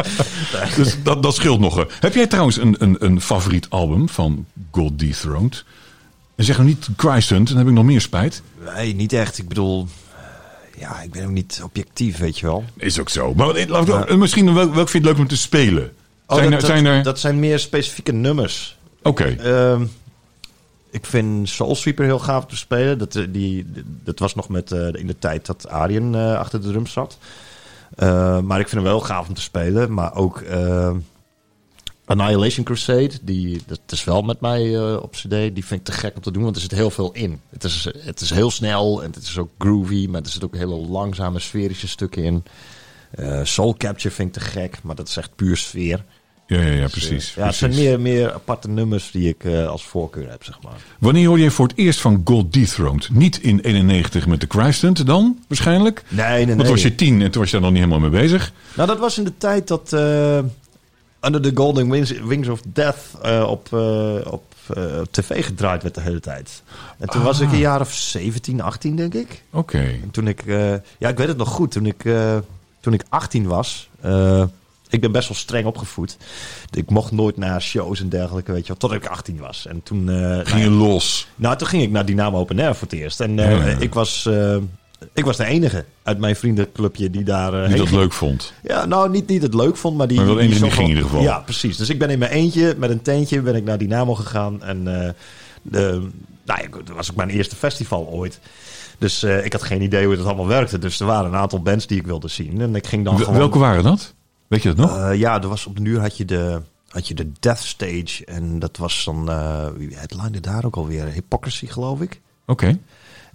dus dat, dat scheelt nog. Heb jij trouwens een, een, een favoriet album van God Dethroned? En zeg nou niet Christ Hunt, dan heb ik nog meer spijt. nee, niet echt. Ik bedoel, ja, ik ben ook niet objectief, weet je wel. Is ook zo. Maar eh, laat misschien welk, welk vind je het leuk om te spelen? Oh, zijn, dat, er, zijn dat, er... dat zijn meer specifieke nummers. Oké. Ehm, ik vind Soul Sweeper heel gaaf te spelen. Dat, eh, die, dat was nog met, eh, in de tijd dat Arjen eh, achter de drum zat. Eh, maar ik vind hem wel gaaf om te spelen. Maar ook eh, Annihilation Crusade, die, dat is wel met mij op cd. Die vind ik te gek om te doen, want er zit heel veel in. Het is, het is heel snel en het is ook groovy, maar er zitten ook hele langzame sferische stukken in. Soul Capture vind ik te gek, maar dat is echt puur sfeer. Ja, ja, ja, Dus, precies. eh, ja, het precies. zijn meer, meer aparte nummers die ik eh, als voorkeur heb, zeg maar. Wanneer hoorde je voor het eerst van God Dethroned? Niet in 91 met de Christ Hunt dan, waarschijnlijk? Nee, nee, nee. Want toen was je tien en toen was je daar nog niet helemaal mee bezig. Nou, dat was in de tijd dat eh, Under the Golden Wings, Wings of Death op, op tv gedraaid werd de hele tijd. En toen was ik Ah. een jaar of 17, 18, denk ik. Oké. En toen ik, ja, ik weet het nog goed, toen ik, toen ik 18 was. Ik ben best wel streng opgevoed. Ik mocht nooit naar shows en dergelijke, weet je wel, tot ik 18 was. En toen, eh, nou Ging ja, je los? nou, toen ging ik naar Dynamo Open Air voor het eerst. En eh, Ja, ja. ik, was, eh, ik was de enige uit mijn vriendenclubje die daar eh, Die dat ging. leuk vond. Ja, nou, niet, niet het leuk vond, maar die... Maar wel die ging in ieder geval. Ja, precies. Dus ik ben in mijn eentje met een tentje ben ik naar Dynamo gegaan. En eh, de, nou, ja, dat was ook mijn eerste festival ooit. Dus ik had geen idee hoe het allemaal werkte. Dus er waren een aantal bands die ik wilde zien. En ik ging dan Wel- gewoon... Welke waren dat? Weet je dat nog? Eh, ja, er was op de uur had je de, had je de Death Stage. En dat was dan... eh wie headline daar ook alweer? Hypocrisy, geloof ik. Oké.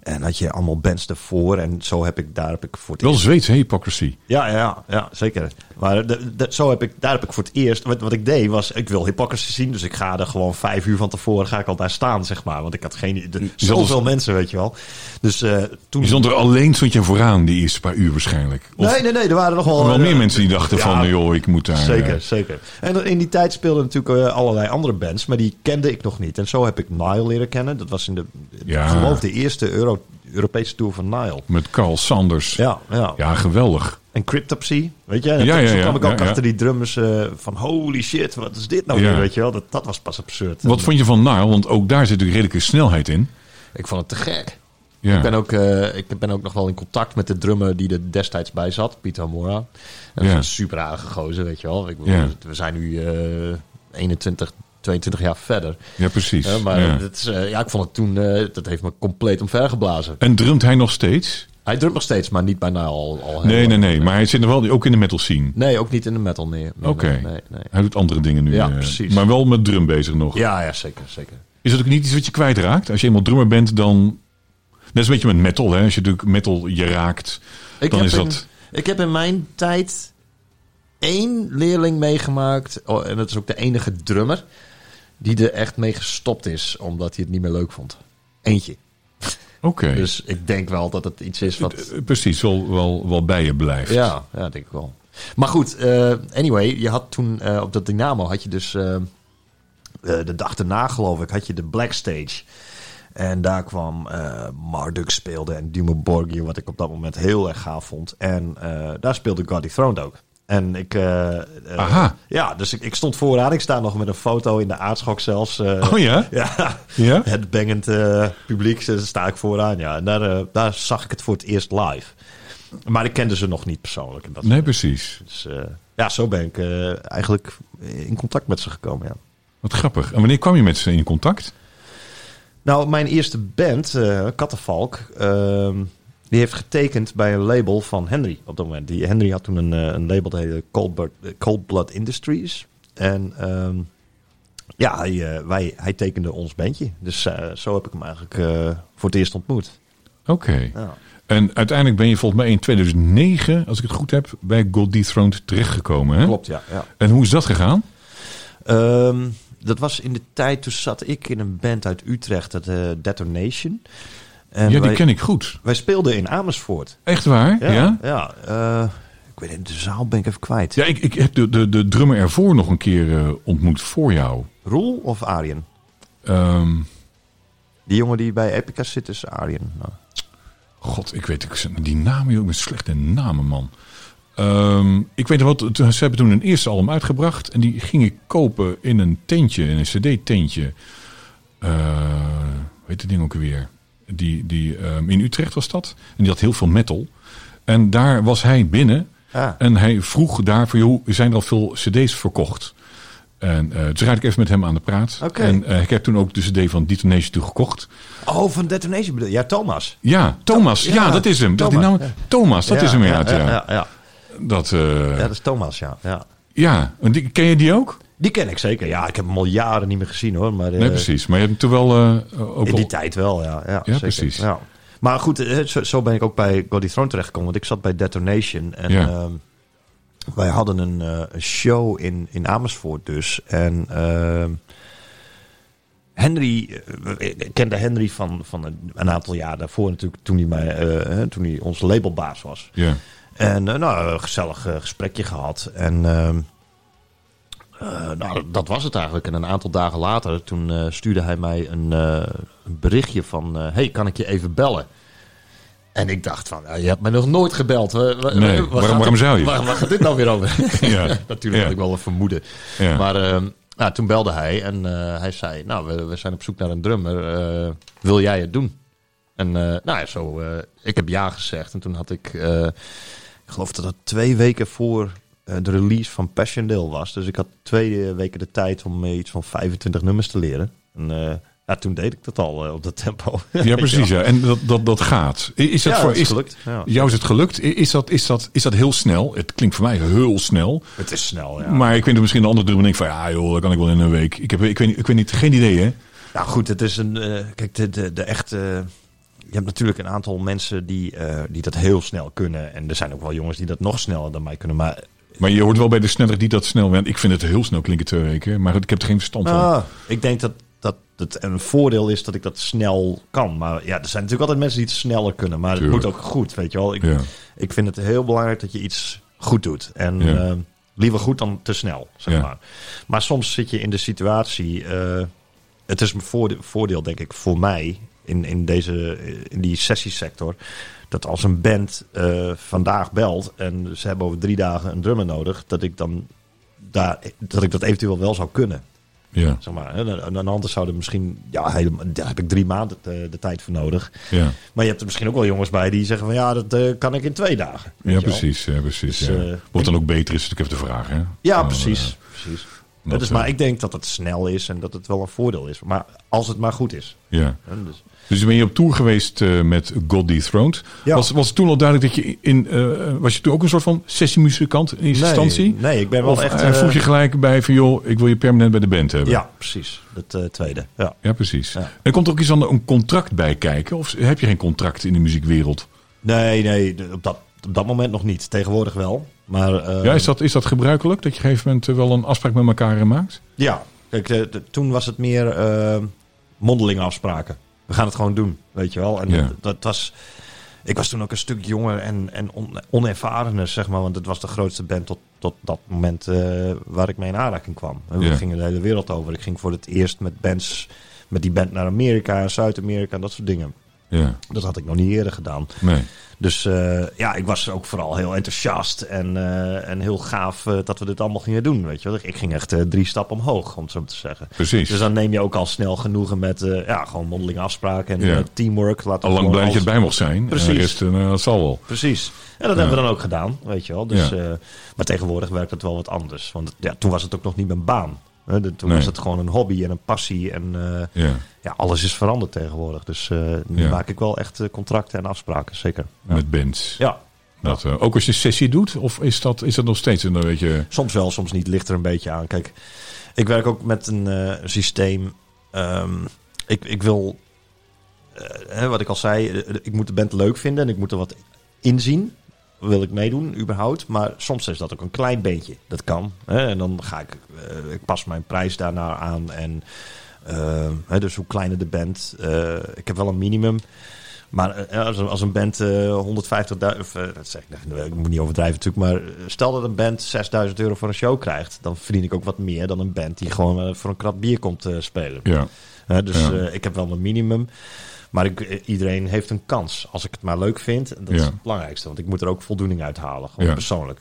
En had je allemaal bands ervoor. En zo heb ik, daar heb ik voor het Wel eerst- Zweeds, hè, hypocrisy. Ja, ja, ja, zeker. Maar de, de- zo heb ik, daar heb ik voor het eerst... Wat, wat ik deed was, ik wil hypocrisy zien. Dus ik ga er gewoon vijf uur van tevoren ga ik al daar staan, zeg maar. Want ik had geen... De, zat als- zoveel mensen, weet je wel. Dus eh, toen... Je stond er alleen, stond je vooraan die eerste paar uur waarschijnlijk. Of nee, nee, nee, er waren nog wel... wel meer mensen die dachten ja, van, joh, ik moet daar... Zeker, eh, zeker. En in die tijd speelden natuurlijk eh, allerlei andere bands, maar die kende ik nog niet. En zo heb ik Nile leren kennen. Dat was in de, Ja. geloof de eerste Euro, Europese tour van Nile. met Carl Sanders. Ja, Ja, ja. geweldig. En Cryptopsy, weet je? En Ja, toen ja, kwam ik ook ja, ja. achter die drummers eh, van holy shit, wat is dit nou Ja. weer, weet je wel? Dat, dat was pas absurd. Wat En vond je van Nile? Want ook daar zit natuurlijk redelijke snelheid in. Ik vond het te gek. Ja. Ik, ben ook, eh, ik ben ook nog wel in contact met de drummer die er destijds bij zat, Pieter Mora. En dat is Ja. een super aardige gozer, weet je wel. Ik, bedoel, Ja. We zijn nu eh 21, 22 jaar verder. ja, precies. Hè, maar ja. dat is, eh, ja, ik vond het toen, eh, dat heeft me compleet omvergeblazen. En drumt hij nog steeds? Hij drumt nog steeds, maar niet bijna al. al Nee, nee, nee. Maar hij zit nog wel ook in de metal scene. Nee, ook niet in de metal neer. Nee, Oké. Nee, nee, nee. Hij doet andere dingen nu. Ja, eh, precies. Maar wel met drum bezig nog. Ja, ja, zeker, zeker. Is dat ook niet iets wat je kwijtraakt? Als je eenmaal drummer bent, dan... Net als een beetje met metal, hè. Als je natuurlijk metal je raakt, Ik dan is in, dat... Ik heb in mijn tijd één leerling meegemaakt. Oh, en dat is ook de enige drummer. Die er echt mee gestopt is. Omdat hij het niet meer leuk vond. Eentje. Oké. Dus ik denk wel dat het iets is wat... Eh, Precies, wel, wel, wel bij je blijft. Ja, ja, denk ik wel. Maar goed, eh, anyway, je had toen eh, op dat Dynamo had je dus eh, eh, de dag daarna geloof ik had je de Black Stage. En daar kwam eh Marduk speelde en Dimo Borgir, wat ik op dat moment heel erg gaaf vond. En eh, daar speelde God Dethroned ook. En ik... eh, eh. Ja, dus ik, ik stond vooraan. Ik sta nog met een foto in de aardschok zelfs. eh, Oh ja? Ja, Ja? het bangend eh, publiek, daar sta ik vooraan. Ja. En daar, daar zag ik het voor het eerst live. Maar ik kende ze nog niet persoonlijk. En dat, Nee, precies. dus, ja, zo ben ik eigenlijk in contact met ze gekomen. Ja. Wat grappig. En wanneer kwam je met ze in contact? Nou, mijn eerste band, Kattenvalk, ehm, die heeft getekend bij een label van Henry op dat moment. Die, Henry had toen een, eh, een label dat heette Cold Blood, Cold Blood Industries. En ehm, ja, hij, eh, wij, hij tekende ons bandje. Dus eh, zo heb ik hem eigenlijk eh, voor het eerst ontmoet. Oké. Ja. En uiteindelijk ben je volgens mij in 2009, als ik het goed heb, bij God Dethroned terechtgekomen. Hè? Klopt, ja. ja. En hoe is dat gegaan? Ehm, dat was in de tijd, toen zat ik in een band uit Utrecht, dat eh, Detonation. En ja, die wij, ken ik goed. wij speelden in Amersfoort. Echt waar? Ja. Ja, Ja, ja. eh, ik weet niet, de zaal ben ik even kwijt. ik, ik heb de, de, de drummer ervoor nog een keer eh, ontmoet voor jou. Roel of Arjen? Ehm, Die jongen die bij Epica zit is Arjen. Nou. God, ik weet ik, die namen, joh, ik ben slechte namen, man. Ehm, ik weet wat, ze hebben toen een eerste album uitgebracht. En die ging ik kopen in een tentje, in een cd-tentje. Eh hoe heet het ding ook weer? Die, die, ehm, in Utrecht was dat. En die had heel veel metal. En daar was hij binnen. Ah. En hij vroeg daar van, joh, zijn er al veel cd's verkocht? En dus raad ik even met hem aan de praat. En eh, ik heb toen ook de cd van Detonation toe gekocht. Oh, van Detonation? Ja, Thomas. Ja, Thomas. Ja, ja, dat is hem. Dat, die Thomas, naam, Thomas, dat is hem inderdaad, ja. ja, ja. Dat, Ja, dat is Thomas, ja. ja. ja. En die, ken je die ook? Die ken ik zeker. Ja, ik heb hem al jaren niet meer gezien hoor. Maar, eh, Nee, precies. Maar je hebt hem toen wel eh, ook In al... die tijd wel, ja. Ja, zeker. precies. Ja. Maar goed, eh, zo, zo ben ik ook bij Goddy Throne terechtgekomen. Want ik zat bij Detonation. En Ja. ehm, wij hadden een, eh, show in, in Amersfoort dus. En ehm, Henry, eh, ik kende Henry van, van een, een aantal jaar daarvoor natuurlijk. Toen hij, mij, eh, toen hij onze labelbaas was. Ja. En eh, nou, een gezellig eh, gesprekje gehad. En eh, nou, dat was het eigenlijk. En een aantal dagen later, toen eh, stuurde hij mij een, eh, een berichtje van... hey, kan ik je even bellen? En ik dacht van, je hebt mij nog nooit gebeld. Wa- wa- Nee, waar waarom- gaat waarom dit- zou je? Waar, waar gaat dit nou weer over? Ja. Natuurlijk Ja. had ik wel een vermoeden. Ja. Maar nou, toen belde hij en hij zei... Nou, we, we zijn op zoek naar een drummer. Wil jij het doen? En nou ja, zo... ik heb ja gezegd. En toen had ik... ik geloof dat het twee weken voor de release van Passchendaele was. Dus ik had twee eh, weken de tijd om eh, iets van 25 nummers te leren. En eh, ja, toen deed ik dat al eh, op dat tempo. ja, precies. Ja. En dat, dat, dat gaat. Is dat Ja, voor... is Is, gelukt. Ja. jou is het gelukt? Is dat, is, dat, is dat heel snel? Het klinkt voor mij heel snel. Het is snel, ja. Maar ik weet dat misschien de andere drummer denkt van... Ja joh, dat kan ik wel in een week. Ik, heb, ik, weet, ik weet niet, geen idee hè? Nou goed, het is een. eh, kijk, de, de, de echte. je hebt natuurlijk een aantal mensen die, eh, die dat heel snel kunnen. En er zijn ook wel jongens die dat nog sneller dan mij kunnen. Maar Maar je hoort wel bij de sneller die dat snel... Want ik vind het heel snel klinken twee weken. Maar ik heb er geen verstand van. ah, ik denk dat, dat het een voordeel is dat ik dat snel kan. Maar ja, er zijn natuurlijk altijd mensen die het sneller kunnen. Maar Tuurlijk. het moet ook goed, weet je wel. Ik, Ja. ik vind het heel belangrijk dat je iets goed doet. En Ja. eh, liever goed dan te snel, zeg Ja. maar. Maar soms zit je in de situatie... eh, het is een voordeel, voordeel, denk ik, voor mij... In, in, deze, in die sessiesector... dat als een band eh, vandaag belt... en ze hebben over drie dagen een drummer nodig... dat ik dan daar, dat ik dat eventueel wel zou kunnen. Ja, Zeg maar. En en anders zouden misschien... Ja, helemaal, daar heb ik drie maanden de, de tijd voor nodig. ja. Maar je hebt er misschien ook wel jongens bij die zeggen van... ja, dat eh, kan ik in twee dagen. Ja precies. Ja, precies Dus, ja. eh, Wat dan ook beter is, natuurlijk even de vraag. Hè? Ja, precies. eh, precies. dat, Dat is, eh, maar ik denk dat het snel is en dat het wel een voordeel is. Maar als het maar goed is. ja. Dus, Dus ben je op tour geweest eh, met God Dethroned. Ja. Was, was het toen al duidelijk dat je in... eh, was je toen ook een soort van sessiemuzikant in eerste instantie? nee, ik ben wel Of echt... eh, voeg je gelijk bij van joh, ik wil je permanent bij de band hebben? ja, precies. Het eh, tweede. Ja. Ja, precies. Ja. En komt er ook iets aan een contract bij kijken? Of heb je geen contract in de muziekwereld? Nee, nee, op dat, op dat moment nog niet. Tegenwoordig wel. Maar ja, is dat, is dat gebruikelijk? Dat je op een gegeven moment wel een afspraak met elkaar maakt? Ja, kijk, de- toen was het meer eh, mondelinge afspraken. We gaan het gewoon doen, weet je wel. En Ja. dat, dat was... Ik was toen ook een stuk jonger en, en on, onervarener, zeg maar. Want het was de grootste band tot, tot dat moment eh, waar ik mee in aanraking kwam. En we Ja. gingen de hele wereld over. Ik ging voor het eerst met bands, met die band naar Amerika Zuid-Amerika en dat soort dingen. Ja. Dat had ik nog niet eerder gedaan. Nee. Dus uh, ja, ik was ook vooral heel enthousiast en, uh, en heel gaaf uh, dat we dit allemaal gingen doen. Weet je wel? Ik ging echt drie stappen omhoog, om het zo te zeggen. Precies. Dus dan neem je ook al snel genoegen met ja, gewoon mondelinge afspraken en ja. teamwork. Laat al lang blij dat je erbij mocht zijn. Precies. Rest, dat zal wel. Precies. En dat hebben we dan ook gedaan, weet je wel. Dus, maar tegenwoordig werkt het wel wat anders. Want ja, toen was het ook nog niet mijn baan. Toen was het gewoon een hobby en een passie. En uh, ja. ja. alles is veranderd tegenwoordig. Dus uh, nu ja. maak ik wel echt contracten en afspraken, zeker. Met bands. Ja. Dat, uh, ook als je sessie doet? Of is dat, is dat nog steeds een beetje... Soms wel, soms niet. Ligt er een beetje aan. Kijk, ik werk ook met een systeem. Um, ik, ik wil, wat ik al zei, ik moet de band leuk vinden en ik moet er wat inzien wil ik meedoen überhaupt. Maar soms is dat ook een klein beentje. Dat kan. Hè? En dan ga ik, uh, ik pas mijn prijs daarnaar aan. En uh, hè, dus hoe kleiner de band. Uh, ik heb wel een minimum. Maar als, als een band 150.000, zeg ik, ik moet niet overdrijven natuurlijk, maar stel dat een band 6.000 euro voor een show krijgt, dan verdien ik ook wat meer dan een band die gewoon voor een krat bier komt spelen. Ja. dus ja. ik heb wel een minimum. Maar ik, iedereen heeft een kans. Als ik het maar leuk vind, dat is het belangrijkste. Want ik moet er ook voldoening uit halen, gewoon Ja. persoonlijk.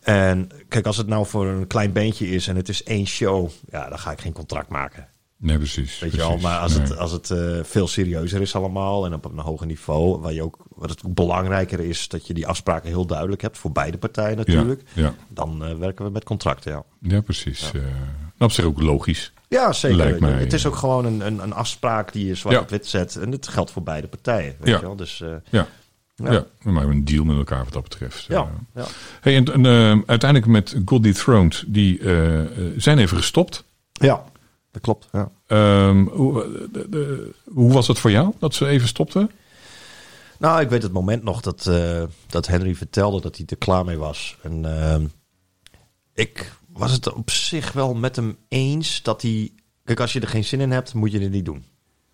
En kijk, als het nou voor een klein beentje is en het is één show, ja, dan ga ik geen contract maken. Nee, precies. Weet je precies. wel, maar als Nee. het, als het eh, veel serieuzer is allemaal en op een hoger niveau, waar je ook, wat het belangrijker is, dat je die afspraken heel duidelijk hebt voor beide partijen natuurlijk, Ja, dan eh, werken we met contracten, ja. ja precies. Ja. op zich ook logisch. Ja, zeker. Mij, het is ook gewoon een, een, een afspraak die je zwart Ja. op wit zet en het geldt voor beide partijen, weet Ja. je wel. Dus eh, Ja. Ja. Maken een deal met elkaar wat dat betreft. ja, Eh, ja. Hey, en, en, eh, uiteindelijk met God Dethroned, die eh, zijn even gestopt. ja, dat klopt. Ja. Ehm, hoe, de- de- hoe was het voor jou dat ze even stopten? Nou, ik weet het moment nog dat, dat Henry vertelde dat hij er klaar mee was. En ehm, ik was het op zich wel met hem eens dat hij... Kijk, als je er geen zin in hebt, moet je het niet doen.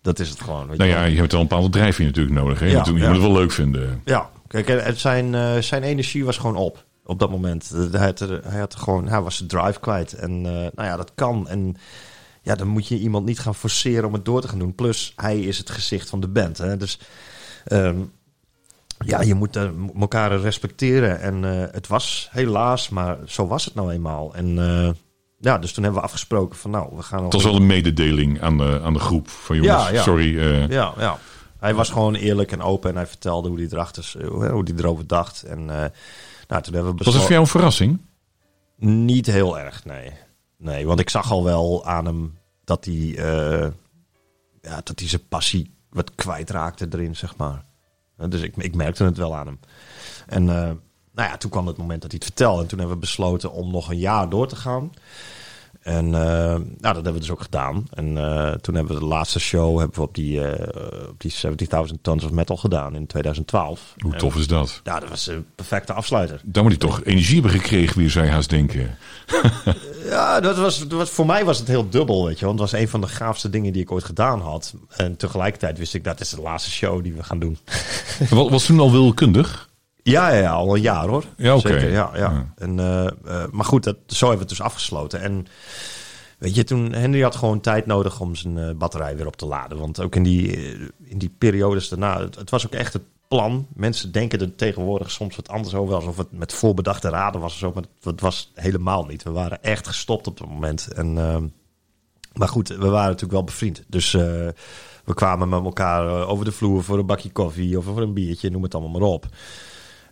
Dat is het gewoon. Weet Nou ja, je hebt wel een bepaalde drijfveer natuurlijk nodig. Hè? Je, Ja, moet, je ja. moet het wel leuk vinden. Ja, kijk, en het zijn, eh, zijn energie was gewoon op op dat moment. Eh, Hij had, er, hij had gewoon, hij was zijn drive kwijt. En eh, nou ja, dat kan. En ja, dan moet je iemand niet gaan forceren om het door te gaan doen. Plus, hij is het gezicht van de band. Hè? Dus ehm, ja, je moet eh, elkaar respecteren. En eh, het was helaas, maar zo was het nou eenmaal. En eh, ja, dus toen hebben we afgesproken van nou, we gaan... Het was wel een mededeling aan de, aan de groep. Van jongens, Ja, ja. sorry. Ja, ja. Hij was gewoon eerlijk en open en hij vertelde hoe hij erachter, hoe hij erover dacht. En nou, toen hebben we was het voor jou een verrassing? Niet heel erg, nee. Nee, want ik zag al wel aan hem dat hij, ja, dat hij zijn passie wat kwijtraakte erin, zeg maar. Eh, Dus ik, ik merkte het wel aan hem. En eh, nou ja, toen kwam het moment dat hij het vertelde. En toen hebben we besloten om nog een jaar door te gaan. En eh, nou, dat hebben we dus ook gedaan. En eh, toen hebben we de laatste show hebben we op die, eh, op die 70.000 Tons of Metal gedaan in 2012. Hoe tof is dat? ja, dat was een perfecte afsluiter. Dan moet hij toch energie hebben gekregen, wie zou je haast denken. Ja, dat was, dat was, voor mij was het heel dubbel, weet je. Want het was een van de gaafste dingen die ik ooit gedaan had. En tegelijkertijd wist ik, dat is de laatste show die we gaan doen. Was, was toen al wilkundig? Ja, ja, al een jaar hoor. Ja, oké. Zeker, ja, ja. Ja. En, eh, eh, maar goed, dat, zo hebben we het dus afgesloten. En weet je, toen Henry had gewoon tijd nodig om zijn eh, batterij weer op te laden. Want ook in die, in die periodes daarna, het, het was ook echt het plan. Mensen denken er tegenwoordig soms wat anders over, alsof het met voorbedachte raden was of zo. Maar het was helemaal niet. We waren echt gestopt op dat moment. En, ehm, maar goed, we waren natuurlijk wel bevriend. Dus we kwamen met elkaar over de vloer voor een bakje koffie of voor een biertje, noem het allemaal maar op.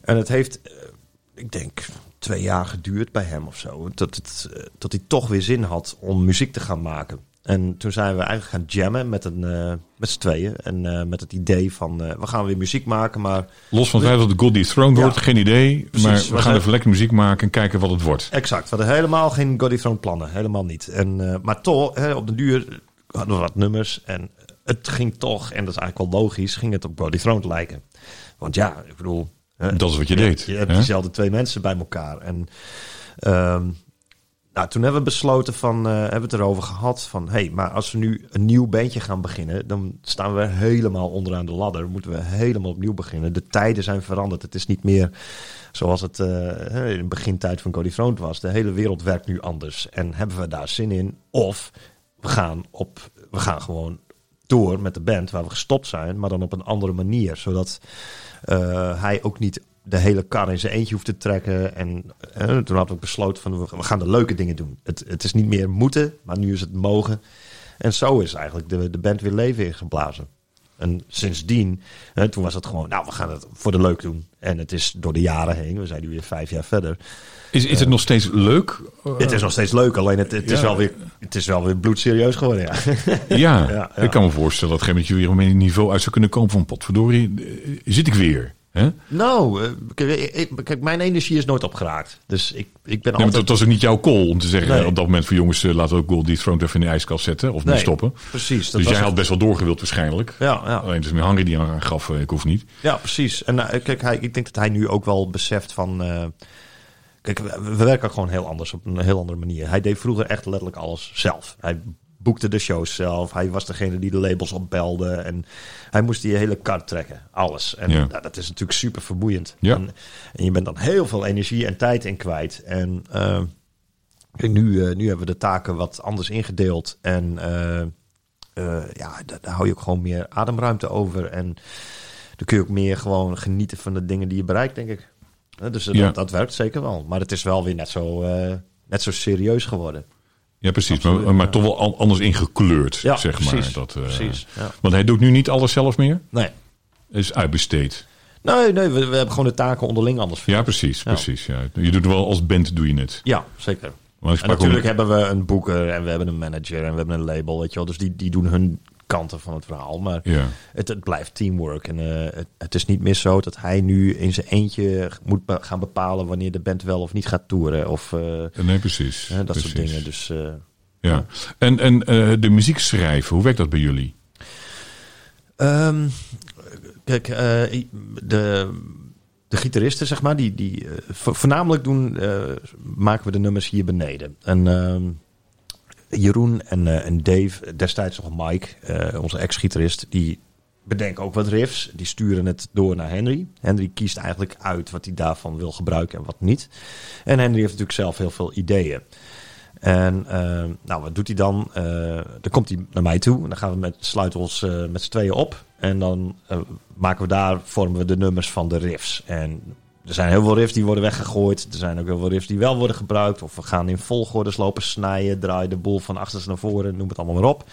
En het heeft, eh, ik denk, twee jaar geduurd bij hem of zo. Dat, het, eh, dat hij toch weer zin had om muziek te gaan maken. En toen zijn we eigenlijk gaan jammen met, een, eh, met z'n tweeën. En met het idee van, we gaan weer muziek maken, maar Los van het feit dat de God Dethroned Ja. wordt, geen idee. Precies. maar We we gaan even lekker muziek maken en kijken wat het wordt. Exact. We hadden helemaal geen Goddy Throne plannen. Helemaal niet. En, maar toch, hè, op de duur hadden we wat nummers. En het ging toch, en dat is eigenlijk wel logisch, ging het op Goddy Throne lijken. Want ja, ik bedoel... Dat is wat je je, deed, Je hebt diezelfde twee mensen bij elkaar. En ehm, nou, toen hebben we besloten van, eh, hebben we het erover gehad van, hé, hey, maar als we nu een nieuw bandje gaan beginnen, dan staan we helemaal onderaan de ladder. Moeten we helemaal opnieuw beginnen. De tijden zijn veranderd. Het is niet meer zoals het eh, in de begintijd van Cody Front was. De hele wereld werkt nu anders. En hebben we daar zin in? Of we gaan op, we gaan gewoon door met de band waar we gestopt zijn, maar dan op een andere manier. Zodat hij ook niet de hele kar in zijn eentje hoeft te trekken. En eh, toen hadden we besloten van we gaan de leuke dingen doen. Het, het is niet meer moeten, maar nu is het mogen. En zo is eigenlijk de, de band weer leven ingeblazen. En sindsdien, toen was het gewoon, nou, we gaan het voor de leuk doen. En het is door de jaren heen, we zijn nu weer vijf jaar verder. Is, is het nog steeds leuk? Het is nog steeds leuk, alleen het, het, is, wel weer, het is wel weer bloedserieus geworden, ja. Ja, ik kan me voorstellen dat op een gegeven moment je weer op een niveau uit zou kunnen komen van potverdorie, eh, zit ik weer. Nou, eh, kijk, mijn energie is nooit opgeraakt. Dus ik, ik ben Nee, altijd... dat was ook niet jouw call om te zeggen Nee. op dat moment van jongens, eh, laten we ook Gold Dethroned even in de ijskast zetten of niet Nee, stoppen. Precies. Dat Dus jij had het. best wel doorgewild waarschijnlijk. Ja, ja. Alleen het is meer Henry die aan gaf, eh, ik hoef niet. Ja, precies. En kijk, hij, ik denk dat hij nu ook wel beseft van... kijk, we, we werken gewoon heel anders, op een heel andere manier. Hij deed vroeger echt letterlijk alles zelf. Hij boekte de shows zelf. Hij was degene die de labels opbelde. En hij moest die hele kart trekken. Alles. En Ja. nou, dat is natuurlijk super vermoeiend. Ja. En, en je bent dan heel veel energie en tijd in kwijt. En eh, kijk, nu, eh, nu hebben we de taken wat anders ingedeeld. En eh, ja, daar, daar hou je ook gewoon meer ademruimte over. En dan kun je ook meer gewoon genieten van de dingen die je bereikt, denk ik. Dus eh, Ja. dat, dat werkt zeker wel. Maar het is wel weer net zo, eh, net zo serieus geworden. Ja, precies. Maar, maar ja. toch wel an- anders ingekleurd, Ja, zeg precies. maar. Dat, eh, precies. Want hij doet nu niet alles zelf meer. Nee. Is uitbesteed. Nee, nee we, we hebben gewoon de taken onderling anders. Ja, precies. precies ja. Je doet wel als band, doe je het. Ja, zeker. Maar En natuurlijk hebben we een boeker en we hebben een manager en we hebben een label, weet je wel. Dus die, die doen hun kanten van het verhaal. Maar Ja. het, het blijft teamwork. En eh, het, het is niet meer zo dat hij nu in zijn eentje moet be- gaan bepalen wanneer de band wel of niet gaat toeren. Of eh, Nee, precies. dat precies. soort dingen. Dus eh, Ja. En, en de muziek schrijven, hoe werkt dat bij jullie? Ehm, kijk, de, de gitaristen, zeg maar, die, die vo- voornamelijk doen, maken we de nummers hier beneden. En ehm, Jeroen en, eh, en Dave, destijds nog Mike, eh, onze ex-gitarist, die bedenken ook wat riffs. Die sturen het door naar Henry. Henry kiest eigenlijk uit wat hij daarvan wil gebruiken en wat niet. En Henry heeft natuurlijk zelf heel veel ideeën. En eh, nou, wat doet hij dan? Dan komt hij naar mij toe. En dan gaan we met sluiten ons eh, met z'n tweeën op. En dan maken we daar, vormen we de nummers van de riffs. En er zijn heel veel riffs die worden weggegooid. Er zijn ook heel veel riffs die wel worden gebruikt. Of we gaan in volgorde lopen snijden, draaien de boel van achters naar voren, noem het allemaal maar op.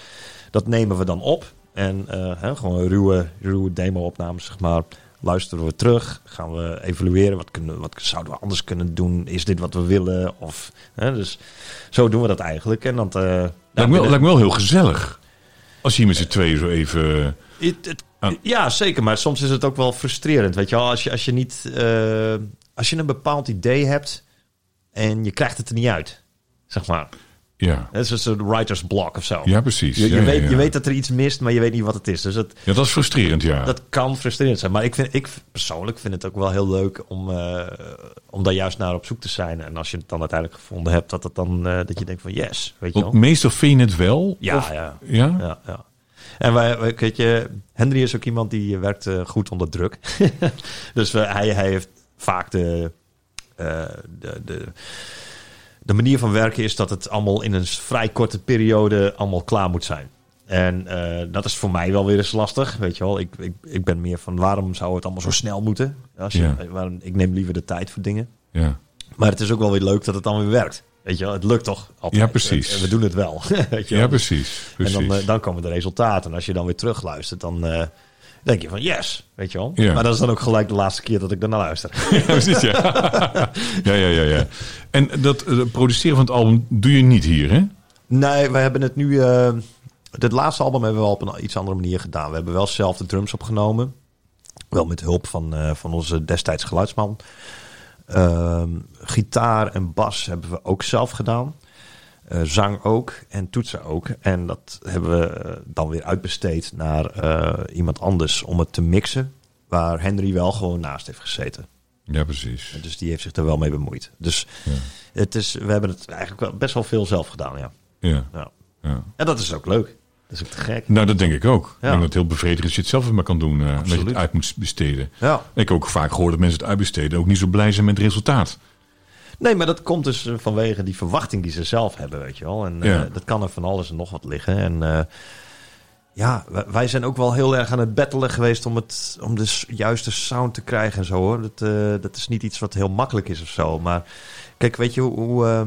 Dat nemen we dan op. En eh, hè, gewoon ruwe, ruwe demo-opnames, zeg maar. Luisteren we terug, gaan we evalueren. Wat, kunnen, wat zouden we anders kunnen doen? Is dit wat we willen? Of, hè, dus zo doen we dat eigenlijk. En dan, eh, nou, lijkt, me, wel- binnen- lijkt me wel heel gezellig. Als je hier met z'n tweeën zo even... Het- het- Ah. Ja, zeker. Maar soms is het ook wel frustrerend. Weet je wel, als je, als je niet. eh, als je een bepaald idee hebt en je krijgt het er niet uit. Zeg maar. Ja, Het is een writer's block of zo. ja precies. Je, je Ja, ja, weet, ja. je weet dat er iets mist, maar je weet niet wat het is. Dus het, Ja, dat is frustrerend, ja. dat kan frustrerend zijn. Maar ik, vind, ik persoonlijk vind het ook wel heel leuk om, eh, om daar juist naar op zoek te zijn. En als je het dan uiteindelijk gevonden hebt, dat, het dan, eh, dat je denkt van yes. Weet je wel? meestal vind je het wel? Ja, Of- ja. Ja? Ja, ja. En wij, weet je, Henry is ook iemand die werkt eh, goed onder druk. dus hij, hij heeft vaak de, eh, de, de, de manier van werken is dat het allemaal in een vrij korte periode allemaal klaar moet zijn. En eh, dat is voor mij wel weer eens lastig. Weet je wel, ik, ik, ik ben meer van waarom zou het allemaal zo snel moeten? Als je, Ja. waarom, ik neem liever de tijd voor dingen. Ja. Maar het is ook wel weer leuk dat het dan weer werkt. Weet je wel, het lukt toch altijd. Ja, precies. En we doen het wel. Weet je ja, precies. precies. En dan, eh, dan komen de resultaten. En als je dan weer terugluistert, dan eh, denk je van yes, weet je wel. Ja. Maar dat is dan ook gelijk de laatste keer dat ik daarna luister. Ja, precies, ja. ja, ja, ja, ja. En dat eh, produceren van het album doe je niet hier, hè? nee, we hebben het nu... eh het laatste album hebben we wel op een iets andere manier gedaan. We hebben wel zelf de drums opgenomen. Wel met hulp van, van onze destijds geluidsman. Ehm, gitaar en bas hebben we ook zelf gedaan. Eh, zang ook en toetsen ook. En dat hebben we eh, dan weer uitbesteed naar eh, iemand anders om het te mixen. Waar Henry wel gewoon naast heeft gezeten. Ja, precies. Dus die heeft zich er wel mee bemoeid. Dus Ja. het is, we hebben het eigenlijk wel best wel veel zelf gedaan, ja. Ja, ja. ja. En dat is ook leuk. Dat is ook te gek. Nou, dat denk ik ook. Ik denk dat het heel bevredigend is als je het zelf even maar kan doen. eh dat je het uit moet besteden. Ja. Ik heb ook vaak gehoord dat mensen het uitbesteden ook niet zo blij zijn met het resultaat. Nee, maar dat komt dus eh, vanwege die verwachting die ze zelf hebben, weet je wel. En eh, dat kan er van alles en nog wat liggen. En eh, ja, wij- zijn ook wel heel erg aan het battelen geweest om, het, om de juiste sound te krijgen en zo hoor. Dat, eh, dat is niet iets wat heel makkelijk is of zo. Maar kijk, weet je hoe. hoe, eh,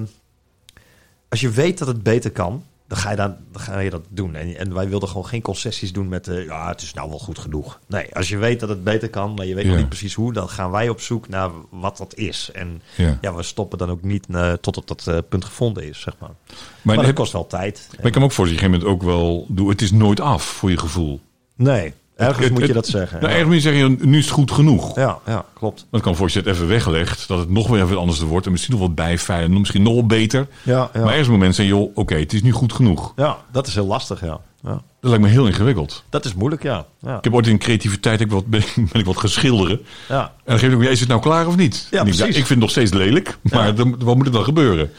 als je weet dat het beter kan, dan ga je, dan, dan ga je dat doen. En, en wij wilden gewoon geen concessies doen met. eh, ja, het is nou wel goed genoeg. Nee, als je weet dat het beter kan, maar je weet nog niet precies hoe, dan gaan wij op zoek naar wat dat is. En Ja. ja, we stoppen dan ook niet eh, tot op dat eh, punt gevonden is, zeg maar. Maar, Maar, dat heb- kost wel tijd. maar ik kan me ook voor dat je op een gegeven moment ook wel doe. Het is nooit af voor je gevoel. Nee, ergens het- moet je het- dat zeggen. Nou, ja. ergens moet je zeggen, nu is het goed genoeg. Ja, ja, klopt. Dat kan voor je het even weggelegd, dat het nog weer even anders wordt. En misschien nog wat bijfeilen, misschien nog wel beter. Ja, ja. Maar ergens moment zijn, joh, oké, het is nu goed genoeg. ja, dat is heel lastig, ja. ja. Dat lijkt me heel ingewikkeld. Dat is moeilijk, ja. Ja, Ik heb ooit in creativiteit ik wat, ben, ik- ben ik wat gaan schilderen. ja. En dan geef ik ja, is het nou klaar of niet? Ja, ik, precies. ik vind het nog steeds lelijk, maar dan, wat moet er dan gebeuren?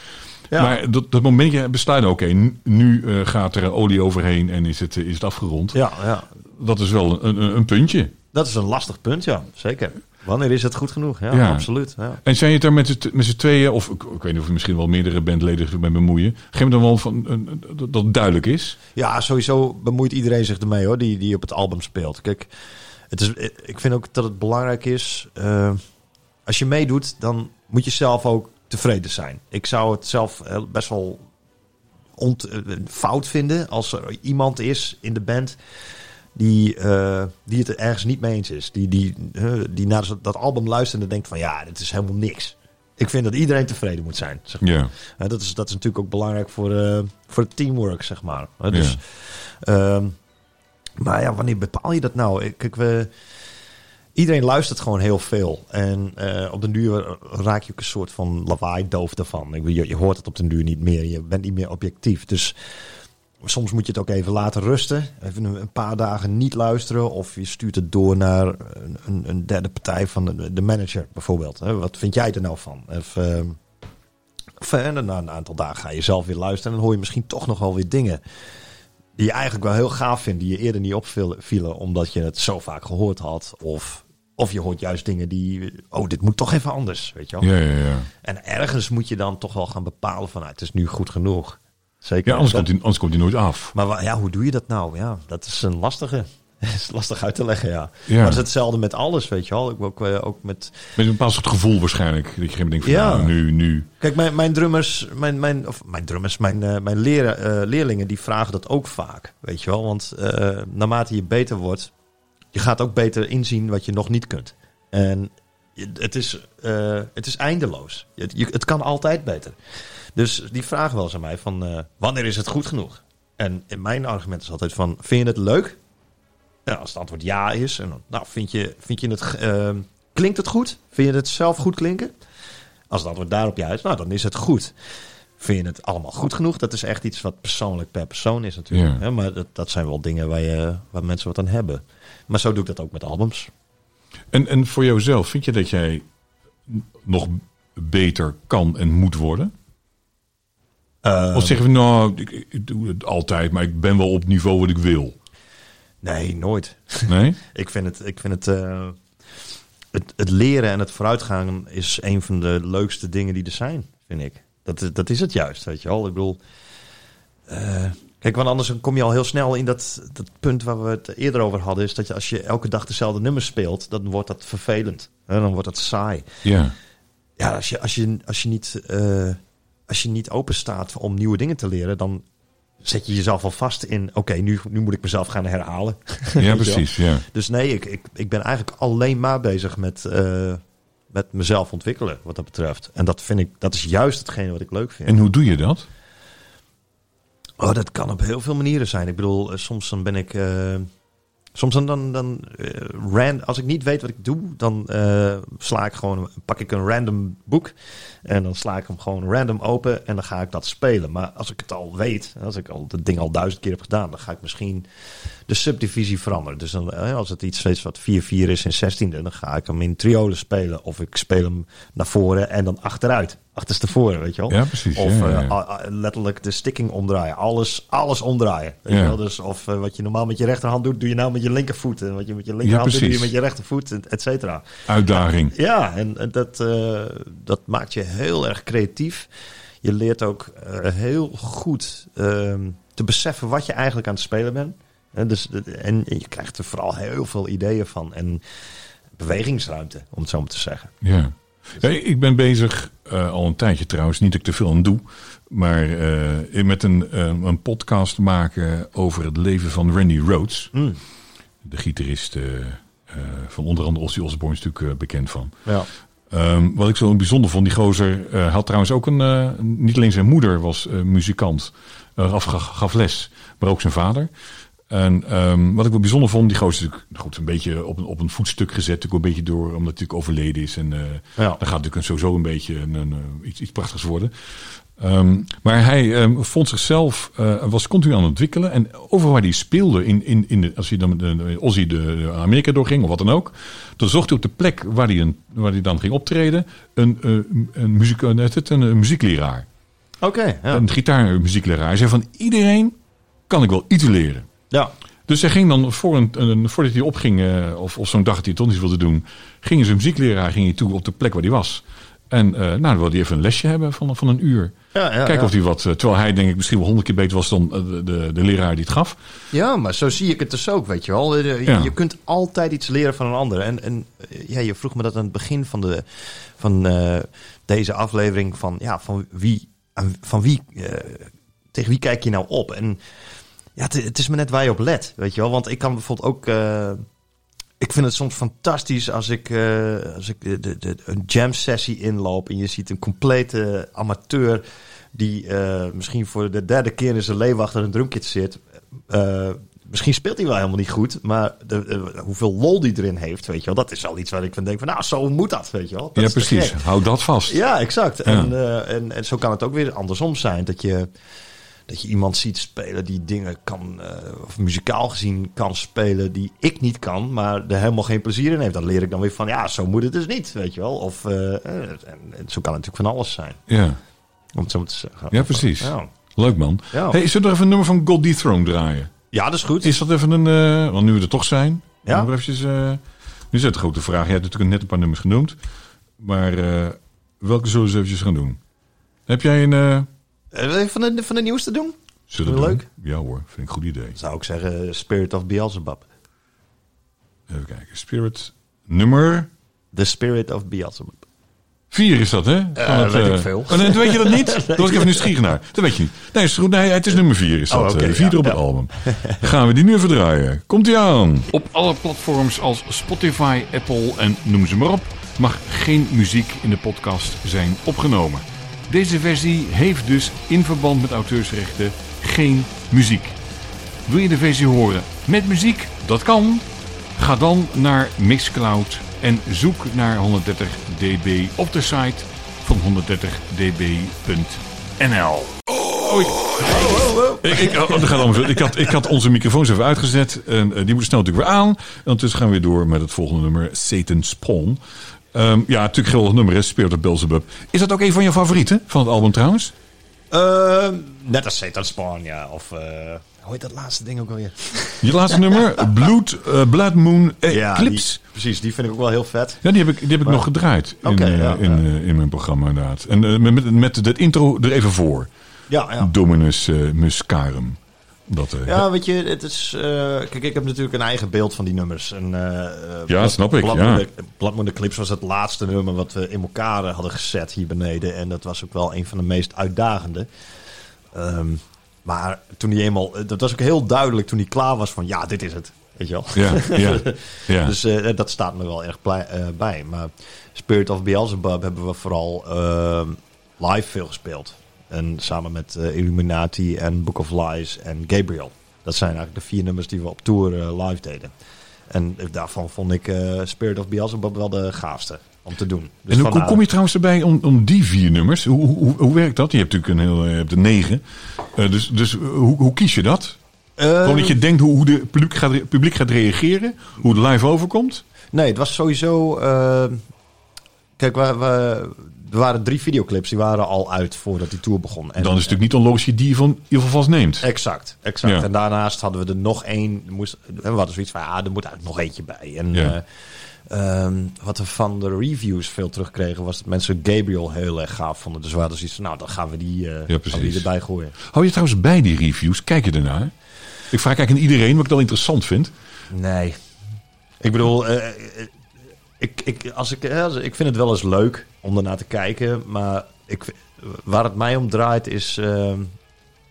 Ja. Maar dat, dat momentje besluit, oké, nu- nu eh, gaat er olie overheen en is het, eh, is het afgerond. ja, ja. Dat is wel een, een, een puntje. Dat is een lastig punt, ja. Zeker. Wanneer is het goed genoeg? Ja, Ja. absoluut. Ja. En zijn je het daar met z'n- met z'n tweeën, of ik, ik weet niet of je misschien wel meerdere bandleden zich mee bemoeien, geef me dan wel van, dat dat duidelijk is? ja, sowieso bemoeit iedereen zich ermee, hoor, die, die op het album speelt. Kijk, het is, ik vind ook dat het belangrijk is... eh, als je meedoet, dan moet je zelf ook tevreden zijn. Ik zou het zelf eh, best wel ont, eh, fout vinden als er iemand is in de band die, eh, die het er ergens niet mee eens is. Die, die, die naar dat album luistert en denkt van ja, dit is helemaal niks. Ik vind dat iedereen tevreden moet zijn. Zeg maar. Ja. Eh, dat, is, dat is natuurlijk ook belangrijk voor, voor het teamwork, zeg maar. Dus, ehm, maar ja, wanneer bepaal je dat nou? Ik- Kijk, we, iedereen luistert gewoon heel veel. En eh, op den duur raak je ook een soort van lawaai doof daarvan. Je, je hoort het op den duur niet meer. Je bent niet meer objectief. Dus soms moet je het ook even laten rusten. Even een, paar dagen niet luisteren. Of je stuurt het door naar een, een, derde partij van de, de manager bijvoorbeeld. Wat vind jij er nou van? Of, ehm, en na een aantal dagen ga je zelf weer luisteren. En dan hoor je misschien toch nog wel weer dingen. Die je eigenlijk wel heel gaaf vindt. Die je eerder niet opvielen. Omdat je het zo vaak gehoord had. Of, of je hoort juist dingen die... Oh, dit moet toch even anders. Weet je wel? Ja, ja, ja. En ergens moet je dan toch wel gaan bepalen van... nou, het is nu goed genoeg. Zeker. ja anders, Dat- komt hij, anders komt hij nooit af. maar ja, hoe doe je dat nou? Ja, dat is een lastige. Dat is lastig uit te leggen, ja. Ja. Maar het is hetzelfde met alles, weet je wel. Ik ook, eh, ook met... Met een bepaald soort gevoel waarschijnlijk. Dat je op een gegeven moment denkt van, Ja. nou, nu, nu. Kijk, mijn, mijn drummers, mijn, mijn, of mijn drummers, mijn, eh, mijn leren, eh, leerlingen, die vragen dat ook vaak, weet je wel. Want naarmate je beter wordt, je gaat ook beter inzien wat je nog niet kunt. En het is, het is eindeloos. Je, je- het kan altijd beter. Dus die vragen wel eens aan mij van, wanneer is het goed genoeg? En in mijn argument is altijd van, vind je het leuk? Als het antwoord ja is, en dan, nou, vind je, vind je het, eh, klinkt het goed? Vind je het zelf goed klinken? Als het antwoord daarop ja is, nou, dan is het goed. Vind je het allemaal goed genoeg? Dat is echt iets wat persoonlijk per persoon is natuurlijk. Ja. Hè, maar dat, dat zijn wel dingen waar, je, waar mensen wat aan hebben. Maar zo doe ik dat ook met albums. En, en voor jouzelf, vind je dat jij nog beter kan en moet worden? Eh, of zeggen we, nou, ik, ik doe het altijd, maar ik ben wel op niveau wat ik wil. Nee, nooit. Nee? Ik vind het, ik vind het, eh, het, het leren en het vooruitgaan is een van de leukste dingen die er zijn, vind ik. Dat, is- dat is het juist, weet je wel. Ik bedoel, eh, kijk, want anders kom je al heel snel in dat, dat punt waar we het eerder over hadden, is dat je als je elke dag dezelfde nummers speelt, dan wordt dat vervelend. Hè, dan wordt dat saai. Ja. Ja, als je, als je, als je niet, eh, als je niet open staat om nieuwe dingen te leren, dan zet je jezelf al vast in, oké, nu, nu moet ik mezelf gaan herhalen. Ja, precies. Ja. Dus nee, ik, ik, ik ben eigenlijk alleen maar bezig met, eh, met mezelf ontwikkelen wat dat betreft. En dat vind ik, dat is juist hetgene wat ik leuk vind. En hoe doe je dat? Oh, dat kan op heel veel manieren zijn. Ik bedoel, eh, soms dan ben ik. eh, soms dan, dan, dan ran, als ik niet weet wat ik doe, dan sla ik gewoon, pak ik een random boek en dan sla ik hem gewoon random open en dan ga ik dat spelen. Maar als ik het al weet, als ik al het ding al duizend keer heb gedaan, dan ga ik misschien de subdivisie veranderen. Dus dan, als het iets steeds wat 4-4 is in 16e, dan ga ik hem in triolen spelen of ik speel hem naar voren en dan achteruit. Achterstevoren, weet je wel? Ja, precies. Of ja, ja, eh, ja. letterlijk de sticking omdraaien. Alles, alles omdraaien. Weet je wel? Dus of eh, wat je normaal met je rechterhand doet, doe je nou met je linkervoet. En wat je met je linkerhand doet, doe je met je rechtervoet, et- et cetera. Uitdaging. Ja, en, en dat, eh, dat maakt je heel erg creatief. Je leert ook eh, heel goed ehm, te beseffen wat je eigenlijk aan het spelen bent. Hè, Dus, en je krijgt er vooral heel veel ideeën van. En bewegingsruimte, om het zo maar te zeggen. Ja. Ja, ik ben bezig, eh, al een tijdje trouwens, niet dat ik te veel aan doe, maar eh, met een, eh, een podcast maken over het leven van Randy Rhoads. Mm. De gitarist eh, eh, van onder andere Ozzy Osbourne is natuurlijk eh, bekend van. Ja. Ehm, wat ik zo bijzonder vond, die gozer eh, had trouwens ook een... eh, niet alleen zijn moeder was eh, muzikant, gaf, gaf les, maar ook zijn vader. En ehm, wat ik wel bijzonder vond, die gozer is natuurlijk goed, een beetje op een, op een voetstuk gezet. Natuurlijk een beetje door, omdat hij natuurlijk overleden is. En Ja. dan gaat natuurlijk sowieso een beetje een, een, iets, iets prachtigs worden. Ehm, maar hij ehm, vond zichzelf, eh, was continu aan het ontwikkelen. En overal waar hij speelde, in, in, in de, als hij dan de, Ozzy de, de Amerika doorging of wat dan ook. Dan zocht hij op de plek waar hij, een, waar hij dan ging optreden een, eh, een, muziek, het, een, een muziekleraar. Oké, ja. Een gitaarmuziekleraar. Hij zei van iedereen kan ik wel iets leren. ja. Dus hij ging dan, voor een, een, voordat hij opging, eh, of, of zo'n dag dat hij het toch niet wilde doen, ging zijn muziekleraar ging hij toe op de plek waar hij was. En eh, nou, dan wilde hij even een lesje hebben van, van een uur. Ja, ja, Kijken of hij wat, eh, terwijl hij denk ik misschien wel honderd keer beter was dan eh, de, de, de leraar die het gaf. Ja, maar zo zie ik het dus ook, weet je wel. Je, kunt altijd iets leren van een ander. En, en ja, je vroeg me dat aan het begin van, de, van deze aflevering van, ja, van wie, van wie, tegen wie kijk je nou op? En ja, het, het is me net waar je op let, weet je wel. Want ik kan bijvoorbeeld ook, ik vind het soms fantastisch als ik, eh, als ik de, de, de- een jam sessie inloop en je ziet een complete amateur die eh, misschien voor de derde keer in zijn leven achter een drumkit zit. Eh, misschien speelt hij wel helemaal niet goed, maar de, hoeveel lol die erin heeft, weet je wel, dat is al iets waar ik van denk van, nou, zo moet dat, weet je wel. Dat ja, precies. Hou dat vast. Ja, exact. En, en, en zo kan het ook weer andersom zijn. Dat je, dat je iemand ziet spelen die dingen kan, eh, of muzikaal gezien kan spelen die ik niet kan, maar er helemaal geen plezier in heeft. Dan leer ik dan weer van, ja, zo moet het dus niet, weet je wel. Of, eh, en, en zo kan het natuurlijk van alles zijn, Ja, om het zo te zeggen. Ja, precies. Ja, leuk man. Ja. Hey, zullen we er even een nummer van God Dethrone draaien? ja dat is goed. Is dat even een, want nu we er toch zijn. Ja. Eventjes, nu is het de grote vraag. Je hebt natuurlijk net een paar nummers genoemd. Maar welke zullen we eens eventjes gaan doen? Heb jij een... eh Eh, wil je van de, van de nieuwste doen? zullen we Leuk. doen? Ja hoor, vind ik een goed idee. Zou ik zeggen Spirit of Beelzebub. Even kijken. Spirit nummer The Spirit of Beelzebub. 4 is dat, hè? Van Eh, weet ik veel. Oh, nee, weet je dat niet? Daar was ik even nieuwsgierig naar. Dat weet je niet. Nee, is goed. nee het is nummer 4 is dat. Oh, eh, vierde ja, op het ja. album. Gaan we die nu even draaien. Komt ie aan. Op alle platforms als Spotify, Apple en noem ze maar op, mag geen muziek in de podcast zijn opgenomen. Deze versie heeft dus in verband met auteursrechten geen muziek. Wil je de versie horen met muziek? Dat kan. Ga dan naar Mixcloud en zoek naar 130 dB op de site van 130db.nl. Oh, ik, ik, oh, ik, had, ik had onze microfoons even uitgezet. En eh, die moeten snel natuurlijk weer aan. En ondertussen gaan we weer door met het volgende nummer. Satan's Spawn. Ehm, ja, natuurlijk geweldig nummer is. Spirit of Beelzebub. Is dat ook een van je favorieten van het album trouwens? Ehm, net als Satan Spawn, ja. Of, eh, hoe heet dat laatste ding ook alweer? Je laatste nummer? Blood, eh, Blood Moon Eclipse. die- precies. Die vind ik ook wel heel vet. Ja, die heb ik, die heb ik nog gedraaid in, eh, ja, in, ja. eh, in mijn programma inderdaad. En eh, met, met, met de intro er even voor. Ja, ja. Dominus eh, Muscarum. Dat, eh, Ja, weet je, het is. eh, kijk, ik heb natuurlijk een eigen beeld van die nummers. En, eh, Ja, snap ik, ja. Eclipse was het laatste nummer wat we in elkaar hadden gezet hier beneden. En dat was ook wel een van de meest uitdagende. Ehm, maar toen hij eenmaal. Dat was ook heel duidelijk toen hij klaar was van ja, dit is het. Weet je wel? Ja, ja, ja. Dus dat staat me wel erg bij. Maar Spirit of Beelzebub hebben we vooral ehm, live veel gespeeld. En samen met eh, Illuminati en Book of Lies en Gabriel. Dat zijn eigenlijk de vier nummers die we op tour eh, live deden. En daarvan vond ik eh, Spirit of Beelzebub wel de gaafste om te doen. Dus en hoe, kom je trouwens erbij om, om die vier nummers? Hoe, hoe, hoe werkt dat? Je hebt natuurlijk een heel, je hebt er negen. Dus dus hoe, hoe kies je dat? Gewoon dat je denkt hoe, hoe de publiek gaat, publiek gaat reageren? Hoe het live overkomt? Nee, het was sowieso. kijk, we, we, er waren drie videoclips die waren al uit voordat die tour begon. En, Dan is het natuurlijk niet onlogisch je die van in ieder geval neemt. Exact, exact. Ja. En daarnaast hadden we er nog één. Moest, we hadden zoiets van, ah, er moet eigenlijk nog eentje bij. En Ja. eh, ehm, wat we van de reviews veel terugkregen, was dat mensen Gabriel heel erg gaaf vonden. Dus we hadden zoiets van, nou, dan gaan we die, gaan we precies. die erbij gooien. Hou je trouwens bij die reviews? Kijk je ernaar? Ik vraag eigenlijk aan iedereen wat ik dan interessant vind. Nee. Ik bedoel, eh, ik, ik, als ik, als- ik vind het wel eens leuk om ernaar te kijken. Maar ik, waar het mij om draait is eh,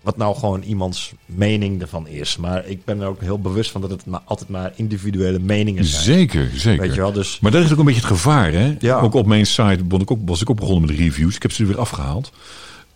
wat nou gewoon iemands mening ervan is. Maar ik ben er ook heel bewust van dat het maar, altijd maar individuele meningen zijn. Zeker, zeker. Weet je wel, dus... Maar dat is ook een beetje het gevaar, hè? Ja. Ook op mijn site was ik, ook, was ik ook begonnen met reviews. Ik heb ze er weer afgehaald.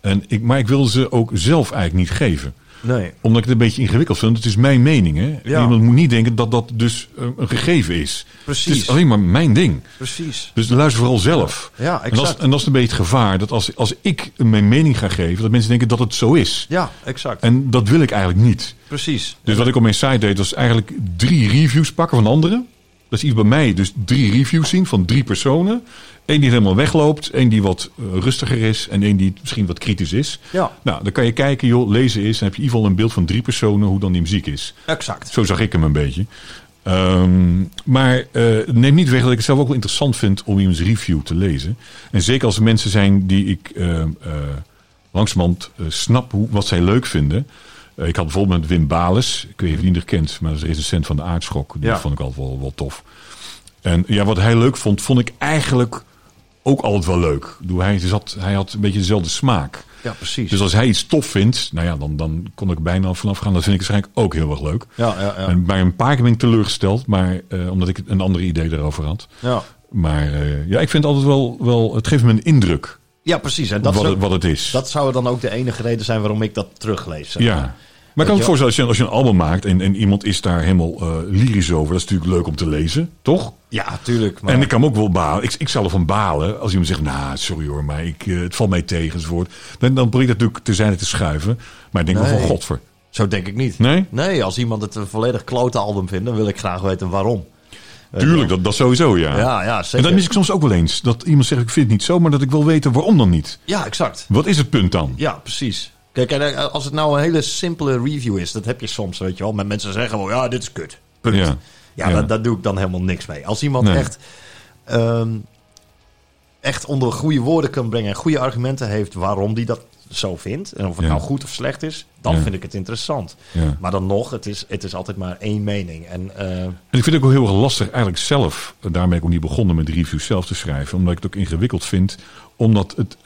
En ik, maar ik wilde ze ook zelf eigenlijk niet geven. Nee. Omdat ik het een beetje ingewikkeld vind. Het is mijn mening, hè? Ja. Iemand moet niet denken dat dat dus eh, een gegeven is. Precies. Het is alleen maar mijn ding. Precies. Dus luister vooral zelf. Ja, En dat, is, exact. en dat is een beetje het gevaar. Dat als, als ik mijn mening ga geven, dat mensen denken dat het zo is. Ja, exact. En dat wil ik eigenlijk niet. Precies. Dus wat ik op mijn site deed, was eigenlijk drie reviews pakken van anderen. Dat is iets bij mij, dus drie reviews zien van drie personen. Eén die helemaal wegloopt, één die wat eh, rustiger is en één die misschien wat kritisch is. Ja. Nou, dan kan je kijken, joh, lezen is, dan heb je in ieder geval een beeld van drie personen hoe dan die muziek is. Exact. Zo zag ik hem een beetje. Ehm, maar eh, neem niet weg dat ik het zelf ook wel interessant vind om iemands review te lezen. En zeker als er mensen zijn die ik langzamerhand eh, snap hoe, wat zij leuk vinden. Eh, ik had bijvoorbeeld met Wim Bales, ik weet niet of je die kent, maar dat is recensent van de Aardschok. Die Ja. vond ik altijd wel, wel tof. En ja, wat hij leuk vond, vond ik eigenlijk ook altijd wel leuk. Hij, zat, hij had een beetje dezelfde smaak. Ja, precies. Dus als hij iets tof vindt, nou ja, dan, dan kon ik bijna vanaf gaan. Dat vind ik waarschijnlijk ook heel erg leuk. ja, ja, ja. En bij een paar keer ben ik teleurgesteld, maar eh, omdat ik een ander idee erover had. ja. Maar eh, ja, ik vind het altijd wel, wel, het geeft me een indruk ja, precies. En dat, wat, is ook- wat het is. dat zou dan ook de enige reden zijn waarom ik dat teruglees. zeg ja. maar. Maar ik kan me voorstellen, als je, als je een album maakt en, en iemand is daar helemaal eh, lyrisch over, dat is natuurlijk leuk om te lezen, toch? Ja, tuurlijk. Maar... En ik kan ook wel balen. Ik, ik zou ervan balen als iemand zegt, nou, sorry hoor, maar ik, eh, het valt mij tegen enzovoort. Dan, dan probeer ik dat natuurlijk te zijn te schuiven. Maar ik denk wel van, godver. Zo denk ik niet. Nee? Nee, als iemand het een volledig klote album vindt, dan wil ik graag weten waarom. Je Tuurlijk, wel? dat, dat sowieso, ja. Ja, ja, en zeker. dat mis ik soms ook wel eens. Dat iemand zegt, ik vind het niet zo, maar dat ik wil weten waarom dan niet. Ja, exact. Wat is het punt dan? Ja, precies. Kijk, en eh, als het nou een hele simpele review is, dat heb je soms, weet je wel. Met mensen zeggen gewoon, ja, dit is kut. Punt. Ja. Ja, Ja. Daar, doe ik dan helemaal niks mee. Als iemand Nee. echt, ehm, echt onder goede woorden kan brengen en goede argumenten heeft waarom die dat zo vindt, en of het Ja. nou goed of slecht is, dan Ja. vind ik het interessant. Ja. Maar dan nog, het is, het is altijd maar één mening. En eh, En ik vind het ook wel heel erg lastig eigenlijk zelf, en daarmee ben ik ook niet begonnen met reviews zelf te schrijven, omdat ik het ook ingewikkeld vind, omdat het,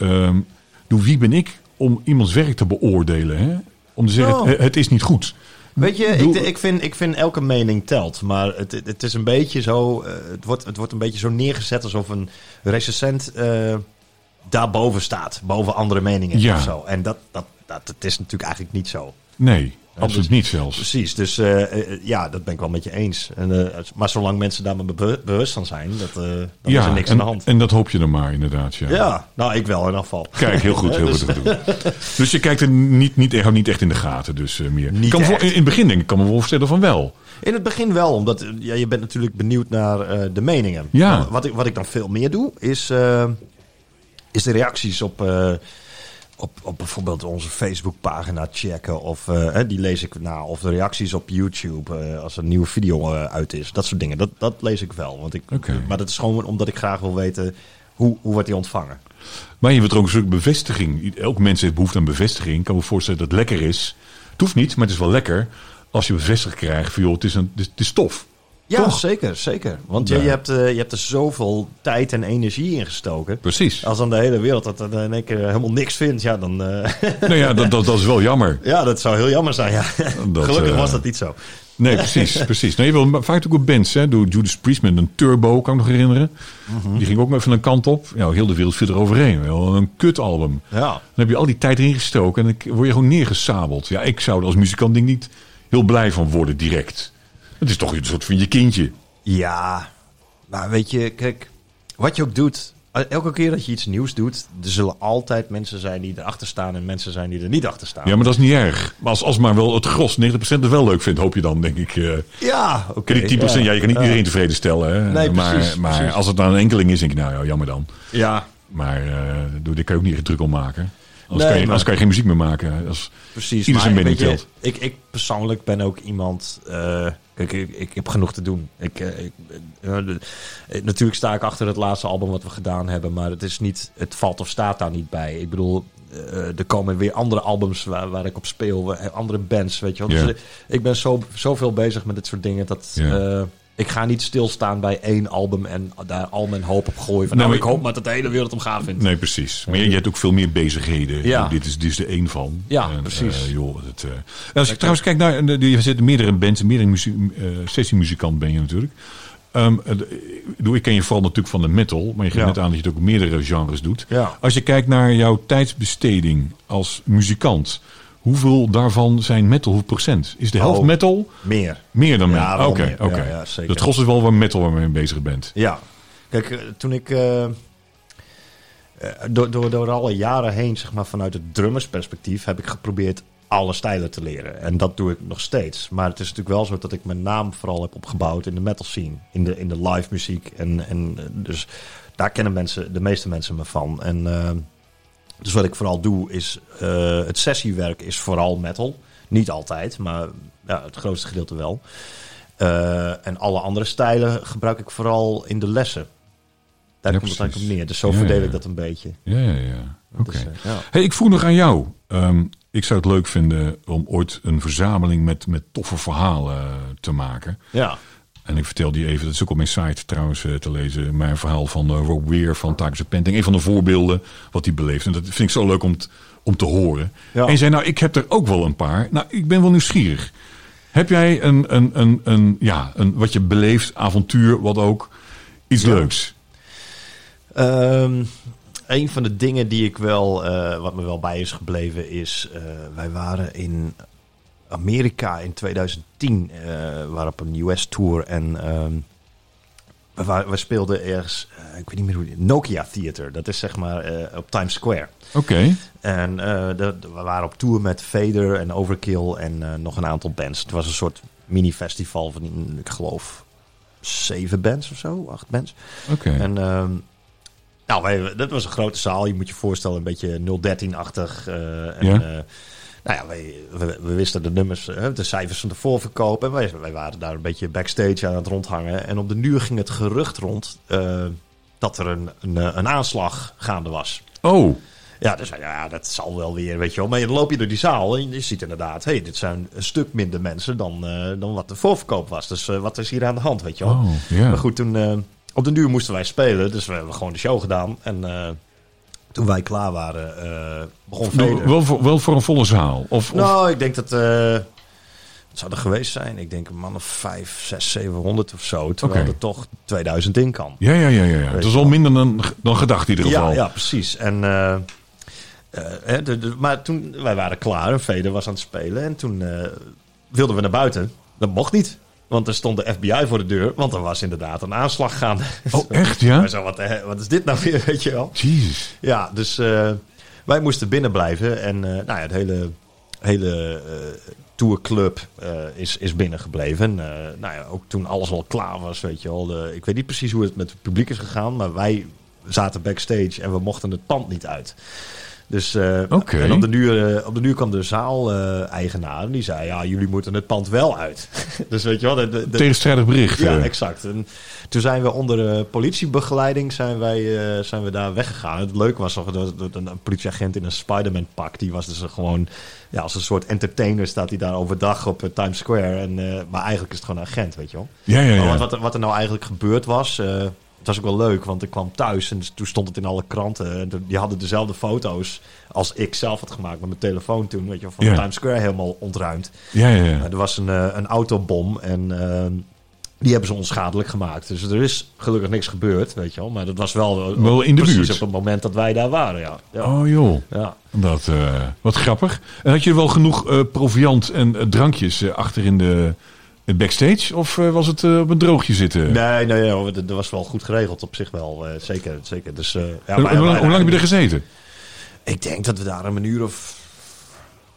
doe, wie ben ik om iemands werk te beoordelen? Hè? Om te zeggen, Oh. het, het is niet goed. Weet je, ik, ik, vind, ik vind elke mening telt. Maar het, het- is een beetje zo. eh, het, wordt, het wordt een beetje zo neergezet alsof een recensent eh daarboven staat. Boven andere meningen Ja. of zo. En dat, dat, dat, dat is natuurlijk eigenlijk niet zo. Nee, absoluut dus- niet zelfs. Precies. Dus eh, eh, ja, dat ben ik wel met je eens. En, eh, maar zolang mensen daar maar be- bewust van zijn, dat, dan is er niks en, aan de hand. en dat hoop je dan maar inderdaad. Ja. ja, nou, ik wel in ieder geval. Kijk, heel goed, heel Dus- goed te doen. Dus je kijkt er niet, niet, echt- niet echt in de gaten, dus meer. Niet kan me in, het begin denk ik, kan me wel voorstellen van wel. In het begin wel, omdat ja, je bent natuurlijk benieuwd naar de meningen. Ja. Maar wat, ik, wat ik dan veel meer doe, is, is de reacties op, eh, op, op bijvoorbeeld onze Facebookpagina checken. Of eh, die lees ik na. Of de reacties op YouTube eh, als er een nieuwe video uit is. Dat soort dingen. Dat, dat lees ik wel. Want ik. Maar dat is gewoon omdat ik graag wil weten hoe, hoe wordt die ontvangen. Maar je er ook een stuk bevestiging. Elk mens heeft behoefte aan bevestiging. Ik kan me voorstellen dat het lekker is. Het hoeft niet, maar het is wel lekker als je bevestigd krijgt van joh, het is, een, het is, het is tof. Ja, Toch? zeker, zeker. Want je, Ja. je, hebt, eh, je hebt er zoveel tijd en energie in gestoken. Precies. Als dan de hele wereld dat er in één keer helemaal niks vindt, ja, dan... eh, Nou ja, dat, dat, dat is wel jammer. ja, dat zou heel jammer zijn, ja. Dat, Gelukkig eh, was dat niet zo. Nee, precies. precies. Nou, je wil vaak ook op bands, hè, door Judas Priest met een turbo, kan ik nog herinneren. Mhm. Die ging ook even een kant op. Ja, heel de wereld viel eroverheen. Wel een kutalbum. Ja. Dan heb je al die tijd erin gestoken en dan word je gewoon neergesabeld. Ja, ik zou er als muzikant denk ik niet heel blij van worden direct. Het is toch een soort van je kindje. Ja, maar weet je, kijk, wat je ook doet... Elke keer dat je iets nieuws doet, er zullen altijd mensen zijn die erachter staan en mensen zijn die er niet achter staan. Ja, maar dat is niet erg. Maar als, als maar wel het gros, 90% het wel leuk vindt, hoop je dan, denk ik. eh Ja, oké. Die 10%, ja, je kan niet iedereen tevreden stellen. Hè? Nee, maar precies, maar precies. als het dan een enkeling is, denk ik, nou ja, jammer dan. Ja, Maar eh doe, daar kan je ook niet echt druk om maken. Anders, Nee, kan je, anders kan je geen muziek meer maken. Als, precies. Ieder zijn mening telt. Ik, ik persoonlijk ben ook iemand... eh, ik, ik heb genoeg te doen. Ik, eh, ik, eh, de- eh, natuurlijk sta ik achter het laatste album wat we gedaan hebben. Maar het, is niet, het valt of staat daar niet bij. Ik bedoel, er komen weer andere albums waar, waar ik op speel, andere bands, weet je wel. Dus, ik ben zo, zoveel bezig met dit soort dingen dat ik ga niet stilstaan bij één album en daar al mijn hoop op gooien. Van, Nou, nou, maar- ik hoop maar dat de hele wereld hem gaaf vindt. Nee, precies. Maar je, je hebt ook veel meer bezigheden. Ja. Dit, is, dit is er één van. Ja, En, precies. eh, joh, het, eh, als ik trouwens kijk naar... Je zit in meerdere bands, meerdere muzie- eh, sessiemuzikant ben je natuurlijk. Ehm, eh, de- ik ken je vooral natuurlijk van de metal. Maar je geeft Ja. net aan dat je het ook meerdere genres doet. Ja. Als je kijkt naar jouw tijdsbesteding als muzikant... Hoeveel daarvan zijn metal? Hoeveel procent? Is de helft Oh. metal Meer. meer dan Ja, metal? Oké, oké. Ja, ja, zeker. Dat gros is wel waar metal waarmee je bezig bent. Ja, kijk, eh, toen ik eh, eh, door, door, door alle jaren heen, zeg maar, vanuit het drummersperspectief, heb ik geprobeerd alle stijlen te leren. En dat doe ik nog steeds. Maar het is natuurlijk wel zo dat ik mijn naam vooral heb opgebouwd in de metal scene, in de, in de live muziek. En, en dus daar kennen mensen, de meeste mensen me van. En dus wat ik vooral doe is, eh, het sessiewerk is vooral metal. Niet altijd, maar ja, het grootste gedeelte wel. Eh, en alle andere stijlen gebruik ik vooral in de lessen. Daar Ja, komt het eigenlijk op neer. Dus zo Ja, verdeel ik dat een beetje. Ja, ja, ja. Oké. Dus, eh. Hey, ik vroeg nog aan jou. Ehm, ik zou het leuk vinden om ooit een verzameling met, met toffe verhalen te maken. ja. En ik vertelde je even, dat is ook op mijn site trouwens eh, te lezen, mijn verhaal van eh, Rob Weir van Takische Penting. Een van de voorbeelden wat hij beleeft. En dat vind ik zo leuk om, t- om te horen. Ja. En zei, nou, ik heb er ook wel een paar. Nou, ik ben wel nieuwsgierig. Heb jij een, een, een, een, ja, een wat je beleeft, avontuur, wat ook, iets Ja. leuks? Ehm, een van de dingen die ik wel, eh, wat me wel bij is gebleven, is wij waren in Amerika in 2010, eh waren op een US tour en ehm, we, speelden ergens, eh, ik weet niet meer hoe die, Nokia Theater, dat is zeg maar eh, op Times Square. Oké. En de, de- we waren op tour met Vader en Overkill en nog een aantal bands. Het was een soort mini-festival van, ik geloof, zeven bands of zo, acht bands. Oké. En ehm, nou, dat was een grote zaal. Je moet je voorstellen, een beetje 013-achtig. eh en, Ja. eh, nou ja, wij, we, we wisten de nummers, de cijfers van de voorverkoop. En wij, wij waren daar een beetje backstage aan het rondhangen. En op de duur ging het gerucht rond eh, dat er een, een, een aanslag gaande was. Oh, Ja, dus ja, dat zal wel weer, weet je wel. Maar dan loop je door die zaal en je ziet inderdaad... hé, hey, dit zijn een stuk minder mensen dan, eh, dan wat de voorverkoop was. Dus eh, wat is hier aan de hand, weet je wel. oh. Maar goed, toen op de duur moesten wij spelen. Dus we hebben gewoon de show gedaan. En toen wij klaar waren, eh, begon Vader. wel, voor, wel voor een volle zaal? Of, of- Nou, ik denk dat... eh het zou er geweest zijn. Ik denk een man of 5, 6, 700 of zo. Terwijl Oké. er toch 2000 in kan. Ja, ja, ja, ja. ja. Het is al minder dan, dan gedacht in ieder geval. Ja, ja, precies. En, eh, hè, de, de- maar toen wij waren klaar en Vader was aan het spelen. En toen wilden we naar buiten. Dat mocht niet. Want er stond de FBI voor de deur. Want er was inderdaad een aanslag gaande. Oh, echt ja? Maar zo, wat, wat is dit nou weer, weet je wel? Jezus. Ja, dus eh, wij moesten binnen blijven. En eh, nou ja, het hele, hele eh, tourclub is, is binnengebleven. En, nou ja, ook toen alles al klaar was, weet je wel. De, ik weet niet precies hoe het met het publiek is gegaan. Maar wij zaten backstage en we mochten het pand niet uit. Dus eh, en op de, duur, eh, op de duur kwam de zaal-eigenaar. en die zei, ja, jullie moeten het pand wel uit. dus weet je wel, de, Tegenstrijdig bericht. ja, eh. exact. En toen zijn we onder politiebegeleiding zijn wij, zijn we daar weggegaan. Het leuke was nog dat, dat een politieagent in een Spider-Man pak. Die was dus gewoon ja, als een soort entertainer staat hij daar overdag op Times Square. En, maar eigenlijk is het gewoon een agent, weet je wel. ja, ja, ja. wat, wat, wat er nou eigenlijk gebeurd was... was ook wel leuk, want ik kwam thuis en toen stond het in alle kranten. En die hadden dezelfde foto's als ik zelf had gemaakt met mijn telefoon toen. Weet je, van Ja. Times Square helemaal ontruimd. Ja, ja, ja. Er was een, eh, een autobom en ehm, die hebben ze onschadelijk gemaakt. Dus er is gelukkig niks gebeurd, weet je wel. Maar dat was wel, eh, Wel in de precies buurt. op het moment dat wij daar waren, ja. ja. Oh joh, ja. dat, eh, wat grappig. En had je wel genoeg eh, proviant en drankjes achter in de backstage? Of eh, was het eh, op een droogje zitten? Nee, nee, nee, dat was wel goed geregeld op zich wel. eh, zeker, zeker. Dus, ja, maar- hoe, lang- maar- hoe lang heb je er gezeten? Ik denk dat we daar een uur of...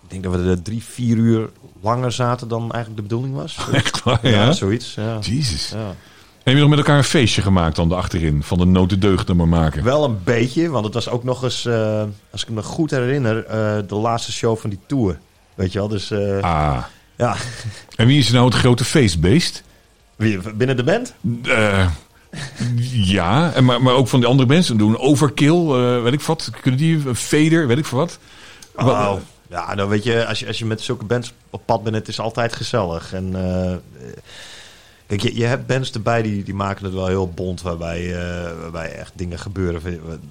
Ik denk dat we er drie, vier uur langer zaten dan eigenlijk de bedoeling was. Echt waar, Ja, ja? zoiets. Ja. Jezus. Ja. Heb je nog met elkaar een feestje gemaakt dan achterin? Van de notendeugden maar maken? Wel een beetje, want het was ook nog eens, als ik me goed herinner, de laatste show van die tour. Weet je wel, dus eh, Ah. Ja. En wie is nou het grote feestbeest? Wie, binnen de band? Eh, Ja, en maar, maar ook van de andere mensen doen. Overkill, eh, weet ik wat. Kunnen die, een Vader, weet ik veel wat. Wat- Oh, ja, dan weet je, als je, als je met zulke bands op pad bent, het is altijd gezellig. En eh, kijk, je, je hebt bands erbij die, die maken het wel heel bond, waarbij, eh, waarbij echt dingen gebeuren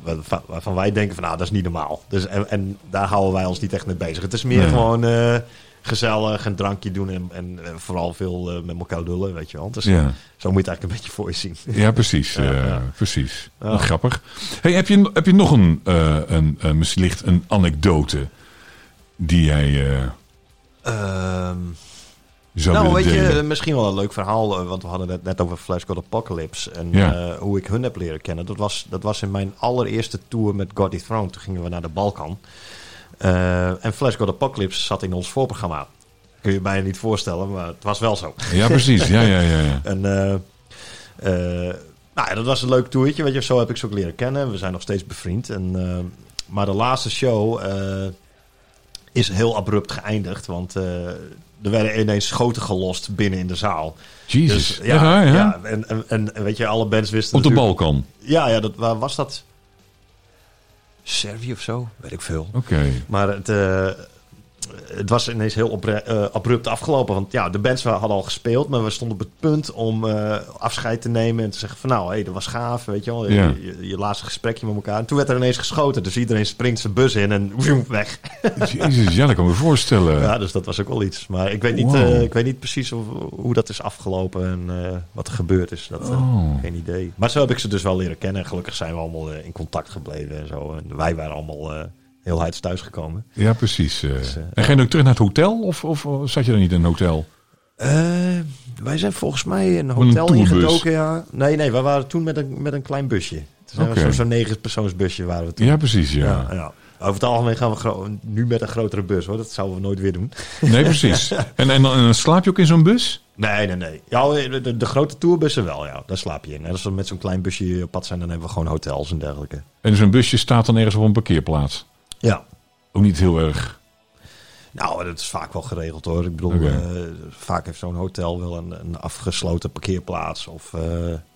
waar- waar- waarvan wij denken van, nou, dat is niet normaal. Dus, en, en daar houden wij ons niet echt mee bezig. Het is meer Nee. gewoon eh, gezellig, een drankje doen en, en eh, vooral veel eh, met elkaar lullen, weet je wel. Dus Ja. zo moet je het eigenlijk een beetje voor je zien. Ja, precies. Ja, eh, ja. precies. Ja. Grappig. Hey, heb, je, heb je nog een, een, misschien ligt een anekdote die jij eh, Ehm zou nou, weet delen? je, misschien wel een leuk verhaal. Want we hadden het net over Flash God Apocalypse. En hoe ik hun heb leren kennen. Dat was, dat was in mijn allereerste tour met God Throne. Toen gingen we naar de Balkan. Eh, en Flash God Apocalypse zat in ons voorprogramma. Kun je je bijna niet voorstellen, maar het was wel zo. Ja, precies. Ja, ja, ja. ja. En eh, eh, nou ja, dat was een leuk toertje. Weet je, zo heb ik ze ook leren kennen. We zijn nog steeds bevriend. En, maar de laatste show is heel abrupt geëindigd. Want er werden ineens schoten gelost binnen in de zaal. Jezus. Dus, ja, ja, ja. ja, en, en, weet je, alle bands wisten Op de Balkan. Ja, ja dat, waar was dat? Servië of zo? Weet ik veel. Oké. Maar het, eh, het was ineens heel eh, abrupt afgelopen. Want ja, de bands hadden al gespeeld, maar we stonden op het punt om eh, afscheid te nemen en te zeggen van nou, hé, hey, dat was gaaf, weet je wel. Ja. Je, laatste gesprekje met elkaar. En toen werd er ineens geschoten, dus iedereen springt zijn bus in en woem, weg. Jezus, ja, dat kan me voorstellen. Ja, dus dat was ook wel iets. Maar ik weet niet, Wow. eh, ik weet niet precies of, hoe dat is afgelopen en wat er gebeurd is. Dat, Oh. Geen idee. Maar zo heb ik ze dus wel leren kennen. En gelukkig zijn we allemaal in contact gebleven en zo. En wij waren allemaal heel heids thuisgekomen. Ja, precies. eh. Dus, eh, en ga je ook terug naar het hotel? Of, of zat je dan niet in een hotel? Eh, wij zijn volgens mij een een hotel tourbus. ingedoken, ja. Nee, nee, we waren toen met een, met een klein busje. Oké. Zo'n zo negenpersoonsbusje waren we toen. Ja, precies. Ja. ja, ja. Over het algemeen gaan we nu met een grotere bus, hoor. Dat zouden we nooit weer doen. Nee, precies. En, en, dan- en dan slaap je ook in zo'n bus? Nee, nee, nee. Ja, de, de, de grote tourbussen wel, ja. Daar slaap je in. En als we met zo'n klein busje op pad zijn, dan hebben we gewoon hotels en dergelijke. En zo'n busje staat dan ergens op een parkeerplaats? Ja. Ook niet heel erg. Nou, dat is vaak wel geregeld hoor. Ik bedoel, eh, vaak heeft zo'n hotel wel een, een afgesloten parkeerplaats. Of eh,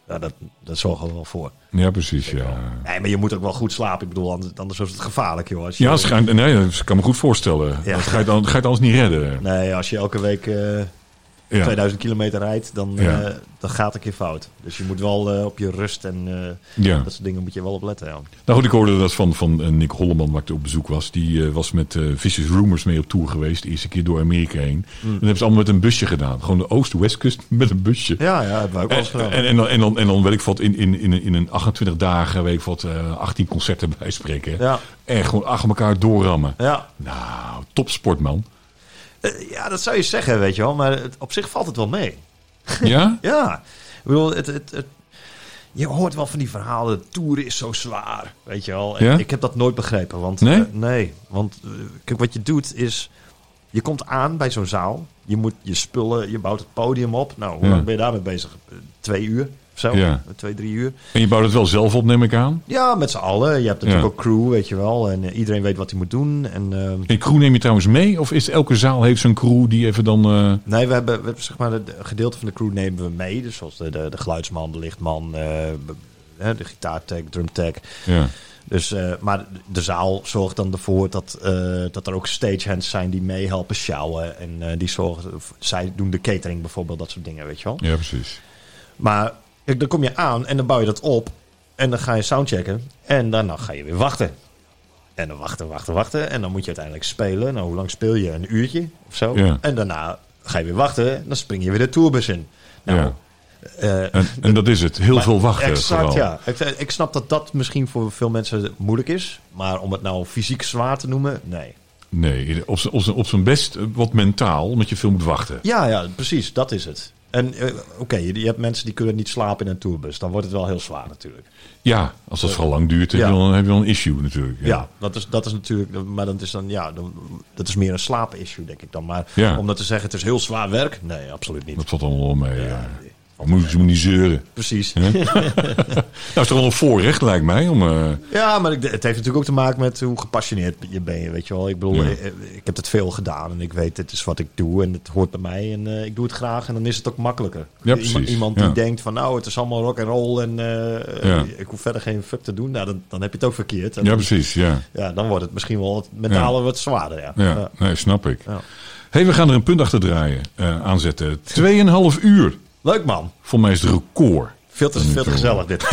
ja, dat, dat zorgen we wel voor. Ja, precies. Ja, Nee, maar je moet ook wel goed slapen. Ik bedoel, anders, anders is het gevaarlijk, joh. Als je, ja ga, nee, dat kan me goed voorstellen. Ja. Dat ga je, dan, ga je het anders niet redden. Nee, als je elke week eh, Ja. 2000 kilometer rijdt, dan, Ja. eh, dan gaat een keer fout. Dus je moet wel eh, op je rust en eh, Ja. dat soort dingen moet je wel op letten. Nou goed, ik hoorde dat van, van Nick Holleman, waar ik op bezoek was. Die was met Vicious Rumors mee op tour geweest. De eerste keer door Amerika heen. En dat hebben ze allemaal met een busje gedaan. Gewoon de oost-westkust met een busje. Ja, ja, hebben we ook wel En, gedaan. en, en, dan, en, dan, en dan weet ik wat, in, in, in, een- in een 28 dagen, weet ik wat, eh 18 concerten bijspreken. Ja. En gewoon achter elkaar doorrammen. ja. Nou, topsport man. Eh, ja, dat zou je zeggen, weet je wel. Maar het, op zich valt het wel mee. Ja? Ja, ik bedoel, het, het, het- je hoort wel van die verhalen. De tour is zo zwaar, weet je wel. En Ja? Ik heb dat nooit begrepen. Want, Nee? eh, nee, want eh, kijk, wat je doet is... Je komt aan bij zo'n zaal. Je moet je spullen, je bouwt het podium op. Nou, hoe Ja. lang ben je daarmee bezig? Twee uur zo? Ja. Twee, drie uur. En je bouwt het wel zelf op, neem ik aan. Ja, met z'n allen. Je hebt natuurlijk Ja. ook crew, weet je wel. En eh, iedereen weet wat hij moet doen. En, eh, En crew neem je trouwens mee? Of is elke zaal heeft zijn crew die even dan... eh, Nee, we hebben, we hebben zeg maar, een gedeelte van de crew nemen we mee. Dus zoals de, de, de geluidsman, de lichtman, eh, de gitaartech, drumtech. ja. Dus, eh, maar de zaal zorgt dan ervoor dat, eh, dat er ook stagehands zijn die meehelpen sjouwen. En eh, die zorgen, zij doen de catering bijvoorbeeld, dat soort dingen, weet je wel. ja, precies. Maar kijk, dan kom je aan en dan bouw je dat op. En dan ga je soundchecken. En daarna ga je weer wachten. En dan wachten, wachten, wachten. En dan moet je uiteindelijk spelen. Nou, hoe lang speel je? Een uurtje of zo. Ja. En daarna ga je weer wachten. En dan spring je weer de tourbus in. Nou, Ja. eh, En, en dat is het. Heel veel wachten Exact, vooral. ja. Ik, ik snap dat dat misschien voor veel mensen moeilijk is. Maar om het nou fysiek zwaar te noemen, nee. Nee, zijn- op zijn best eh, wat mentaal, omdat je veel moet wachten. Ja, ja, precies. Dat is het. En eh, oké, je, je hebt mensen die kunnen niet slapen in een tourbus. Dan wordt het wel heel zwaar natuurlijk. Ja, als dat vooral lang duurt, Ja. dan, heb je dan een issue natuurlijk. Ja, dat, is, dat is natuurlijk. Maar dat is dan, ja, dan, dat is meer een slaap-issue, denk ik dan. Maar Ja. om dat te zeggen, het is heel zwaar werk. Nee, absoluut niet. Dat valt allemaal wel mee. Ja, ja. nee. Oh, moet je niet zeuren. Precies. Nou, is toch wel een voorrecht, lijkt mij. Om, eh, Ja, maar het heeft natuurlijk ook te maken met hoe gepassioneerd je bent. Weet je wel, ik bedoel, Ja. ik, ik heb het veel gedaan en ik weet, het is wat ik doe en het hoort bij mij en eh, ik doe het graag en dan is het ook makkelijker. Ja, Iemand- precies. Iemand Ja. die denkt van, nou, het is allemaal rock en roll en eh, ik hoef verder geen fuck te doen. Nou, dan, dan heb je het ook verkeerd. En ja, dan, precies. Ja, ja, dan wordt het misschien wel wat mentaal wat zwaarder. Ja. Nee, snap ik. Ja. hey, we gaan er een punt achter draaien. eh, aanzetten. Tweeënhalf uur. Leuk man. Voor mij is het record. Veel te, veel te gezellig dit.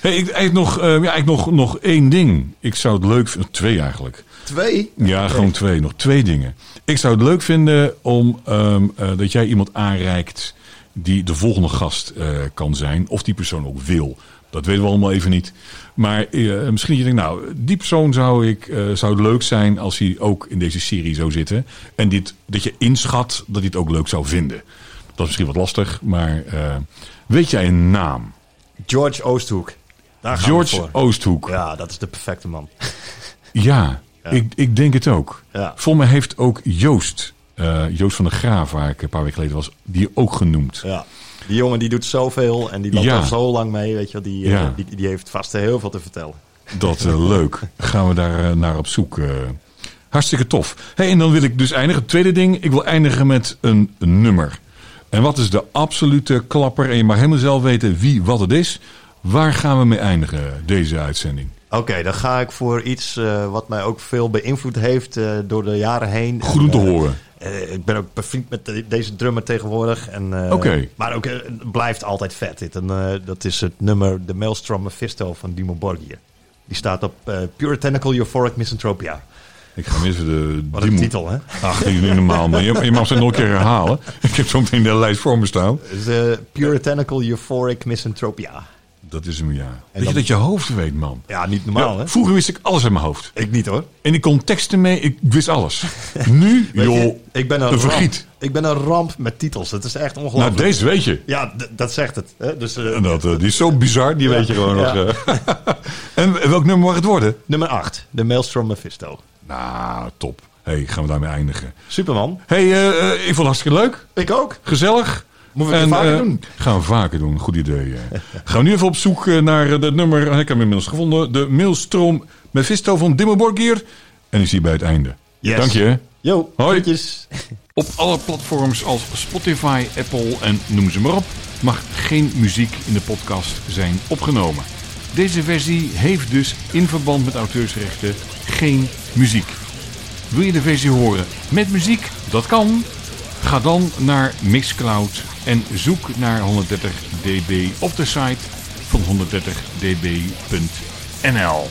Hey, ik, eigenlijk nog, eh, ja, eigenlijk nog, nog één ding. Ik zou het leuk vinden. Twee eigenlijk. Twee? Ja, gewoon twee. Nog twee dingen. Ik zou het leuk vinden om ehm, eh, dat jij iemand aanreikt die de volgende gast eh, kan zijn. Of die persoon ook wil. Dat weten we allemaal even niet. Maar eh, misschien dat je denkt, nou, die persoon zou, ik, zou het leuk zijn als hij ook in deze serie zou zitten. En dit, dat je inschat dat hij het ook leuk zou vinden. Dat is misschien wat lastig, maar eh, weet jij een naam? George Oosthoek. Daar gaan we George voor. Oosthoek. Ja, dat is de perfecte man. Ja, Ik, ik denk het ook. Ja. Volgens mij heeft ook Joost, eh, Joost van der Graaf, waar ik een paar weken geleden was, die ook genoemd. Ja. Die jongen die doet zoveel en die loopt Ja. al zo lang mee. Weet je, die, eh, die, die heeft vast heel veel te vertellen. Dat leuk. Gaan we daar naar op zoek. hartstikke tof. Hey, en dan wil ik dus eindigen. Het tweede ding, ik wil eindigen met een nummer. En wat is de absolute klapper? En je mag helemaal zelf weten wie wat het is. Waar gaan we mee eindigen, deze uitzending? Oké, dan ga ik voor iets eh, wat mij ook veel beïnvloed heeft eh, door de jaren heen. Goed om te eh, horen. ik ben ook bevriend met de- deze drummer tegenwoordig. En, Oké. Maar ook, het blijft altijd vet. Dit. En, dat is het nummer The Maelstrom Mephisto van Dimo Borgir. Die staat op Puritanical Euphoric Misanthropia. Ik ga mis de Wat een titel, hè? Ach, die is niet normaal. Maar je, je mag ze nog een keer herhalen. Ik heb zo meteen de lijst voor me staan. Dus, eh, Puritanical Euphoric Misanthropia. Dat is hem, ja. Weet je dan- dat je hoofd weet, man? Ja, niet normaal, Ja, hè? vroeger wist ik alles in mijn hoofd. Ik niet, hoor. En ik kon teksten mee, ik wist alles. Nu, je, joh, ik ben een, een ramp. vergiet. Ik ben een ramp met titels. Dat is echt Nou, ongelooflijk. deze weet je. Ja, dat zegt het. Hè? Dus, eh, En dat, eh, die is zo bizar, die weet je gewoon Ja. nog. eh. en welk nummer mag het worden? Nummer 8. The Maelstrom Mephisto. Nou, top. hey, gaan we daarmee eindigen. Superman. hey, eh, eh, ik vond het hartstikke leuk. Ik ook. Gezellig. Moeten we het vaker eh, doen? Gaan we vaker doen. Goed idee. gaan we nu even op zoek naar dat nummer. Ik heb hem inmiddels gevonden. De Maelstrom Mephisto van Dimmo Borgir. En is hier bij het einde. Yes. Dank je. Yo, Hoi. groetjes. Op alle platforms als Spotify, Apple en noem ze maar op, mag geen muziek in de podcast zijn opgenomen. Deze versie heeft dus in verband met auteursrechten geen muziek. Wil je de versie horen met muziek? Dat kan. Ga dan naar Mixcloud en zoek naar 130 dB op de site van 130db.nl.